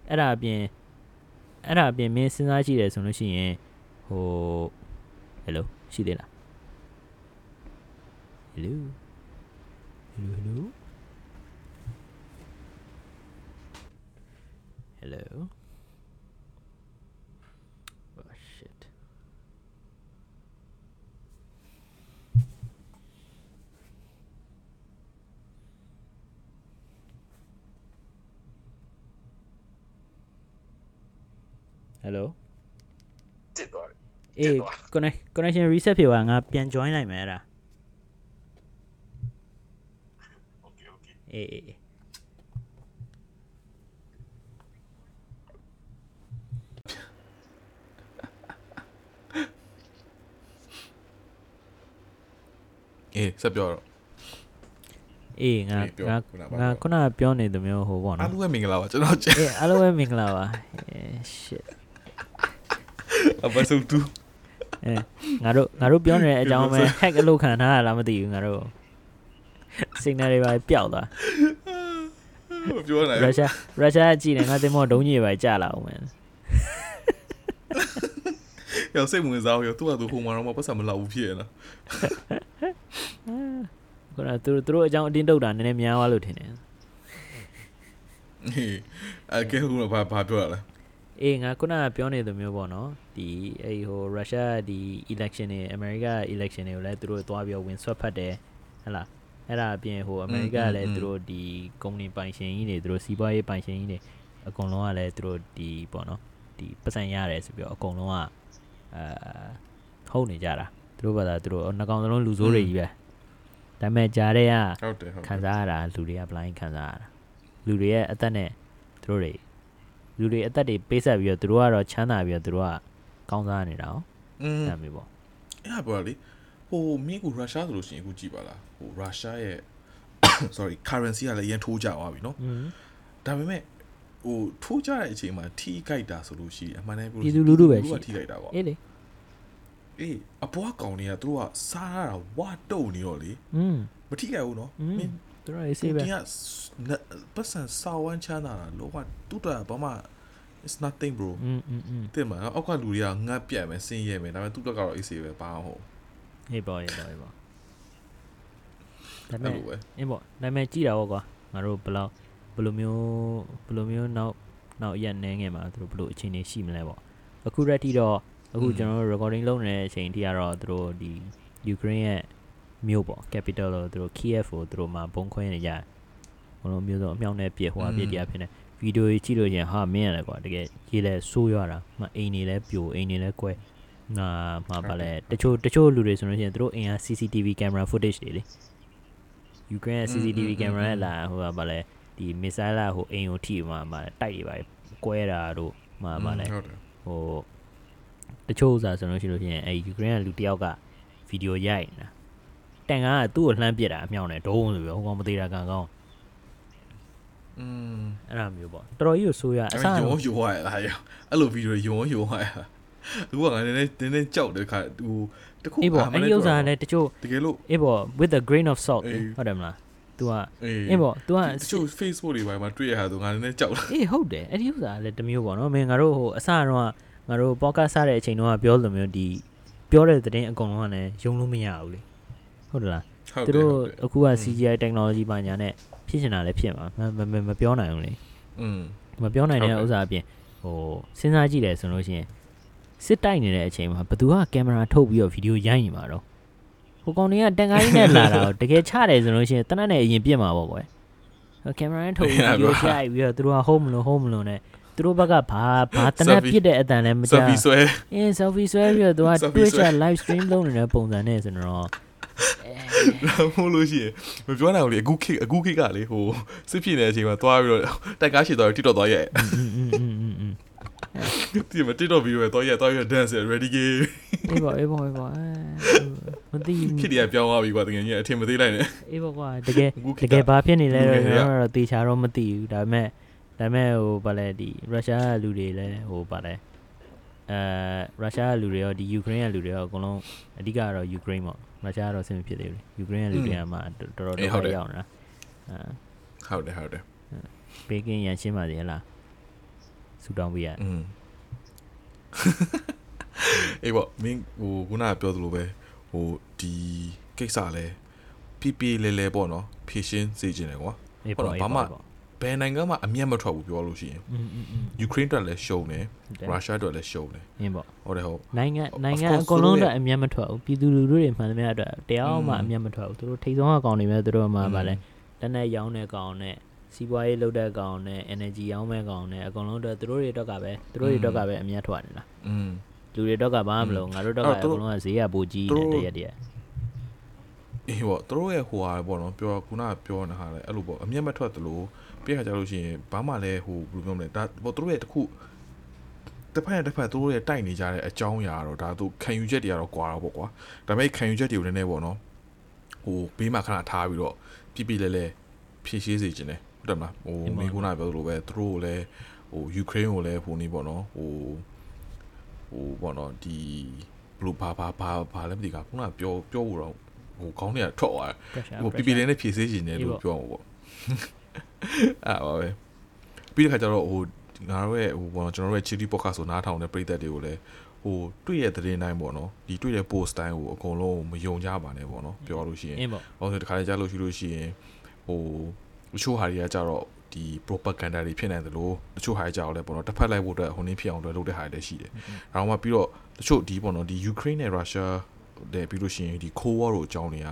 အဲ့ဒါအပြင်အဲ့ဒါအပြင်မင်းစဉ်းစားကြည့်တယ်ဆိုလို့ရှိရင်ဟို hello ရှိသေးလား hello hello hello hello oh shit ဟယ်လို တစ်သွားတယ် အေး သွား connect connection reset ဖြစ်သွားငါပြန် join လိုက်မယ်အဲ့ဒါ โอเคโอเค အေးအေးအေး အေးဆက်ပြောတော့အေးငါအေးပြောငါခုနကပါငါပြောခုနကပြောနေသမျိုးဟိုပေါ့အားနော်လုံးပဲမင်္ဂလာပါကျွန်တော်ကျအေးအားလုံးပဲမင်္ဂလာပါအေး shit အပတ်ဆုံးတူအဲငါတို့ငါတို့ပြောနေတဲ့အကြောင်းပဲ hack အလုပ်ခံထားရလားမသိဘူးငါတို့ signal တွေပါပျောက်သွားပြောနေရုရှားရုရှားကကြည့်နေငါတင်မောဒုံးကြီးပဲကြာလာအောင်မယ်ရောက်စိတ်ဝင်စားရောသူ့ဟာသူဟိုမှာတော့ပတ်စံမလောက်ဘူးဖြစ်ရလား ခုနကသူတို့သူတို့အကြောင်းအတင်းတုတ်တာနည်းနည်းများသွားလို့ထင်တယ်ဟေးအကဲဟိုကဘာဘာပြောရလဲအေးငါခုနကပြောနေသမျိုးပေါ့နော်ဒီအဲ့ဟိုရုရှားဒီ election တွေအမေရိက election တွေကိုလည်းသူတို့သွားပြီးတော့ဝင်ဆွတ်ဖတ်တယ်ဟဟလားအဲ့ဒါအပြင်ဟိုအမေရိကကလည်းသူတို့ဒီကုမ္ပဏီပိုင်ရှင်ကြီးတွေသူတို့စီးပွားရေးပိုင်ရှင်ကြီးတွေအကုန်လုံးကလည်းသူတို့ဒီပေါ့နော်ဒီပတ်စံရတယ်ဆိုပြီးတော့အကုန်လုံးကအာဟုတ်နေကြတာ သူတို့ဘာသာသူတို့နှကောင်စလုံးလူဆိုးတွေကြီးပဲဒါပေမဲ့ဂျားတဲ့က ဟုတ်တယ်ဟုတ် ခံစားရတာလူတွေက blind ခံစားရတာလူတွေရဲ့အသက်နဲ့သူတို့တွေလူတွေအသက်တွေပေးဆက်ပြီးတော့သူတို့ကတော့ချမ်းသာပြီးတော့သူတို့ကကောင်းစားနေတာ哦 อืม အဲ့မျိုးပေါ့ အဲ့ဒါပြောလေဟိုမင်းကရုရှားဆိုလို့ရှိရင်အခုကြည့်ပါလားဟိုရုရှားရဲ့ sorry currency ကလည်းအရင်ထိုးကြသွားပြီเนาะ อืม ဒါပေမဲ့ဟိုထိုးကြတဲ့အချိန်မှာထိခိုက်တာဆိုလို့ရှိရင်အမှန်တမ်းပြော ပြည်သူလူထုပဲရှိ ကထိခိုက်တာပေါ့ အေးလေ အေးအပွားကောင်တွေကသူတို့ကစားရတာဝါတုံနေတော့လေ อืม မထိခိုက်ဘူးเนาะ อืม မင်း သူတို့ရေးစေးပဲ ဒီကပတ်စံစာဝမ်းချမ်းသာတာလောကတူတာဘာမှ it's nothing bro อืมอืมอืม တင်မှာအောက်ကလူတွေကငတ်ပြတ်မယ်ဆင်းရဲမယ်ဒါပေမဲ့သူ့ဘက်ကတော့အေးဆေးပဲဘာမှမဟုတ် ဟေးပေါ့ဟေးပေါ့ဟေးပေါ့ဒါပေ အဲ့ မဲ့ လိုပဲ အင်းပေါ့ဒါပေမဲ့ကြည်တာပေါ့ကွာငါတို့ဘယ်လောက်ဘယ်လိုမျိုးဘယ်လိုမျိုးနောက်နောက်ရက်နေငယ်မှာသူတို့ဘယ်လိုအခြေအနေရှိမလဲပေါ့အခုရက်ထိတော့ အခုကျွန်တော်တို့ recording လုပ်နေတဲ့အချိန်ထိကတော့သူတို့ဒီ Ukraine ရဲ့မြို့ပေါ့ capital လို့သူတို့ Kiev ကိုသူတို့မှာဘုံခွဲနေကြတယ်ဘလုံးမျိုးစုံအမြောက်နဲ့ပြစ်ဟိုအပြစ်တရားဖြစ်နေဗီဒီယိုကြီးကြည့်လို့ရင်ဟာမင်းရတယ်ကွာတကယ်ရေးလဲဆိုးရတာမအိမ်နေလဲပြိုအိမ်နေလဲကွဲနာမှာပါလဲတချို့တချို့လူတွေဆိုလို့ရှိရင်သူတို့အိမ်က CCTV camera footage တွေလေ Ukraine ရဲ့ CCTV camera နဲ့လာဟိုကပါလဲဒီ missile လာဟိုအိမ်ကိုထိမှာမှာတိုက်တွေပါကွဲတာတို့မှာပါလဲဟု တ်တယ် ဟိုတချို့ဥစားဆိုလို့ရှိလို့ရှိရင်အဲယူကရိန်းကလူတစ်ယောက်ကဗီဒီယိုရိုက်နေတာတန်ကားကသူ့ကိုလှမ်းပစ်တာအမြောက်နဲ့ဒုံးဆိုပြီးဟိုကောင်မသေးတာကန်ကောင်း อืม အဲ့ဒါမျိုးပေါ့တော်တော်ကြီးကိုဆိုးရအ အဲ့ စ ဒါ တော့ ရုံးရုံးရလားအဲ့လိုဗီဒီယိုရုံးရုံးရလူကငါနည်းနည်းနည်းနည်းကြောက်တယ်ခါဟိုတခု အေးပေါ့အဲ့ဒီဥစားကလည်းတချို့ တကယ်လို့ အေးပေါ့ with a grain of salt အေး ဟုတ်တယ်မလား तू က အေး အေးပေါ့ तू က တချို့ Facebook တွေပိုင်းမှာတွေ့ရတာသူငါနည်းနည်းကြောက်လာ အေးဟုတ်တယ်အဲ့ဒီဥစားကလည်းတစ်မျိုးပေါ့နော်မင်းငါတို့ဟိုအစတော့က ငါတို့ podcast စတဲ့အချိန်တုန်းကပြောလိုမျိုးဒီပြောတဲ့သတင်းအကုန်လုံးကလည်းယုံလို့မရဘူးလေဟုတ်တယ်လားဟုတ်သူတယ်တို့ဟုတ်တယ်အခုက CGI technology ပါညာနဲ့ဖြစ်နေတာလည်းဖြစ်မှာမမမမပြောနိုင်ဘူးလေอืมမပြောနိုင်တဲ့ဟုတ်ကဲ့ဥစ္စာအပြင်ဟိုစဉ်းစားကြည့်တယ်ဆိုလို့ရှိရင်စစ်တိုက်နေတဲ့အချိန်မှာဘသူကကင်မရာထုတ်ပြီးတော့ဗီဒီယိုရိုက်နေမှာတော့ဟိုကောင်တွေကတန်ခိုင်းနဲ့လာတာကိုတကယ်ချတယ်ဆိုလို့ရှိရင်တနက်နဲ့အရင်ပြစ်မှာပေါ့ကွယ်ဟိုကင်မရာနဲ့ထုတ်ပြီးဗီဒီယိုရိုက်ပြီးတော့သူတို့က home မလို့ home မလို့နဲ့ သူတို့ဘက်ကဘာဘာတနက်ပြစ်တဲ့အတန်လည်းမကြား selfie ဆွဲအင်း selfie ဆွဲပြီးတော့သူက Twitch က live stream လုပ်နေတဲ့ပုံစံနဲ့ဆိုတော့မဟုတ်လို့ရှိရင်မပြောနိုင်ဘူးလေအခုခေတ်အခုခေတ်ကလေဟိုစစ်ဖြစ်နေတဲ့အချိန်မှာသွားပြီးတော့တက်ကားရှိသွားပြီး TikTok သွားရဲ့ဒီမှာ TikTok ဗီဒီယိုပဲသွားရဲ့သွားပြီးတော့ dance ready game အေးပါအေးပါအေးပါမသိဘူးဖြစ်တယ်ပြောင်းသွားပြီကွာတကယ်ကြီးအထင်မသေးလိုက်နဲ့အေးပါကွာတကယ်တကယ်ဘာဖြစ်နေလဲတော့တော့တေချာတော့မသိဘူးဒါပေမဲ့ ဒါပေမဲ့ဟိုဗာလဲဒီရုရှားကလူတွေလည်းဟိုဗာလဲအဲရုရှားကလူတွေရောဒီယူကရိန်းကလူတွေရောအကုန်လုံးအဓိကကတော့ယူကရိန်းပေါ့ရုရှားကတော့ဆင်မဖြစ်သေးဘူးလေယူကရိန်းကလူတွေကမှတော်တော်အေးတော့ဟုတ်တယ်ရောက်နေတာအဲဟုတ်တယ်ဟုတ်တယ်ဘေကင်းရန်ရှင်းပါသေးလားဆူတောင်းပေးရอืมအေးပေါ့မင်းဟိုခုနကပြောသလိုပဲဟိုဒီကိစ္စလဲပြပြလဲလဲပေါ့နော်ဖြည့်ရှင်းစေချင်တယ်ကွာအေးဟုတ်ပေါ့တော့အေးဘာမှပေါ့ ဘယ်နိုင်ငံမှအမျက်မထွက်ဘူးပြောလို့ရှိရင်ယူကရိန်းအတွက်လည်းရှုံးတယ်ရုရှားအတွက်လည်းရှုံးတယ်ဟင်းပေါ့ဟုတ်တယ်ဟုတ်နိုင်ငံနိုင်ငံအကုန်လုံးအတွက်အမျက်မထွက်ဘူးပြည်သူလူထုတွေမှန်သမျှအတွက်တရားမှအမျက်မထွက်ဘူးသူတို့ထိတ်ဆုံးအကောင်တွေပဲသူတို့မှပါလဲလက်နဲ့ရောင်းတဲ့ကောင်နဲ့စီးပွားရေးလုပ်တဲ့ကောင်နဲ့ energy ရောင်းမဲ့ကောင်နဲ့အကုန်လုံးအတွက်သူတို့တွေအတွက်ကပဲသူတို့တွေအတွက်ကပဲအမျက်ထွက်နေတာอืมလူတွေအတွက်ကဘာမှမလုပ်ငါတို့အတွက်ကအကုန်လုံးကဈေးကပိုကြီးနေတယ်တရက်တရက်အေးပေါ့သူတို့ရဲ့ဟိုဟာပေါ့နော်ပြောခုနကပြောနေတာလေအဲ့လိုပေါ့အမျက်မထွက်သလို ပြည့်ခါကြလို့ရှိရင်ဘာမှလည်းဟိုဘယ်လိုပြောမလဲဒါပေါ့သူတို့ရဲ့တစ်ခုတစ်ဖက်နဲ့တစ်ဖက်သူတို့ရဲ့တိုက်နေကြတဲ့အကြောင်းအရာတော့ဒါသူခံယူချက်တွေကတော့ကွာတော့ပေါ့ကွာဒါပေမဲ့ခံယူချက်တွေကိုလည်းနည်းနည်းပေါ့နော်ဟိုဘေးမှာခဏထားပြီးတော့ပြပြလဲလဲဖြည့်ရှင်းစေခြင်းတယ်ဟုတ်တယ်မလားဟိုမင်းခုနကပြောသလိုပဲသူတို့ကိုလည်းဟိုယူကရိန်းကိုလည်းဟိုနေပေါ့နော်ဟိုဟိုပေါ့နော်ဒီဘလို့ဘာဘာဘာဘာလည်းမသိကခုနကပြောပြောဖို့တော့ဟိုခေါင်းတွေကထွက်သွားတယ် pressure ဟိုပြပြလေးနဲ့ဖြည့်ဆည်းရှင်တယ်လို့ပြောမှာပေါ့ အဲ့ပါပဲပြီးတဲ့ခါကျတော့ဟိုငါတို့ရဲ့ဟိုဘောကျွန်တော်တို့ရဲ့ Chili Podcast ဆိုနားထောင်တဲ့ပရိသတ်တွေကိုလည်းဟိုတွေ့ရတဲ့သတင်းတိုင်းပေါ့နော်ဒီတွေ့တဲ့ post တိုင်းကိုအကုန်လုံးမယုံကြပါနဲ့ပေါ့နော်ပြောလို့ရှိရင်အင်းပေါ့ဟောဆိုတခါလေကြားလို့ရှိလို့ရှိရင်ဟိုတချို့ဟာတွေကကြတော့ဒီ propaganda တွေဖြစ်နေတယ်လို့တချို့ဟာတွေကြတော့လဲပေါ့နော်တစ်ဖက်လိုက်ဖို့အတွက်ဟိုနည်းဖြစ်အောင်လုပ်တဲ့ဟာတွေလည်းရှိတယ်။ဒါမှမပြီးတော့တချို့ဒီပေါ့နော်ဒီ Ukraine နဲ့ Russia တဲ့ပြီးလို့ရှိရင်ဒီ Cold War တို့အကြောင်းတွေက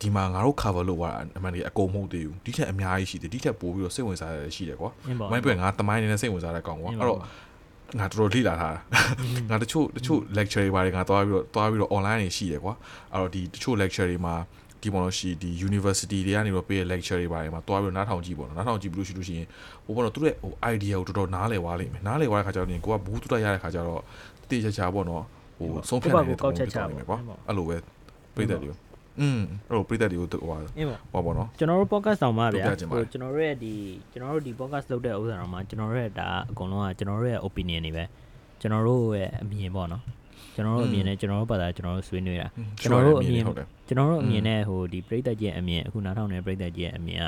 ဒီမှာငါတို့ cover လုပ်ရတာအမှန်တကယ်အကုန်မဟုတ်သေးဘူးဒီထက်အများကြီးရှိတယ်ဒီထက်ပိုပြီးတော့စိတ်ဝင်စားရတယ်ရှိတယ်ကွာအင်းပေါ့မိုင်းပွဲငါတမိုင်းနေနဲ့စိတ်ဝင်စားတဲ့ကောင်ကွာအဲ့တော့ငါတော်တော်လေ့လာထားတာငါတချို့တချို့ lecture တွေပါတယ်ငါသွားပြီးတော့သွားပြီးတော့ online တွေရှိတယ်ကွာအဲ့တော့ဒီတချို့ lecture တွေမှာဒီပေါ်တော့ရှိဒီ university တွေကနေတော့ပေးတဲ့ lecture တွေပါတယ်မှာသွားပြီးတော့နားထောင်ကြည့်ပေါ့နော်နားထောင်ကြည့်ပြီးလို့ရှိလို့ရှိရင်ဟိုပေါ်တော့သူတို့ရဲ့ဟို idea ကိုတော်တော်နားလည်သွားလိမ့်မယ်နားလည်သွားတဲ့ခါကျတော့ကိုကဘူးတူတရတဲ့ခါကျတော့တည်ချာချာပေါ့နော်ဟိုဆုံးဖြတ်နိုင်တဲ့ပုံဖြစ်သွားလိမ့်မယ်ကွာအဲ့လိုပဲပြည့်တယ်လို့ อืมအဲ့လိုပြည်သက်တွေကိုဟိုဟောပေါ့နော်ကျွန်တော်တို့ podcast တောင်မှဗျာဟိုကျွန်တော်တို့ရဲ့ဒီကျွန်တော်တို့ဒီ podcast လုပ်တဲ့ဥစ္စာတောင်မှကျွန်တော်တို့ရဲ့ဒါအကုန်လုံးကကျွန်တော်တို့ရဲ့ opinion တွေပဲကျွန်တော်တို့ရဲ့အမြင်ပေါ့နော်ကျွန်တော်တို့အမြင်နဲ့ကျွန်တော်တို့ဘာသာကျွန်တော်တို့ဆွေးနွေးတာကျွန်တော်တို့အမြင်ကျွန်တော်တို့အမြင်နဲ့ဟိုဒီပြည်သက်ကြီးရဲ့အမြင်အခုနားထောင်နေပြည်သက်ကြီးရဲ့အမြင်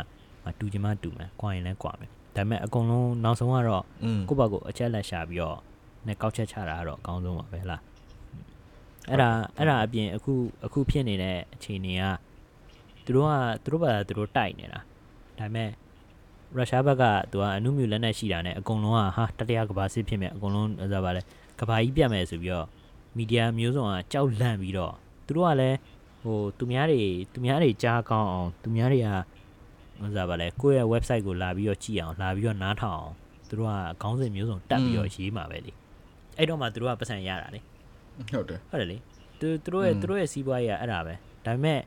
ကတူချင်မှတူမယ်၊ကွာရင်လည်းကွာမယ်ဒါပေမဲ့အကုန်လုံးနောက်ဆုံးကတော့ကိုယ့်ဘက်ကိုအချက်လက်ရှာပြီးတော့နဲ့ကောက်ချက်ချတာကတော့အကောင်းဆုံးပါပဲလား အဲ့ဒါအဲ့ဒါအပြင်အခုအခုဖြစ်နေတဲ့အခြေအနေကသူတို့ကသူတို့ဘာသာသူတို့တိုက်နေတာဒါပေမဲ့ရုရှားဘက်ကသူကအနုမြူလက်နက်ရှိတာနဲ့အကုန်လုံးကဟာတတိယကမ္ဘာစစ်ဖြစ်မယ်အကုန်လုံးဆိုပါလဲကမ္ဘာကြီးပြတ်မယ်ဆိုပြီးတော့မီဒီယာမျိုးစုံကကြောက်လန့်ပြီးတော့သူတို့ကလည်းဟိုသူများတွေသူများတွေကြားကောင်းအောင်သူများတွေကဟိုစားပါလဲကိုယ့်ရဲ့ website ကိုလာပြီးတော့ကြည့်အောင်လာပြီးတော့နားထောင်အောင်သူတို့ကခေါင်းစဉ်မျိုးစုံတက်ပြီးတော့ရေးမှာပဲလေအဲ့တော့မှသူတို့ကပတ်စံရတာလေ ဟုတ်တယ်ဟုတ်တယ်လေသူသူတို့ရဲ့သူတို့ရဲ့စီးပွားရေးကအဲ့ဒါပဲဒါပေမဲ့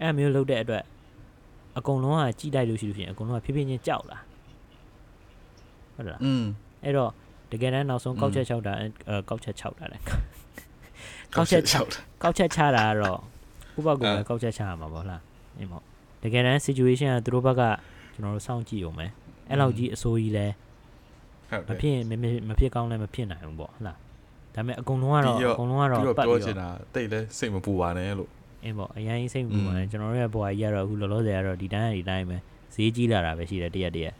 အဲ့မျိုးလုပ်တဲ့အတွက်အကုန်လုံးကကြည်လိုက်လို့ရှိလို့ရှိရင်အကုန်လုံးကဖြည်းဖြည်းချင်းကြောက်လာဟုတ်လားอืมအဲ့တော့တကယ်တမ်းနောက်ဆုံးကောက်ချက်6တာကောက်ချက်6တာလေကောက်ချက်6ကောက်ချက်ချတာကတော့ကိုယ့်ဘက်ကကောက်ချက်ချရမှာပေါ့လားအင်းပေါ့တကယ်တမ်း situation ကသူတို့ဘက်ကကျွန်တော်တို့စောင့်ကြည့်အောင်မယ်အဲ့လောက်ကြီးအစိုးကြီးလဲဟုတ်တယ်မဖြစ်မဖြစ်ကောင်းလဲမဖြစ်နိုင်ဘူးပေါ့ဟုတ်လား ဒါပေမဲ့အကုန်လုံးကတော့ပြီးတော့အကုန်လုံးကတော့ပြီးတော့ပတ်ပြောပြီးချင်တော့တာတိတ်လဲစိတ်မပူပါနဲ့လို့အင်းပေါ့အရင်စိတ်မပူပါနဲ့ကျွန်တော်တို့ရဲ့ဘွားကြီးကတော့အခုလောလောဆယ်ကတော့ဒီတိုင်းကဒီတိုင်းပဲဈေးကြီးလာတာပဲရှိတယ်တရက်တရက်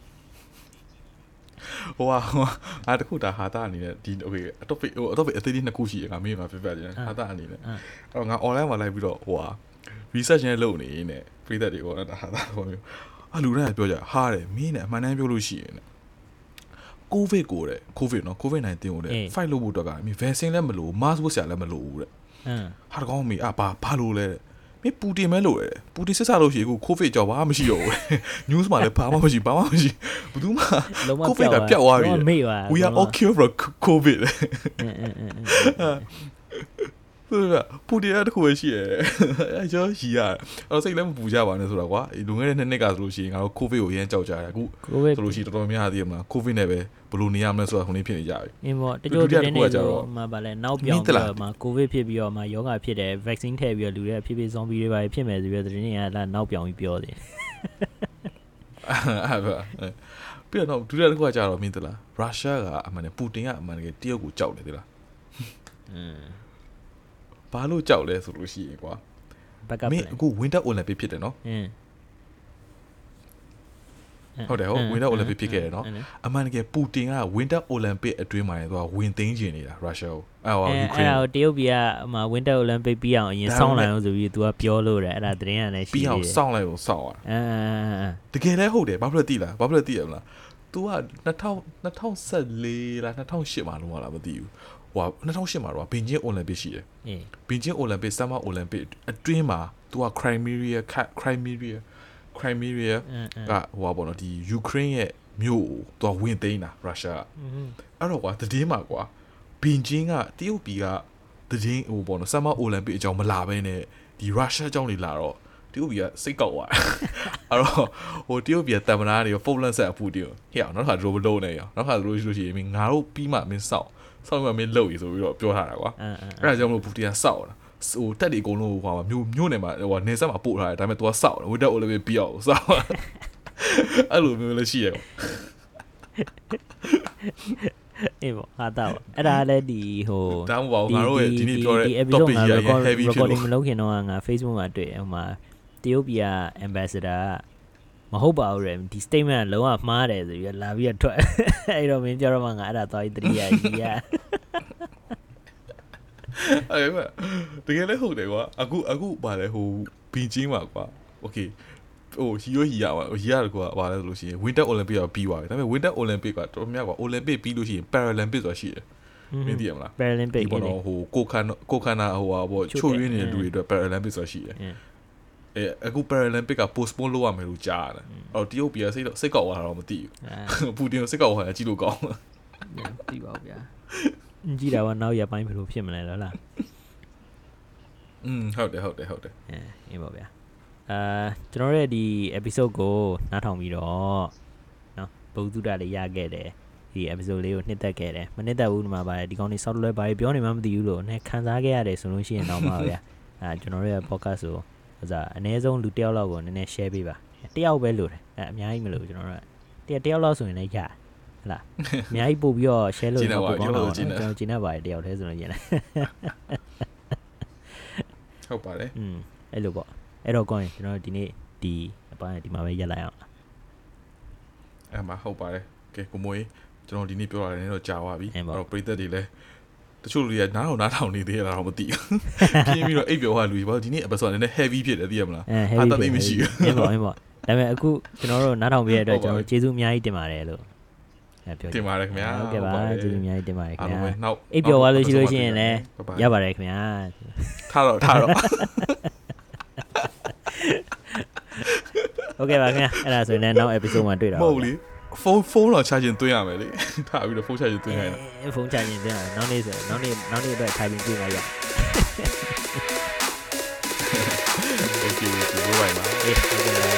ဟိုဟာဟိုဟာအာတခုဒါဟာတာအနေနဲ့ဒီ okay အတော့ဟိုအတော့အသေးလေးနှစ်ခုရှိရငါမင်းကပြပြတယ်ဟာတာအနေနဲ့အဲ့တော့ငါ online မှာလိုက်ပြီးတော့ဟိုဟာ research နဲ့လုပ်နေနေပြည်သက်တွေကိုတော့ဒါဟာတာဟိုမျိုးအလူတိုင်းကပြောကြဟာတယ်မင်းနဲ့အမှန်တမ်းပြောလို့ရှိရင်တဲ့ ကိုဗစ်ကိုတဲ့ကိုဗစ်နော်ကိုဗစ် -19 ကိုတဲ့ fight လုပ်ဖို့အတွက်ကမင်း vaccine လည်းမလို mask ဝတ်ဆရာလည်းမလိုဘူးတဲ့အင်းဟာတကောင်းမေအာဘာဘာလို့လဲတဲ့မင်းပူတင်မဲလို့တဲ့ပူတင်ဆက်စားလို့ရှိရင်အခုကိုဗစ်ကြောင့်ဘာမှမရှိတော့ဘူး news မှာလည်းဘာမှမရှိဘာမှမရှိဘယ်သူမှလုံးဝကိုဗစ်ကပျောက်သွားပြီလုံးဝမေ့ပါ we are all cured from covid အင်းအင်းအင်းဟုတ်ကဲ့ပူတင်ရတခုပဲရှိရဲအဲကျော်ရီရအဲ့စိတ်လည်းမပူကြပါနဲ့ဆိုတာကွာလုံခဲ့တဲ့နှစ်နှစ်ကဆိုလို့ရှိရင်ငါတို့ကိုဗစ်ကိုအရင်ကြောက်ကြတယ်အခုကိုဗစ်ဆိုလို့ရှိရင်တော်တော်များများသိရမလားကိုဗစ်နဲ့ပဲဘယ်လိုနေရမလဲဆိုတာခုနေဖြစ်နေကြပြီအင်းပေါ့တချို့ဒုတိယတင်းတစ်ခုနေကကြဆိုတော့မှဗာလဲနောက်ပြောင်းမင်းပြီးတလားတော့မှကိုဗစ်ဖြစ်ပြီးတော့မှယောဂဖြစ်တယ် vaccine ထည့်ပြီးတော့လူတွေကဖြစ်ဖြစ် zombie တွေပါဖြစ်မယ်ဆိုပြီးတော့တင်းနေကလာနောက်ပြောင်းပြီးပြောတယ်အဲ့ပါအဲ့ပြီးတော့ဒုတိယတစ်ခုကကြတော့မင်းသလားရုရှားကအမှန်နဲ့ပူတင်ကအမှန်တကယ်တရုတ်ကိုကြောက်တယ်သလားอืม ဘာလို့ကြောက်လဲဆိုလို့ရှိရင်ကွာ backup မင်း plan အခု Winter Olympic ဖြစ်တယ်နော်အင်းဟုတ်တယ်ဟုတ် Winter Olympic ဖြစ်ခဲ့တယ်နော်အင်းအမှန်တကယ်ပူတင်က Winter Olympic အတွင်းမှာနေတော့ဝင်သိမ်းကျင်နေတာရုရှားကိုအဲ့ဟောအဲယူကရိအဲ့န်းဒါကိုတရုတ်ပြည်ကဟို Winter Olympic ပြီးအောင်အရင်ဒါစောင့်ပေမဲ့လိုက်အောင်ဆိုပြီး तू ကပြောလို့တယ်အဲ့ဒါသတင်းကလည်းရှိပြီးအောင်သေးတယ်စောင့်လိုက်ကိုစောင့်ရတာအင်းအင်းအင်းအင်းတကယ်လည်းဟုတ်တယ်ဘာဖြစ်လို့သိလားဘာဖြစ်လို့သိရမလား तू က2000 2014လား2008မှာလုံးဝလားမသိဘူး ဟို2008မှာတော့ဘင်ဂျင်း Olympic ရှိတယ် အေး ဘင်ဂျင်း Olympic Summer Olympic အတွင်းမှာ तू က Crimea Crimea Crimea အင်းအင်း ကဟိုပါပေါ့နော်ဒီယူကရိန်းရဲ့မြို့ကို तू ဝင်သိမ်းတာရုရှားက อืม အဲ့တော့ကွာသတင်းမှာကွာဘင်ဂျင်းကတရုတ်ပြည်ကသတင်းဟိုပေါ့နော် Summer Olympic အကြောင်းမလာဘဲနဲ့ဒီရုရှားအကြောင်းတွေလာတော့တရုတ်ပြည်ကစိတ်ကောက်သွားတယ်အဲ့တော့ဟိုတရုတ်ပြည်ကတမနာတွေဖုန်းလက်ဆက်အဖူတင်ဟဲ့အောင်နောက်တစ်ခါဒရိုဘလုံးနေရအောင်နောက်တစ်ခါလို့ရှိလို့ရှိရင်မင်းငါတို့ပြီးမှမင်းစောင့် စောင့်မှမင်းလှုပ်ရဆိုပြီးတော့ပြောထားတာကွာအင်းအင်းအဲ့ဒါကြောင့်မလို့ပူတင်ကစောက်တာဟိုတက်ဒီအကုန်လုံးဟိုမြို့မြို့နယ်မှာဟိုနေဆက်မှာပို့ထားတယ်ဒါပေမဲ့ तू ကစောက်တယ်ဝတ်တက် Olympic ပြီးအောင်စောက်အဲ့လိုမျိုးလည်းရှိရကွာအေးပေါ့ဟာတာပေါ့အဲ့ဒါလည်းဒီဟိုဒါမှမဟုတ်ငါတို့ရဲ့ဒီနေ့ပြောတဲ့ဒီ episode topic မှာကြီးက record- heavy ဖြစ် recording လို့မလုပ်ခင်တော့ငါ Facebook မှာတွေ့ဟိုမှာတရုတ်ပြည်က ambassador က မဟုတ်ပါဘူးရယ်ဒီ statement ကလုံးဝမှားတယ်ဆိုပြီးတော့လာပြီးတော့ထွက်အဲ့တော့မင်းပြောတော့မှငါအဲ့ဒါသွားပြီးတတိယကြီးရ အဲ့ဒါတကယ်လည်းဟုတ်တယ်ကွာအခုအခုပါလေဟိုဘီဂျင်းမှာကွာโอเคဟိုဟီယိုဟီယာပါဟီယာကွာပါလဲဆိုလို့ရှိရင် Winter Olympic ကပြီးသွားပြီဒါပေမဲ့ Winter Olympic ကတော်တော်များကွာ Olympic ပြီးလို့ရှိရင် Paralympic ဆိုတာရှိတယ်မင်းသိရမလား Paralympic ဒီပေါ်တော့ဟိုကိုခန်ကိုခန္ဓာဟိုဟာပေါ့ ချို့ ချို့ တဲ့ ရင်းနေတဲ့လူတွေအတွက် Paralympic ဆိုတာရှိတယ် အဲအခု Paralympic က postpone လုပ်ရမယ်လို့ကြားရတယ်။အော်တရုတ်ပြည်ကစိတ်စိတ်ကောက်သွားတာတော့မသိဘူး။ပူတင်စိတ်ကောက်သွားတာကြည့်လို့ကောင်းလား။ညသိပါဘူးဗျာ။ကြည့်တာကနောက်ရပိုင်းဘယ်လိုဖြစ်မလဲလားလား။อืมဟုတ်တယ်ဟုတ်တယ်ဟုတ်တယ်။အဲအင်းပါဗျာ။အာကျွန်တော်ရဲ့ဒီ episode ကိုနားထောင်ပြီးတော့နော်ဘုသူဒ္ဓလေးရခဲ့တယ်။ဒီ episode လေးကိုနှစ်သက်ခဲ့တယ်။မနှစ်သက်ဘူးဒီမှာပါတယ်ဒီကောင်းလေးဆောက်လွဲပါတယ်ပြောနေမှမသိဘူးလို့နဲ့ခံစားခဲ့ရတယ်ဆိုလို့ရှိရင်တော့မှာဗျာ။အာကျွန်တော်ရဲ့ podcast ကို ဟိုစားအနည်းဆုံးလူတစ်ယောက်လောက်ကိုနည်းနည်း share ပေးပါတစ်ယောက်ပဲလို့တယ်အဲအများကြီးမလို့ကျွန်တော်တို့ကတစ်ယောက်တစ်ယောက်လောက်ဆိုရင်လည်းရတယ်ဟတ်လားအများကြီးပို့ပြီးတော့ share လုပ်ရင်တော့ပိုကောင်းတော့ကျွန်တော်ကျင်းနေပါတယ်တစ်ယောက်တည်းဆိုလို့ရင်လည်းဟုတ်ပါတယ်อืมအဲ့လိုပေါ့အဲ့တော့ကောင်းရင်ကျွန်တော်တို့ဒီနေ့ဒီအပိုင်းဒီမှာပဲရက်လိုက်အောင်လားအဲ့မှာဟုတ်ပါတယ်ကဲကိုမွေးကျွန်တော်ဒီနေ့ပြောရတယ်တော့ကြာသွားပြီအင်းပေါ့အဲ့တော့ပရိသတ်တွေလည်း တချို့လူတွေကနားထောင်နားထောင်နေသေးရလားတော့မသိဘူးပြင်းပြီးတော့အိပ်ပျော်သွားလူတွေဘာလို့ဒီနေ့ episode နည်းနည်း heavy ဖြစ်တယ်သိရမလားအဲအာ heavy တသိပ်မရှိဘူးအင်းပေါ့အင်းပေါ့ဒါပေမဲ့အခုကျွန်တော်တို့နားထောင်ပေးရတဲ့အတွက်ဟုတ်ကျွန်ပါတော်တို့ကျေးဇူးအများကြီးတင်ပါတယ်လို့အဲပြောတင်ပါတယ်ခင်ဗျာဟုတ်ကဲ့ပါဟုတ်ပါတယ်ကျေးဇူးအများကြီးတင်ပါတယ်ခင်အားလုံးဗျာပဲနောက်အိပ်ပျော်သွားလို့ရှိလို့ရှိရင်လည်း Bye bye ရပါတယ်ခင်ဗျာထားတော့ထားတော့ဟုတ်ကဲ့ပါခင်ဗျာအဲ့ဒါဆိုရင်လည်းနောက် episode မှာတွေ့တာမဟုတ်လေဖုန်းဖုန်းတော့ charging သွင်းရမယ်လေ ထားပြီးတော့ဖုန်း charging သွင်းရရင်အဲဖုန်းချရင်ပြန်နောက်နေ့ဆိုနောက်နေ့နောက်နေ့အတွက်ထိုင်ပြီးတွေ့မှာရ okay okay ဘိုးဘိုင်ပါအေးဟုတ်ကဲ့ပါ